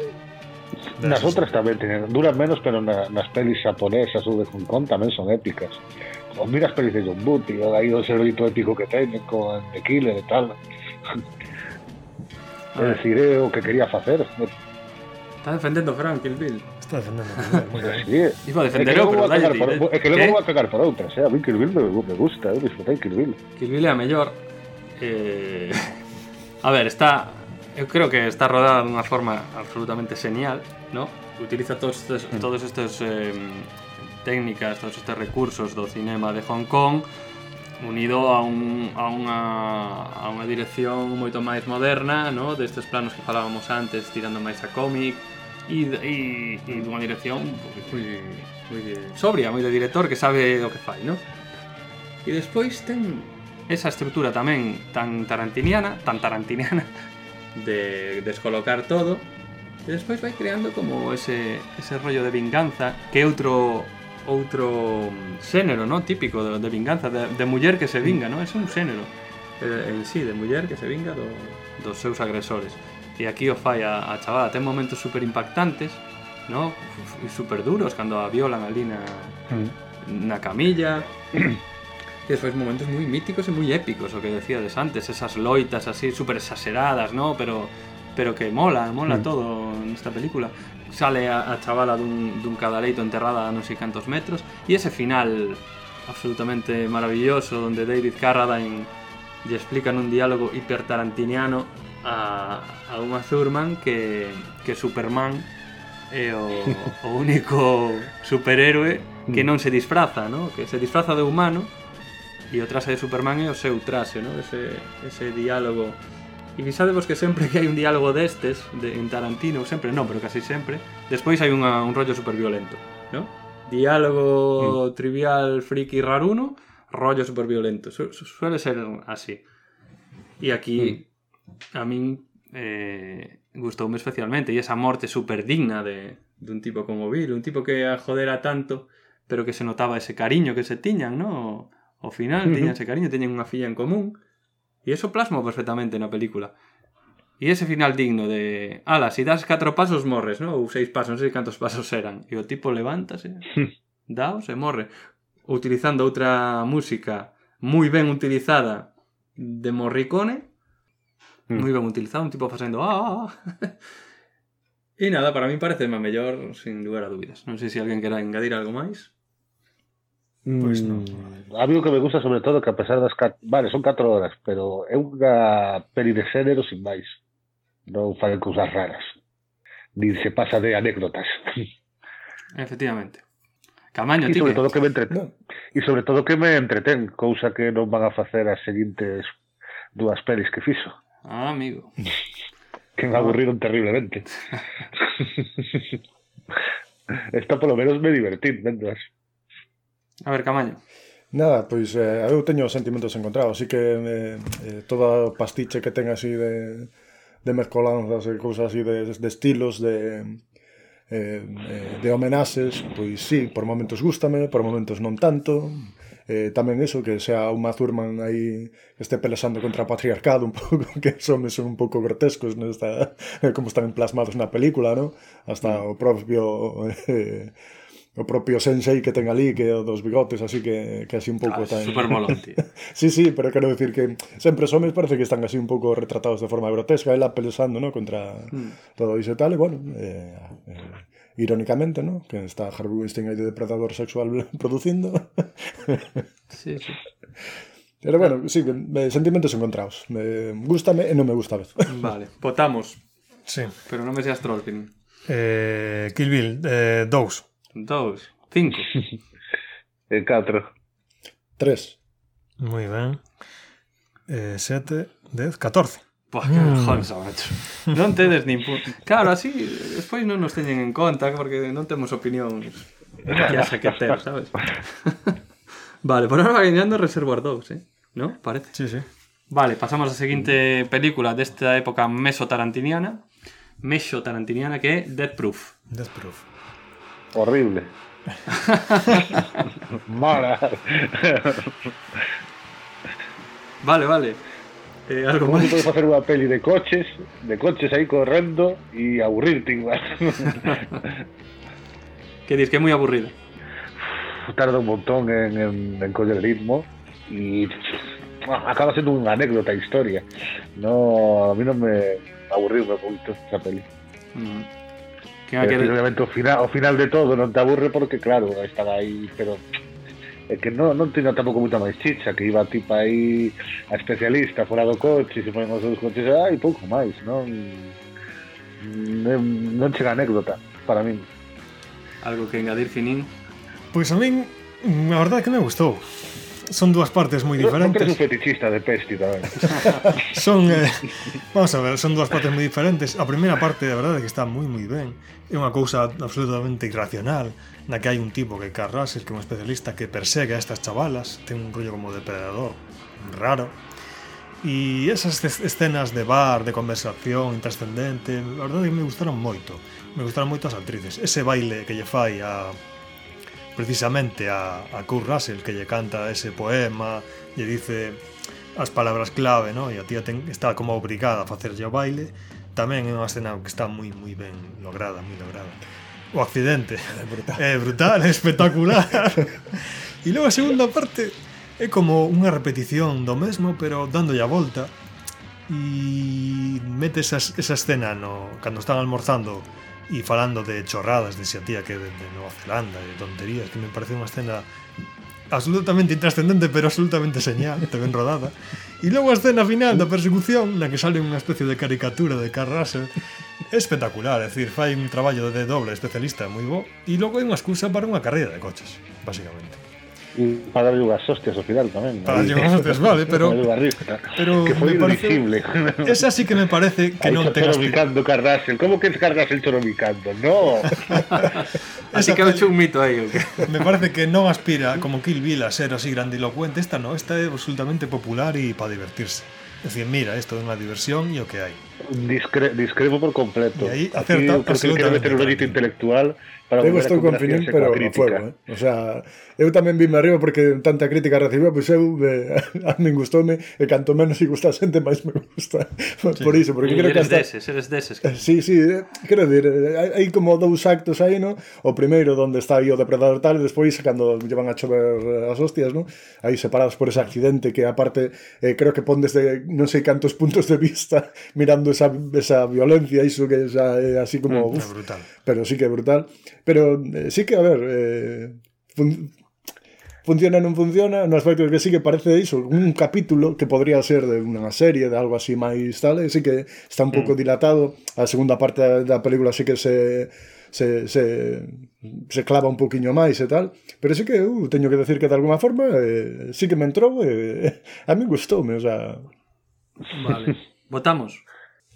de nas outras tamén teñen, duran menos, pero na, nas pelis japonesas ou de Hong Kong tamén son épicas. O mira as pelis de John Woo, tío, aí o servito épico que teñen con The Killer e tal. É dicir, é o que quería facer. Está defendendo Frank Kill Bill. Está defendendo Frank, moi ben. Iba a defender, pero dalle por... É que non vou a cagar por outras, eh? A mí Kill Bill me, me gusta, eu disfrutei Kill Bill. Kill Bill é a mellor. Eh... A ver, está... Eu creo que está rodada dunha forma absolutamente genial, ¿no? Utiliza todos estes, mm. todos estes eh, técnicas, todos estes recursos do cinema de Hong Kong unido a, un, a, unha, a unha dirección moito máis moderna, no? destes planos que falábamos antes, tirando máis a cómic, e, e, e dunha dirección pois, moi, moi sobria, moi de director que sabe o que fai, non? E despois ten esa estrutura tamén tan tarantiniana, tan tarantiniana de descolocar todo e despois vai creando como ese, ese rollo de vinganza que é outro outro xénero, ¿no? típico de, de vinganza, de, de muller que se vinga, ¿no? É un xénero eh, en sí, de muller que se vinga do, dos seus agresores. E aquí o fai a, a chavala, ten momentos super impactantes, ¿no? E super duros cando a violan ali na, na camilla. E despois momentos moi míticos e moi épicos, o que decíades antes, esas loitas así super exageradas, ¿no? Pero pero que mola, mola Mm. todo nesta película. Sale a, a chavala dun, dun cadaleito enterrada a non sei cantos metros e ese final absolutamente maravilloso donde David Carradine lle explica nun diálogo hipertarantiniano a, a Uma Thurman que, que Superman é o, o único superhéroe que mm. non se disfraza, ¿no? que se disfraza de humano e o traxe de Superman é o seu traxe, ¿no? ese, ese diálogo. E fixadevos que sempre que hai un diálogo destes de, en Tarantino, sempre non, pero casi sempre, despois hai unha, un rollo superviolento. ¿no? Diálogo mm. trivial, friki, raruno, rollo superviolento. Su, su, suele ser así. E aquí... Mm a min, eh, gustoume especialmente. E esa morte super digna de, dun tipo como Bill, un tipo que a jodera tanto, pero que se notaba ese cariño que se tiñan, ¿no? Ao final, Ujú. tiñan ese cariño, teñen unha filla en común. E iso plasmo perfectamente na película. E ese final digno de... Ala, si das catro pasos morres, ¿no? Ou seis pasos, non sei cantos pasos eran. E o tipo levántase, daos e morre. Utilizando outra música moi ben utilizada de Morricone. mm. moi ben utilizado, un tipo facendo ah, ah, ah". E nada, para mí parece má mellor sin lugar a dúbidas. Non sei se alguén quera engadir algo máis. Pois pues non. Mm. A mí o que me gusta sobre todo que a pesar das... Cat... Vale, son 4 horas, pero é unha peli de xénero sin máis. Non fai cousas raras. Nin se pasa de anécdotas. Efectivamente. Camaño, e sobre todo que me entreten. E sobre todo que me entreten, cousa que non van a facer as seguintes dúas pelis que fixo. Ah, amigo. que me aburriron terriblemente. Esta polo menos me divertín, vendas. A ver, Camaño. Nada, pois eh, eu teño sentimentos encontrados, así que eh, eh, toda o pastiche que ten así de, de mezcolanzas e cousas así de, de estilos, de, eh, eh, de homenaxes, pois sí, por momentos gústame, por momentos non tanto, eh, tamén eso, que sea unha Thurman aí que este pelexando contra o patriarcado un pouco, que os homes son un pouco grotescos nesta, eh, como están plasmados na película, ¿no? Hasta mm. o propio eh, o propio sensei que ten ali, que é o dos bigotes, así que, que así un pouco ah, tan... Super molón, tío. sí, sí, pero quero decir que sempre os homes parece que están así un pouco retratados de forma grotesca, ela pelexando ¿no? Contra mm. todo iso e tal, e bueno, eh, eh, irónicamente, ¿no? Que está Harvey Weinstein aí de depredador sexual producindo. Sí, sí. Pero bueno, sí, me, sentimentos encontrados. Me gustame e non me gusta a vez. Vale, votamos. Sí. Pero non me seas Trollpin. Eh, Kill Bill, eh, dous. Dous. Cinco. El 4. Tres. Moi ben. Eh, sete, dez, catorce. Buah, que Mm. macho. Non tedes nin pu... Claro, así despois non nos teñen en conta porque non temos opinión que hace que ter, sabes? vale, por ahora gañando Reservoir Dogs, eh? ¿No? Parece. Sí, sí. Vale, pasamos á seguinte película desta época meso-tarantiniana. Meso-tarantiniana que é Death Proof. Death Proof. Horrible. Mala. Vale, vale. Eh, ¿algo más? Puedes hacer una peli de coches, de coches ahí corriendo y aburrirte igual. ¿Qué dices? Que es muy aburrido. Tarda un montón en, en, en el ritmo y acaba siendo una anécdota, historia. No, a mí no me aburrió un poquito esa peli. Mm. ¿Qué final, o final de todo, no te aburre porque, claro, estaba ahí, pero e que non, non tiña tampouco moita máis chicha, que iba tipo aí a especialista fora do coche, se ponen os seus coches, ai, pouco máis, non, non, non chega anécdota para min. Algo que engadir, Finín? Pois a min, a verdade é que me gustou. Son dúas partes moi diferentes. Non un fetichista de Pesti tamén. son, eh, vamos a ver, son dúas partes moi diferentes. A primeira parte, a verdade, que está moi moi ben. É unha cousa absolutamente irracional na que hai un tipo que é Carl Russell, que é un especialista que persegue a estas chavalas, ten un rollo como depredador raro, e esas escenas de bar, de conversación intrascendente, a verdade é que me gustaron moito. Me gustaron moito as actrices. Ese baile que lle fai a precisamente a, a Kurt Russell que lle canta ese poema, lle dice as palabras clave, ¿no? e a tía ten, está como obrigada a facerlle o baile, tamén é unha escena que está moi moi ben lograda, moi lograda o accidente. É brutal. É brutal, é espectacular. e logo a segunda parte é como unha repetición do mesmo, pero dándolle a volta. E mete esa, esa escena no, cando están almorzando e falando de chorradas de xa tía que de, de Nova Zelanda, de tonterías, que me parece unha escena absolutamente intrascendente pero absolutamente señal, te ven rodada e logo a escena final da persecución na que sale unha especie de caricatura de Carl Russell espectacular, é dicir, fai un traballo de doble especialista moi bo e logo é unha excusa para unha carreira de coches, basicamente E para darlle unhas hostias ao final tamén. Para darlle unhas hostias, vale, pero pero que foi dirigible. Parece, esa sí que me parece que Ahí non te gastes. Choromicando Kardashian. Como que Carrasel choromicando? No. Así que ha hecho un mito que? Me parece que non aspira como Kill Bill a ser así grandilocuente. Esta no, esta é absolutamente popular e para divertirse. É dicir, mira, isto é unha diversión e o que hai. Discre discrepo por completo. Aí Aquí acerta que quero meter un intelectual para eu estou con Filín, pero a fuego, eh? O sea, eu tamén vime arriba porque tanta crítica recibiu, pois eu me, a, min gustoume e canto menos si gusta a xente máis me gusta. Sí. Por iso, porque e creo que hasta... deses, eres deses. Que... Eh, sí, sí, eh, quero dir, hai, hai como dous actos aí, no? O primeiro onde está aí o depredador tal, e despois cando llevan a chover as hostias, no? Aí separados por ese accidente que aparte eh, creo que pon desde non sei cantos puntos de vista mirando esa, esa violencia, iso que xa é así como... Mm, uf, brutal pero sí que brutal. Pero eh, sí que, a ver, eh, fun funciona non funciona, no aspecto que sí que parece iso, un capítulo que podría ser de unha serie, de algo así máis tal, e sí que está un pouco mm. dilatado, a segunda parte da película sí que se se, se, se clava un poquinho máis e tal, pero sí que eu uh, teño que decir que de alguma forma eh, sí que me entrou e eh, a mí gustoume, o sea... Vale, votamos.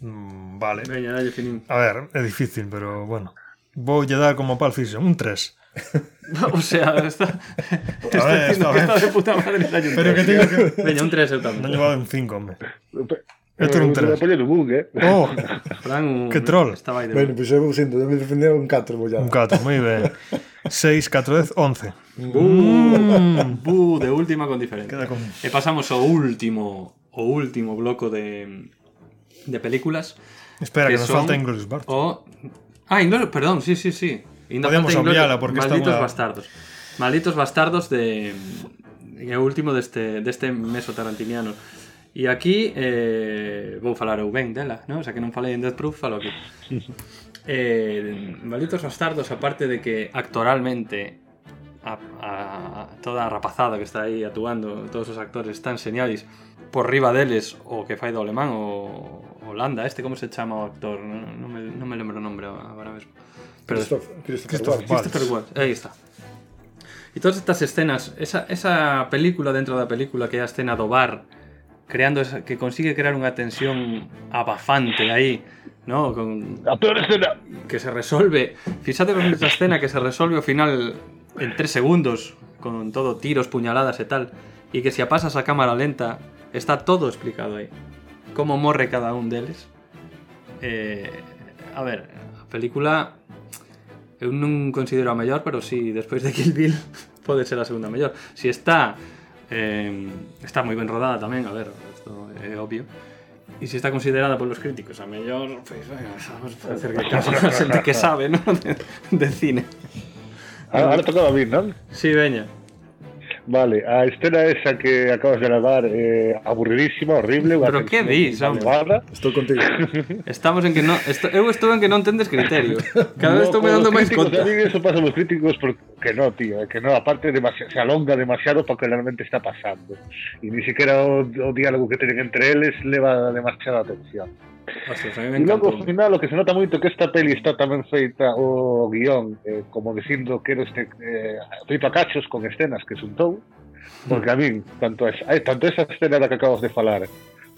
Mm, vale. Veña, dalle finín. A ver, é difícil, pero bueno. Voulle dar como Pulp Fiction, un 3. O sea, está, está ver, diciendo que está de puta madre. dalle un Pero tres. que teño que... Veña, un 3 eu tamén. Non llevaba un 5, hombre. Este era un me 3. apoyo en un bug, eh. Oh, Fran, Que troll. Estaba aí de bueno, pois eu sinto, me defendeu un 4 bollado. un 4, moi ben. 6, 4, 10, 11. Uh, bu, de última con diferencia. Queda con... E pasamos ao último o último bloco de de películas. Espera, que, que nos son... falta Inglourious Bastards. O... Ah, Inglourious, perdón, sí, sí, sí. Inda Podemos obviarla porque Malditos está bastardos. Malditos bastardos de. É o último deste, deste meso tarantiniano. E aquí eh, vou falar eu ben dela, non? O sea, que non falei en Death Proof, falo aquí. eh, Malditos bastardos, aparte de que actoralmente a, a toda a rapazada que está aí atuando, todos os actores están señales por riba deles o que fai do alemán o Holanda, este como se chama o actor, non, me, non me lembro o nombre agora mesmo. Pero Christoph- Christopher Christopher Waltz. Waltz. Christopher Waltz, aí está. E todas estas escenas, esa, esa película dentro da película que é a escena do bar, creando esa, que consigue crear unha tensión abafante aí, ¿no? Con, A peor escena. que se resolve. Fíxate con esa escena que se resolve ao final en tres segundos, con todo tiros, puñaladas e tal, e que a pasas a cámara lenta, está todo explicado aí. como morre cada un deles. Eh, a ver, a película eu non considero a mellor, pero si sí, despois de Kill Bill pode ser a segunda mellor. Si está eh, está moi ben rodada tamén, a ver, isto é obvio. E se está considerada polos críticos a mellor, pois, pues, vamos a hacer que caso a xente que sabe, ¿no? de, de cine. Ahora, ahora a vir, non? Si, sí, veña. Vale, a escena esa que acabas de narrar, eh, aburridísima, horrible... Pero que dis, hombre? Estou contigo. Estamos en que no, Esto, eu estou en que non tendes criterio. Cada vez estou me dando máis conta. Tamén eso pasa nos críticos porque no, tío, que no, aparte demasiado, se alonga demasiado para que realmente está pasando. E ni siquiera o, o diálogo que teñen entre eles leva demasiada atención. Ostras, a mí me e logo, ao final, o que se nota moito que esta peli está tamén feita o guión, eh, como dicindo que era este, eh, feito a cachos con escenas que xuntou, porque a min, tanto, esa, eh, tanto esa escena da que acabas de falar,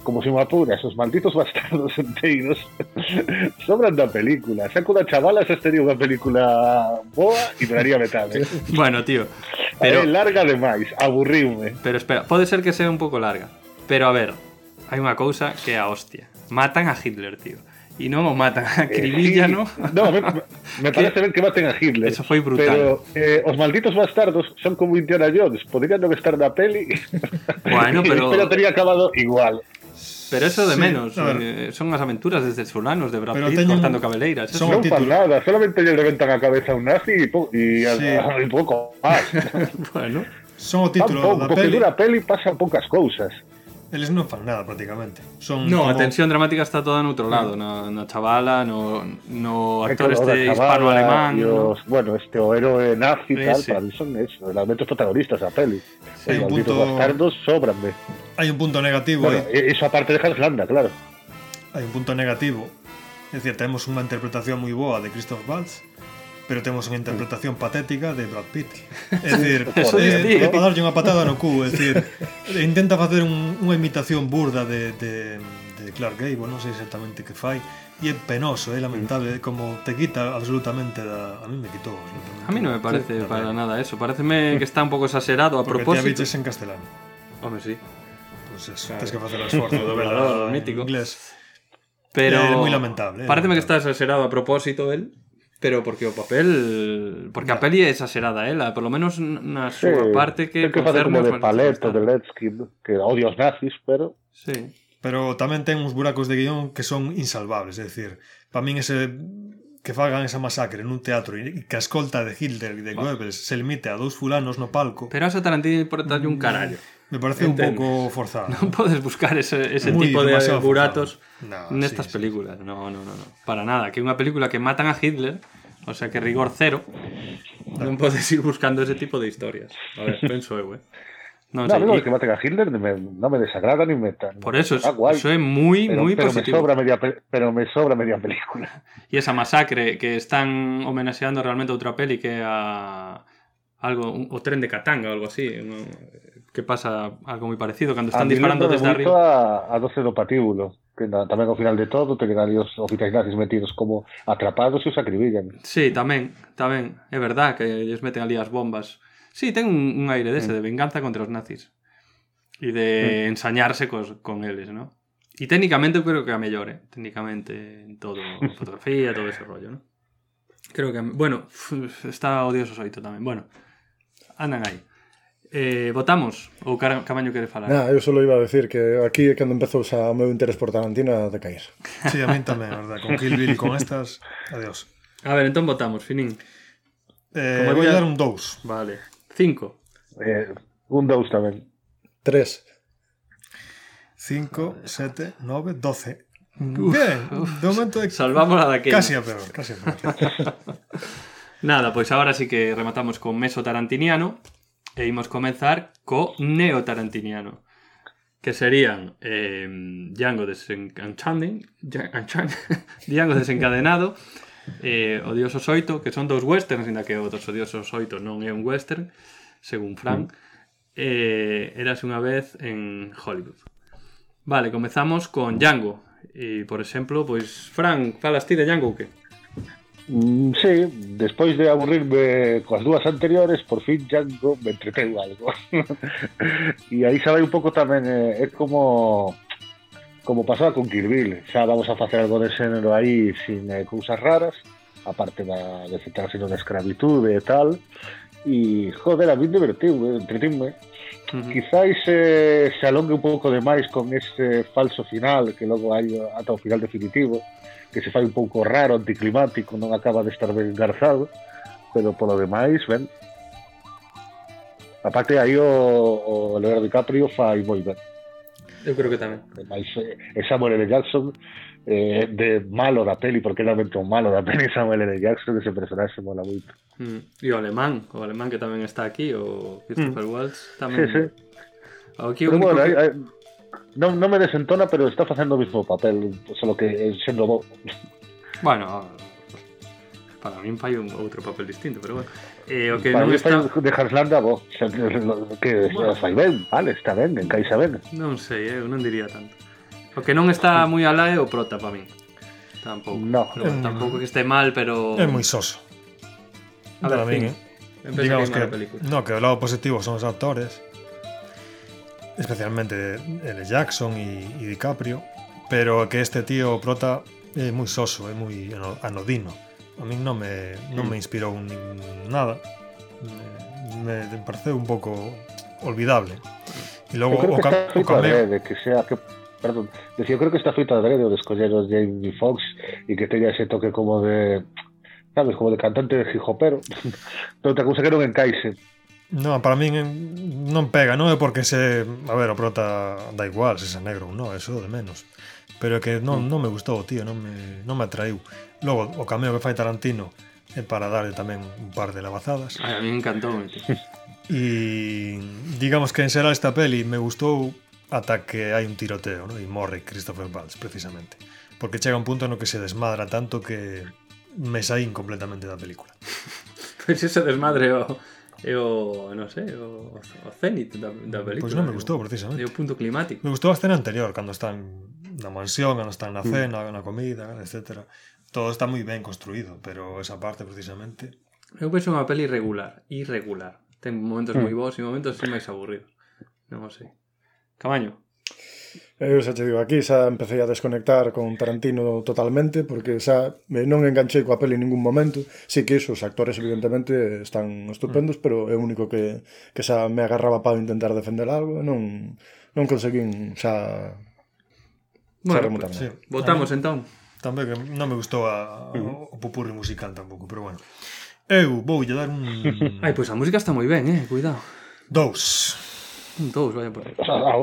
como se me apura, esos malditos bastardos enteiros sobran da película. Saco da chavala, esa sería unha película boa e daría metade. Eh. bueno, tío, pero... É larga demais, aburriume. Pero espera, pode ser que sea un pouco larga, pero a ver, hai unha cousa que é a hostia. Matan a Hitler, tío. E non o matan, acribilla, Eh, ¿no? No, me, me parece ben que maten a Hitler. Eso foi brutal. Pero eh, os malditos bastardos son como Indiana Jones. Podrían non estar na peli. Bueno, pero- pero tería acabado igual. Pero eso de Sí, menos, a eh, son as aventuras desde Solanos de Brad Pitt teñen- cortando cabeleiras. Son- fan título. nada, solamente lle reventan a cabeza a un nazi po y, a- Sí. y pouco máis. Bueno, Son o título pouco, da porque peli. dura a peli pasan poucas cousas. Eles non fan nada prácticamente. Son no, a como- tensión dramática está toda no outro lado, na, na chavala, no, no actor este hispano-alemán. e bueno, este o héroe nazi tal, Ese. para mí son eso, realmente os protagonistas da peli. Os un punto- bastardos sobranme. Hai un punto negativo Bueno, aí. e- iso aparte de Hans Landa, claro. Hai un punto negativo. É dicir, temos unha interpretación moi boa de Christoph Waltz, pero temos unha interpretación patética de Brad Pitt. É dicir, Eso é, dicir. é para darlle unha patada no cu, é dicir, intenta facer un, unha imitación burda de, de, de Clark Gable, non sei exactamente que fai, e é penoso, é lamentable, é como te quita absolutamente da... A mí me quitou absolutamente. A mí non me parece da para nada eso. Pareceme que está un pouco exagerado a Porque te propósito. aviches en castelano. Home, sí. Pues eso, tens que facer o esforzo de ver Doblador, en mítico. inglés. Pero É moi lamentable, Pareceme que está exagerado a propósito él, pero porque o papel porque a peli é exagerada ela polo menos na súa sí, parte que ten que facer como de paleta de Letsky que odia os nazis pero sí. pero tamén ten uns buracos de guión que son insalvables é dicir para min ese que fagan esa masacre nun teatro e que a escolta de Hitler e de Goebbels se limite a dous fulanos no palco pero a Tarantino importa un carallo. Mm. Me parece un pouco forzado. Non podes buscar ese, ese Muy tipo de buratos. No, nestas sí, sí. películas. No, no, no, no. Para nada. Que unha película que matan a Hitler, o sea que rigor cero, non podes ir buscando ese tipo de historias. A ver, penso eu, eh. Non, no, no, y- que maten a Hitler me, no me desagrada ni me por eso, es, Ah, é moi, pero, pero me positivo. sobra media pe- pero me sobra media película. E esa masacre que están homenaxeando realmente outra peli que a algo un- o tren de Katanga ou algo así, un- que pasa algo moi parecido cando están A disparando desde arriba. A, a 12 do patíbulo, que na, tamén ao final de todo teñen ali os oficiais nazis metidos como atrapados e os acribillan. Sí, tamén, tamén, é verdad que lles meten ali as bombas. Sí, ten un, un aire dese de venganza contra os nazis. E de ensañarse cos, con eles, ¿no? E técnicamente eu creo que a mellor, eh? técnicamente en todo, fotografía, todo ese rollo, ¿no? Creo que, bueno, está odioso soito tamén. Bueno, andan aí. Eh, votamos? Ou Car- Camaño quere falar? Nah, eu só iba a decir que aquí cando empezou xa o meu interés por Tarantino a decaer. Sí, a mí tamén, verdad, con Kill Bill e con estas, adiós. A ver, entón votamos, Finín. Eh, Como vou diría- dar un 2. Vale. Cinco. Eh, un dous tamén. Tres. 5, 7, 9, 12. Bien, de momento é Salvamos a daquela. casi a peor, casi a peor. Nada, pois agora sí que rematamos con meso tarantiniano e imos comenzar co neo tarantiniano que serían eh, Django desencanchanding Django desencadenado eh, Odiosos 8 que son dous westerns ainda que o dos Odiosos 8 non é un western según Frank. Eh, Eras unha vez en Hollywood. Vale, comezamos con Django. E por exemplo, pois Frank, falas ti de Django que? Mm, sí, despois de aburrirme coas dúas anteriores, por fin Django me entreteu algo. e aí xa vai un pouco tamén, eh, é como como pasaba con Kirby, xa vamos a facer algo de xénero aí sin eh, cousas raras, aparte da de citarse na escravitude e tal, y joder, a mí divertirme, entretirme. Uh -huh. Quizás eh, se alongue un pouco demais con ese falso final que logo hai ata o final definitivo que se fai un pouco raro, anticlimático, non acaba de estar ben engarzado, pero polo demais, ben. Aparte, aí o, o Leonardo DiCaprio fai moi ben. Eu creo que tamén. Mas, eh, Samuel L. Jackson eh, de malo da peli, porque realmente un malo da peli Samuel L. Jackson, que ese personaxe mola moito. Mm. E o alemán, o alemán que tamén está aquí, o Christopher mm. Waltz, tamén. Sí, sí. Aquí pero bueno, que... hai, hai... Non, non me desentona, pero está facendo o mismo papel, solo que sendo bo. Bueno, para min fai un outro papel distinto, pero bueno. Eh, o que para non está... Fai de Harslanda, bo, que bueno. fai ben, vale, está ben, encaixa ben. Non sei, eu non diría tanto. O que non está moi alá é o prota para min. Tampouco. No. Pero, bueno, tampouco que este mal, pero... É moi soso. A ver, Para min, eh. Digamos que, no, que o lado positivo son os actores, especialmente L. Jackson e, e DiCaprio, pero que este tío prota é moi soso, é moi ano- anodino. A min non me, non me inspirou nin nada. Me, me pareceu un pouco olvidable. E Eu logo o, ca o cameo... adrede, que sea que perdón, decía, eu creo que está feito adrede o de escoller os Jamie Foxx e que teña ese toque como de sabes, como de cantante de hijopero pero outra cousa que non encaixe Non, para min non pega, non é porque se... A ver, o prota da igual se é negro ou non, eso de menos. Pero que non, mm. non me gustou, tío, non me, non me atraiu. Logo, o cameo que fai Tarantino é para darle tamén un par de lavazadas. A mí me encantou, tío. E digamos que en xeral esta peli me gustou ata que hai un tiroteo, ¿no? e morre Christopher Waltz, precisamente. Porque chega un punto no que se desmadra tanto que me saín completamente da película. pois pues ese desmadre o, é o, non sei, o, o cenit da, da pois película. Pois pues non me gustou, precisamente. É o punto climático. Me gustou a escena anterior, cando están na mansión, cando están na mm. cena, mm. na comida, etc. Todo está moi ben construído, pero esa parte, precisamente... Eu penso unha peli irregular, irregular. Ten momentos mm. moi bons e momentos máis aburridos. Non o sei. Camaño. Eh, eu xa te digo, aquí xa empecé a desconectar con Tarantino totalmente porque xa me non enganchei coa peli en ningún momento. Si sí que iso, os actores evidentemente están estupendos, mm. pero é o único que, que xa me agarraba para intentar defender algo non, non conseguín xa, bueno, remontarme. Sí. Votamos entón. Tamén que non me gustou a, uh. o pupurri musical tampouco, pero bueno. Eu voulle dar un... Ai, pois pues a música está moi ben, eh? Cuidado. Dous. Un dous, vaya por aí. Ah,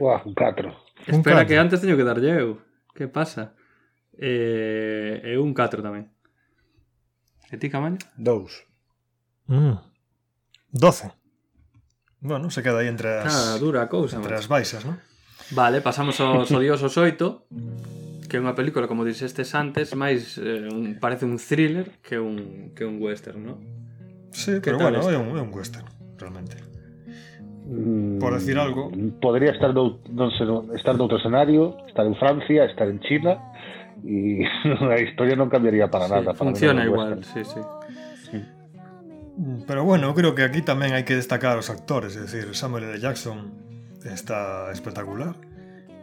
Uah, un 4. Espera, que antes teño que darlle eu. Que pasa? Eh, é un 4 tamén. E ti, Camaño? 2. Mm. 12. Bueno, se queda aí entre as... Ah, dura a cousa. Entre as baixas, non? Vale, pasamos aos odiosos 8 que é unha película, como dixestes antes, máis eh, un, parece un thriller que un, que un western, non? Sí, que pero bueno, este? é un, é un western, realmente por decir mm, algo. Podría estar no, non sei, estar noutro escenario, estar en Francia, estar en China e a historia non cambiaría para sí, nada. Para funciona igual, sí, sí, sí. Mm, pero bueno, creo que aquí tamén hai que destacar os actores, é dicir, Samuel L. Jackson está espectacular.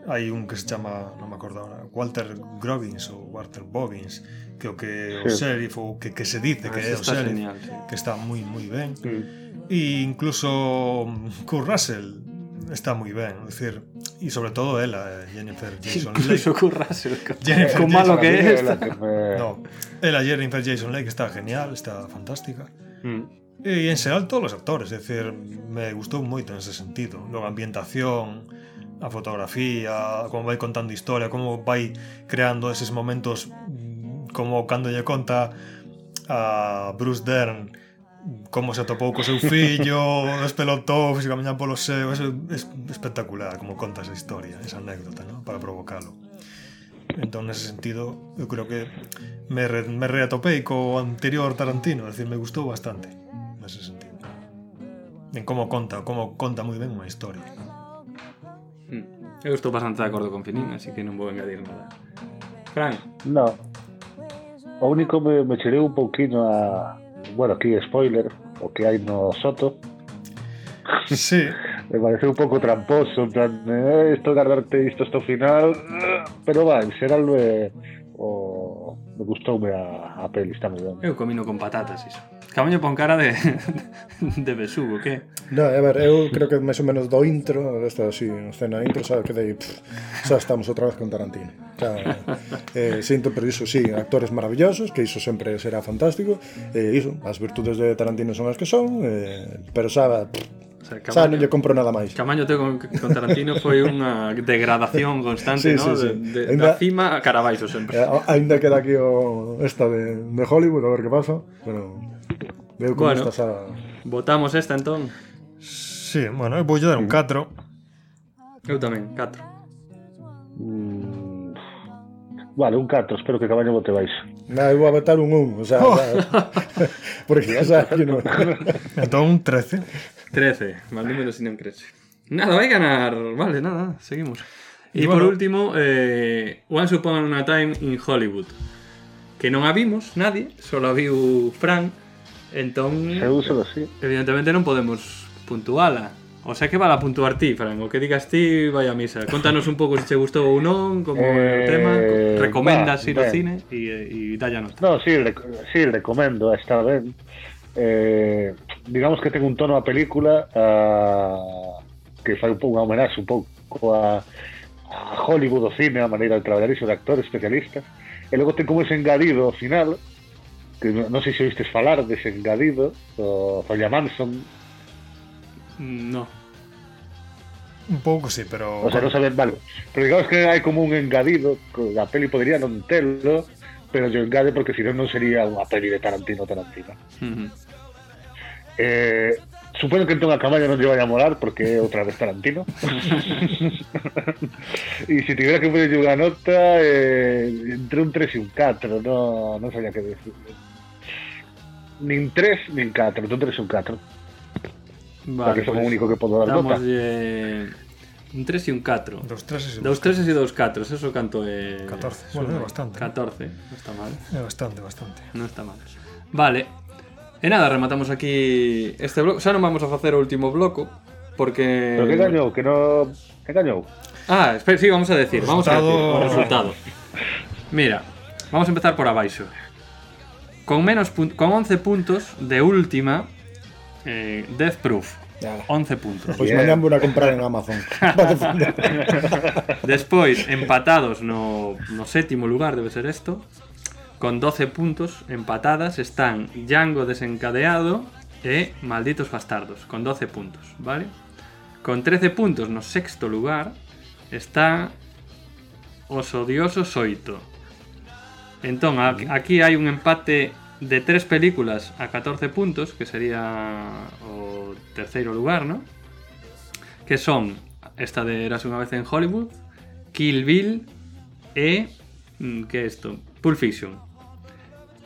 hay un que se llama, no me acuerdo ahora, Walter Grobbins o Walter Bobbins, creo que sí. o sheriff, que, que se dice que ah, es sheriff, genial, sí. que está muy, muy bien. Sí. E incluso Kurt Russell está muy bien, es decir, y e sobre todo él, Jennifer Jason incluso Kurt Russell, Jennifer con malo que es. no, él Jennifer Jason Lake está genial, está fantástica. Mm. Y en general todos los actores, es decir, me gustó mucho en ese sentido. Luego ambientación, a fotografía, como vai contando historia, como vai creando eses momentos mm, como cando lle conta a Bruce Dern como se atopou co seu fillo, despelotou, se camiñan polo seu, é, é espectacular como conta esa historia, esa anécdota, ¿no? para provocalo. Entón, nese sentido, eu creo que me, re, me reatopei co anterior Tarantino, é dicir, me gustou bastante nese sentido. En como conta, como conta moi ben unha historia. Eu estou bastante de acordo con Finín, así que non vou engadir nada. Fran? No. O único me, me chirei un pouquinho a... Bueno, aquí spoiler, o que hai no Soto. Sí. me pareceu un pouco tramposo, en plan, eh, esto guardarte isto hasta o final, pero va, en xeral me, o, me gustoume a, a peli, está moi ben. Eu comino con patatas, iso. Camaño pon cara de, de besugo, que? No, a ver, eu creo que máis ou menos do intro, esta así, escena intro, xa quedei, pff, xa estamos outra vez con Tarantino. Xa, eh, sinto, pero iso sí, actores maravillosos, que iso sempre será fantástico, e eh, iso, as virtudes de Tarantino son as que son, eh, pero xa, pff, O sea, Camaño, xa non lle compro nada máis. Camaño teu con, con Tarantino foi unha degradación constante, sí, sí, no? Sí, sí. De, de, ainda, da cima a cara baixo sempre. Eh, ainda queda aquí o esta de, de Hollywood, a ver que pasa, pero Veo como bueno, estás a... Votamos esta entón. Sí, bueno, eu vou dar un 4. Eu tamén, 4. Mm, vale, un 4, espero que Cabaño vote baixo. Na, eu vou votar un 1, o sea, oh. porque xa sabes que non. entón un 13. 13, mal número sin non crece. Nada, vai ganar. Vale, nada, seguimos. E bueno, por último, eh, Once Upon a Time in Hollywood. Que non a vimos nadie, só a viu Frank, Entón, solo así. evidentemente non podemos puntuala. O sea que vale a puntuar ti, Fran. O que digas ti, vai a misa. Contanos un pouco se che gustou ou non, como o Eh, tema. Recomendas va, ir ao ben. cine e, e nota. No, sí, rec sí, recomendo, está ben. Eh, digamos que ten un tono a película que fai un pouco unha homenaxe un pouco a, a Hollywood o cine, a maneira de traballar iso de actores especialistas. E logo ten como ese engadido ao final, que non non sei se oístes falar dese engadido, o Falla Manson, No. Un pouco sí, pero... O sea, non saben, vale. Pero digamos que hai como un engadido, a peli podría non telo, pero yo engade porque si non non sería unha peli de Tarantino Tarantino. Ujú. Eh, supoño que entón a Camaño non lle vai a molar porque é outra vez Tarantino. e se tivera que ponerlle unha nota eh, entre un 3 e un 4, no, non sabía que decir. nin 3 nin 4, do 3 un 4. Vale, Porque son pues, o único que podo dar nota. De... Un 3 e un 4. Dos 3 e dos 3 e dos 4, eso canto é... 14, bueno, é bastante. 14, non está mal. É bastante, bastante. Non está mal. Vale, E nada, rematamos aquí este bloco. Xa non vamos a facer o último bloco, porque... Pero que gañou, que non... Que gañou? Ah, espera, sí, vamos a decir, o vamos a decir o resultado. Mira, vamos a empezar por abaixo. Con menos con 11 puntos de última eh, Death Proof. Ya. 11 puntos. Pois Bien. mañán vou a comprar en Amazon. Despois, empatados no, no sétimo lugar, debe ser esto. Con 12 puntos empatadas están Django desencadeado e Malditos Bastardos, con 12 puntos, vale? Con 13 puntos no sexto lugar está Os Odiosos 8. Entón, a- aquí hai un empate de tres películas a 14 puntos, que sería o terceiro lugar, ¿no? Que son esta de Eras unha vez en Hollywood, Kill Bill e... mm, que é isto? Pulp Fiction.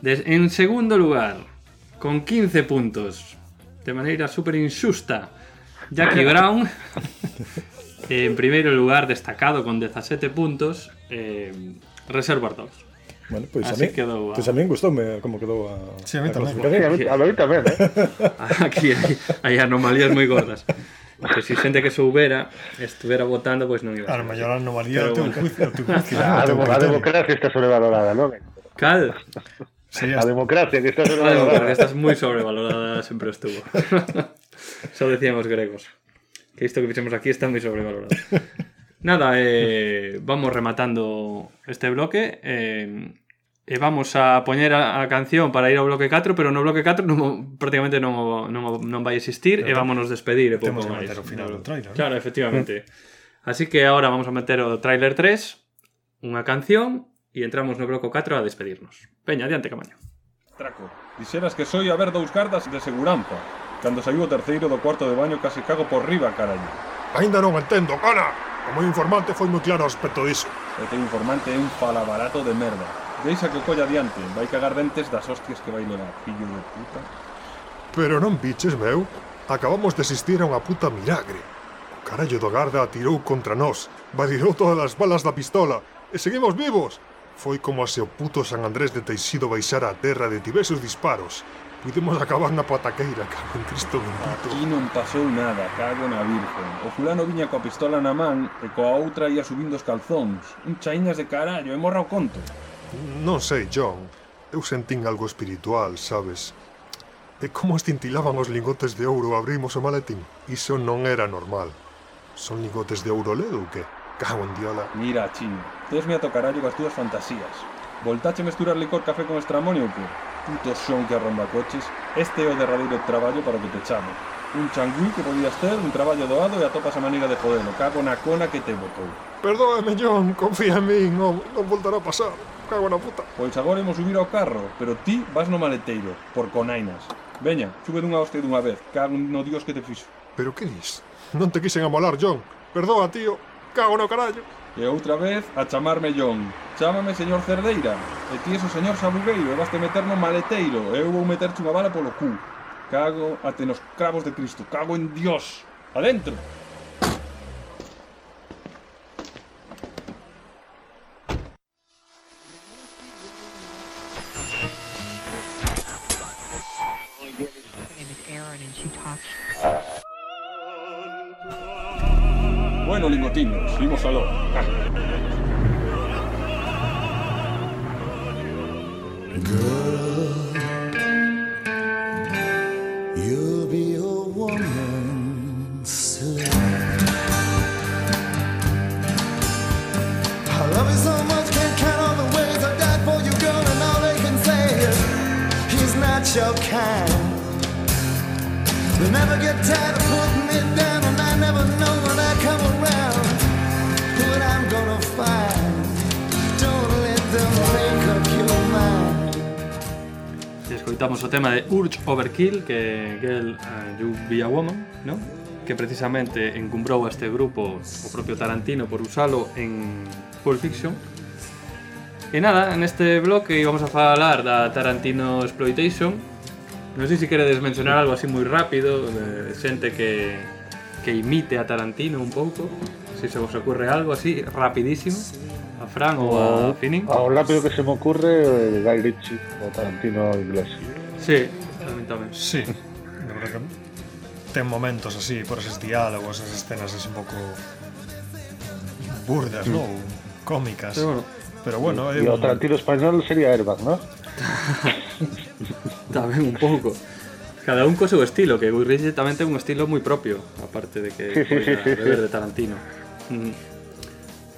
Des- en segundo lugar, con 15 puntos, de maneira super injusta, Jackie Brown. en primeiro lugar, destacado con 17 puntos, eh, Reservoir Dogs. Bueno, pues, Así a mí, quedó, pues a ah. mí me gustó me, cómo quedó. A, sí, a mí también. A, mí, a mí también ¿eh? Ah, aquí hay, hay, anomalías muy gordas. Que si gente que se hubiera, estuviera votando, pues no iba a ser. A lo mejor anomalía de tu, juicio, La democracia está sobrevalorada, ¿no? Cal. Sí, la democracia que está sobrevalorada. La que estás muy sobrevalorada siempre estuvo. Eso decían los gregos. Que esto que vemos aquí está muy sobrevalorado. Nada, eh, vamos rematando este bloque. Eh, E vamos a poñer a, a canción para ir ao bloque 4, pero no bloque 4 non, prácticamente non, o, non, o, non vai existir pero e vámonos despedir e pouco. Temos que meter o final do trailer. Claro, ¿no? efectivamente. Así que ahora vamos a meter o trailer 3, unha canción, e entramos no bloco 4 a despedirnos. Peña, adiante, camaño. Traco, dixeras que soy a ver dous cartas de seguranza. Cando saiu o terceiro do cuarto de baño case cago por riba, carallo. Ainda non entendo, cana! O meu informante foi moi claro ao respecto diso. O teu informante é un falabarato de merda. Deixa que colla adiante, vai cagar dentes das hostias que vai levar, fillo de puta. Pero non biches, meu. Acabamos de asistir a unha puta milagre. O carallo do garda atirou contra nós, vadirou todas as balas da pistola, e seguimos vivos. Foi como se o puto San Andrés de Teixido baixara a terra de diversos disparos. Pudemos acabar na pataqueira, cago en Cristo bendito. Aquí non pasou nada, cago na virgen. O fulano viña coa pistola na man e coa outra ia subindo os calzóns. Un chaiñas de carallo, e morra o conto. Non sei, John. Eu sentín algo espiritual, sabes? E como estintilaban os lingotes de ouro abrimos o maletín? Iso non era normal. Son lingotes de ouro ledo ou que? Cago en diola. Mira, chin, tes me a tocarallo coas túas fantasías. Voltache mesturar licor café con estramonio ou que? Puto son que arromba coches, este é o derradeiro traballo para o que te chamo. Un changui que podías ter, un traballo doado e atopas a maneira de jodelo. Cago na cona que te botou. Perdóame, John, confía en min, non, non voltará a pasar cago na puta. Pois agora imos subir ao carro, pero ti vas no maleteiro, por conainas. Veña, sube dunha hostia dunha vez, cago no dios que te fixo. Pero que dis? Non te quixen amolar, John. Perdoa, tío. Cago no carallo. E outra vez a chamarme John. Chámame señor Cerdeira. E ti eso señor Sabugueiro, e vas te meter no maleteiro. E eu vou meterche unha bala polo cu. Cago ate nos cravos de Cristo. Cago en Dios. Adentro. Can say is he's not your kind. They never get tired of putting me down, escoitamos o tema de Urge Overkill que Girl uh, eh, You Be a Woman no? que precisamente encumbrou a este grupo o propio Tarantino por usalo en Pulp Fiction. E nada, neste bloque íbamos a falar da Tarantino Exploitation. Non sei se queredes mencionar algo así moi rápido de xente que, que imite a Tarantino un pouco. Se se vos ocurre algo así, rapidísimo A Fran ou a Finin Ao rápido que se me ocurre, eh, Guy Ritchie, o Tarantino inglés. Sí, tamén tamén Sí, de verdad que ten momentos así, por esos diálogos, esas escenas así un pouco burdas, Mm. ¿no? Cómicas. Pero bueno. Pero bueno, E o un- Tarantino español sería Airbag, ¿no? Tamén un pouco. Cada un co seu estilo, que Guy Ritchie tamén ten un estilo moi propio, aparte de que Sí, sí, sí, poida sí, beber sí. de Tarantino. Mm.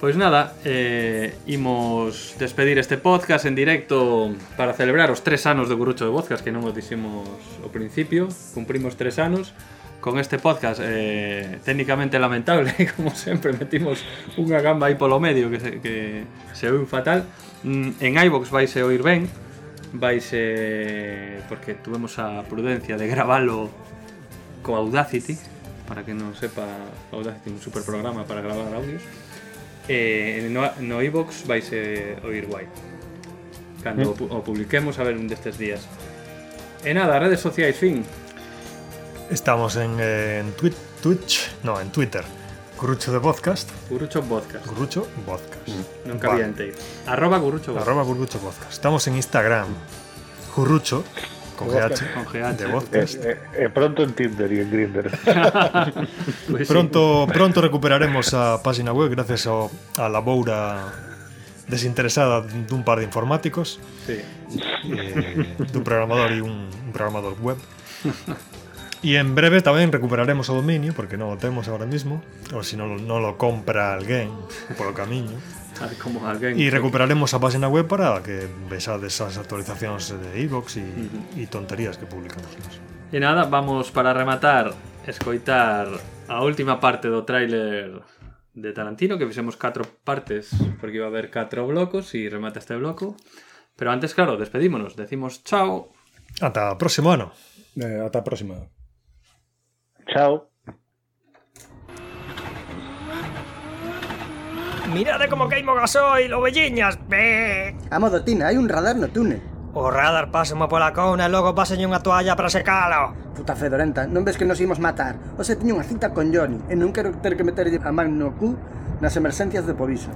Pois nada, eh, imos despedir este podcast en directo para celebrar os tres anos do Gurucho de Podcast que non os dixemos ao principio, cumprimos tres anos con este podcast eh, técnicamente lamentable, como sempre metimos unha gamba aí polo medio que se, que se oiu fatal. Mm, en iVox vaise oír ben vaise eh, porque tuvemos a prudencia de gravalo co Audacity. Para que non sepa Audacity un super programa para gravar audios eh, no, no iVox vaise oír guai cando o, pu- o publiquemos a ver un destes días e nada, redes sociais fin Estamos en, eh, en Twi- Twitch, no, en Twitter. Gurucho de Podcast. Gurucho Podcast. Gurucho Podcast. non cabía Vale. enteiro arroba Gurucho Podcast. Arroba Gurucho Podcast. Estamos en Instagram. Gurucho, con. GH, Con GH. de Podcast. Eh, eh, pronto en Tinder y en Grindr. Sí. Pronto, pronto recuperaremos a página web gracias ao, a la boura desinteresada dun par de informáticos Sí. eh, dun programador e un, un programador web e en breve tamén recuperaremos o dominio porque non o temos agora mismo ou se non, non lo compra alguén polo camiño A ver, como alguén e recuperaremos a página web para que vexades as actualizacións de iVoox e, e tonterías que publicamos nós. E nada, vamos para rematar escoitar a última parte do tráiler de Tarantino, que fixemos catro partes, porque iba a haber catro blocos e remata este bloco. Pero antes, claro, despedímonos, decimos chao. Ata próximo ano. Eh, ata próxima. Chao. Mirade como queimo gasoil, ovelliñas, be. A modo tina, hai un radar no túnel. O radar pásamo pola cona e logo paseñe unha toalla para secalo. Puta fedorenta, non ves que nos imos matar? O se teño unha cita con Johnny e non quero ter que meterlle a man no cu nas emerxencias de Povisa.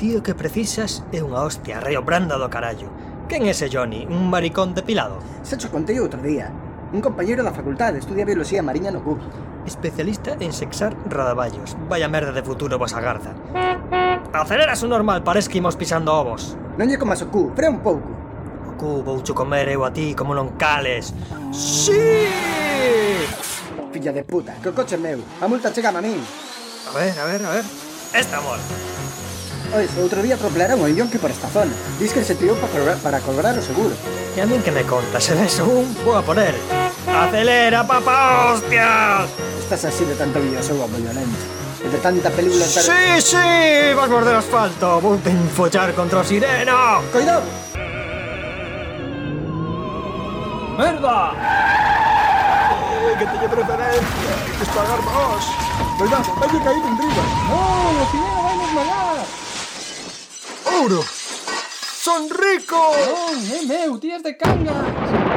Tío que precisas é unha hostia reobranda do carallo. Quen é ese Johnny? Un maricón depilado? Se cho contei outro día un compañeiro da facultade, estudia Biología Mariña no CUC. Especialista en sexar radaballos. Vaya merda de futuro vas a Acelera Aceleras normal, parece que imos pisando ovos. Non lle comas o cu, frea un pouco. O cu voucho comer eu a ti como non cales. Sí! Filla de puta, que o coche é meu. A multa chega a min. A ver, a ver, a ver. Esta mol. Ois, outro día atropelaron o avión que por esta zona. Diz que se tirou para, para cobrar o seguro. ¿Y a mí qué me contas? ¿Eres un...? Voy a poner... ¡Acelera, papá! ¡Hostias! Estás así de tanto videojuego, violento. De tanta película... Tar... ¡Sí, sí! ¡Va a morder asfalto! ¡Voy a follar contra sirena! ¡Cuidado! ¡Merda! ¡Que tiene preferencia! ¡Hay que pagar más! ¡Cuidado! ¡Hay que caer en ¡No! ¡La sirena va a desmayar! ¡Oro! son ricos. ¡Oh, eh, Meuti es de Cangas!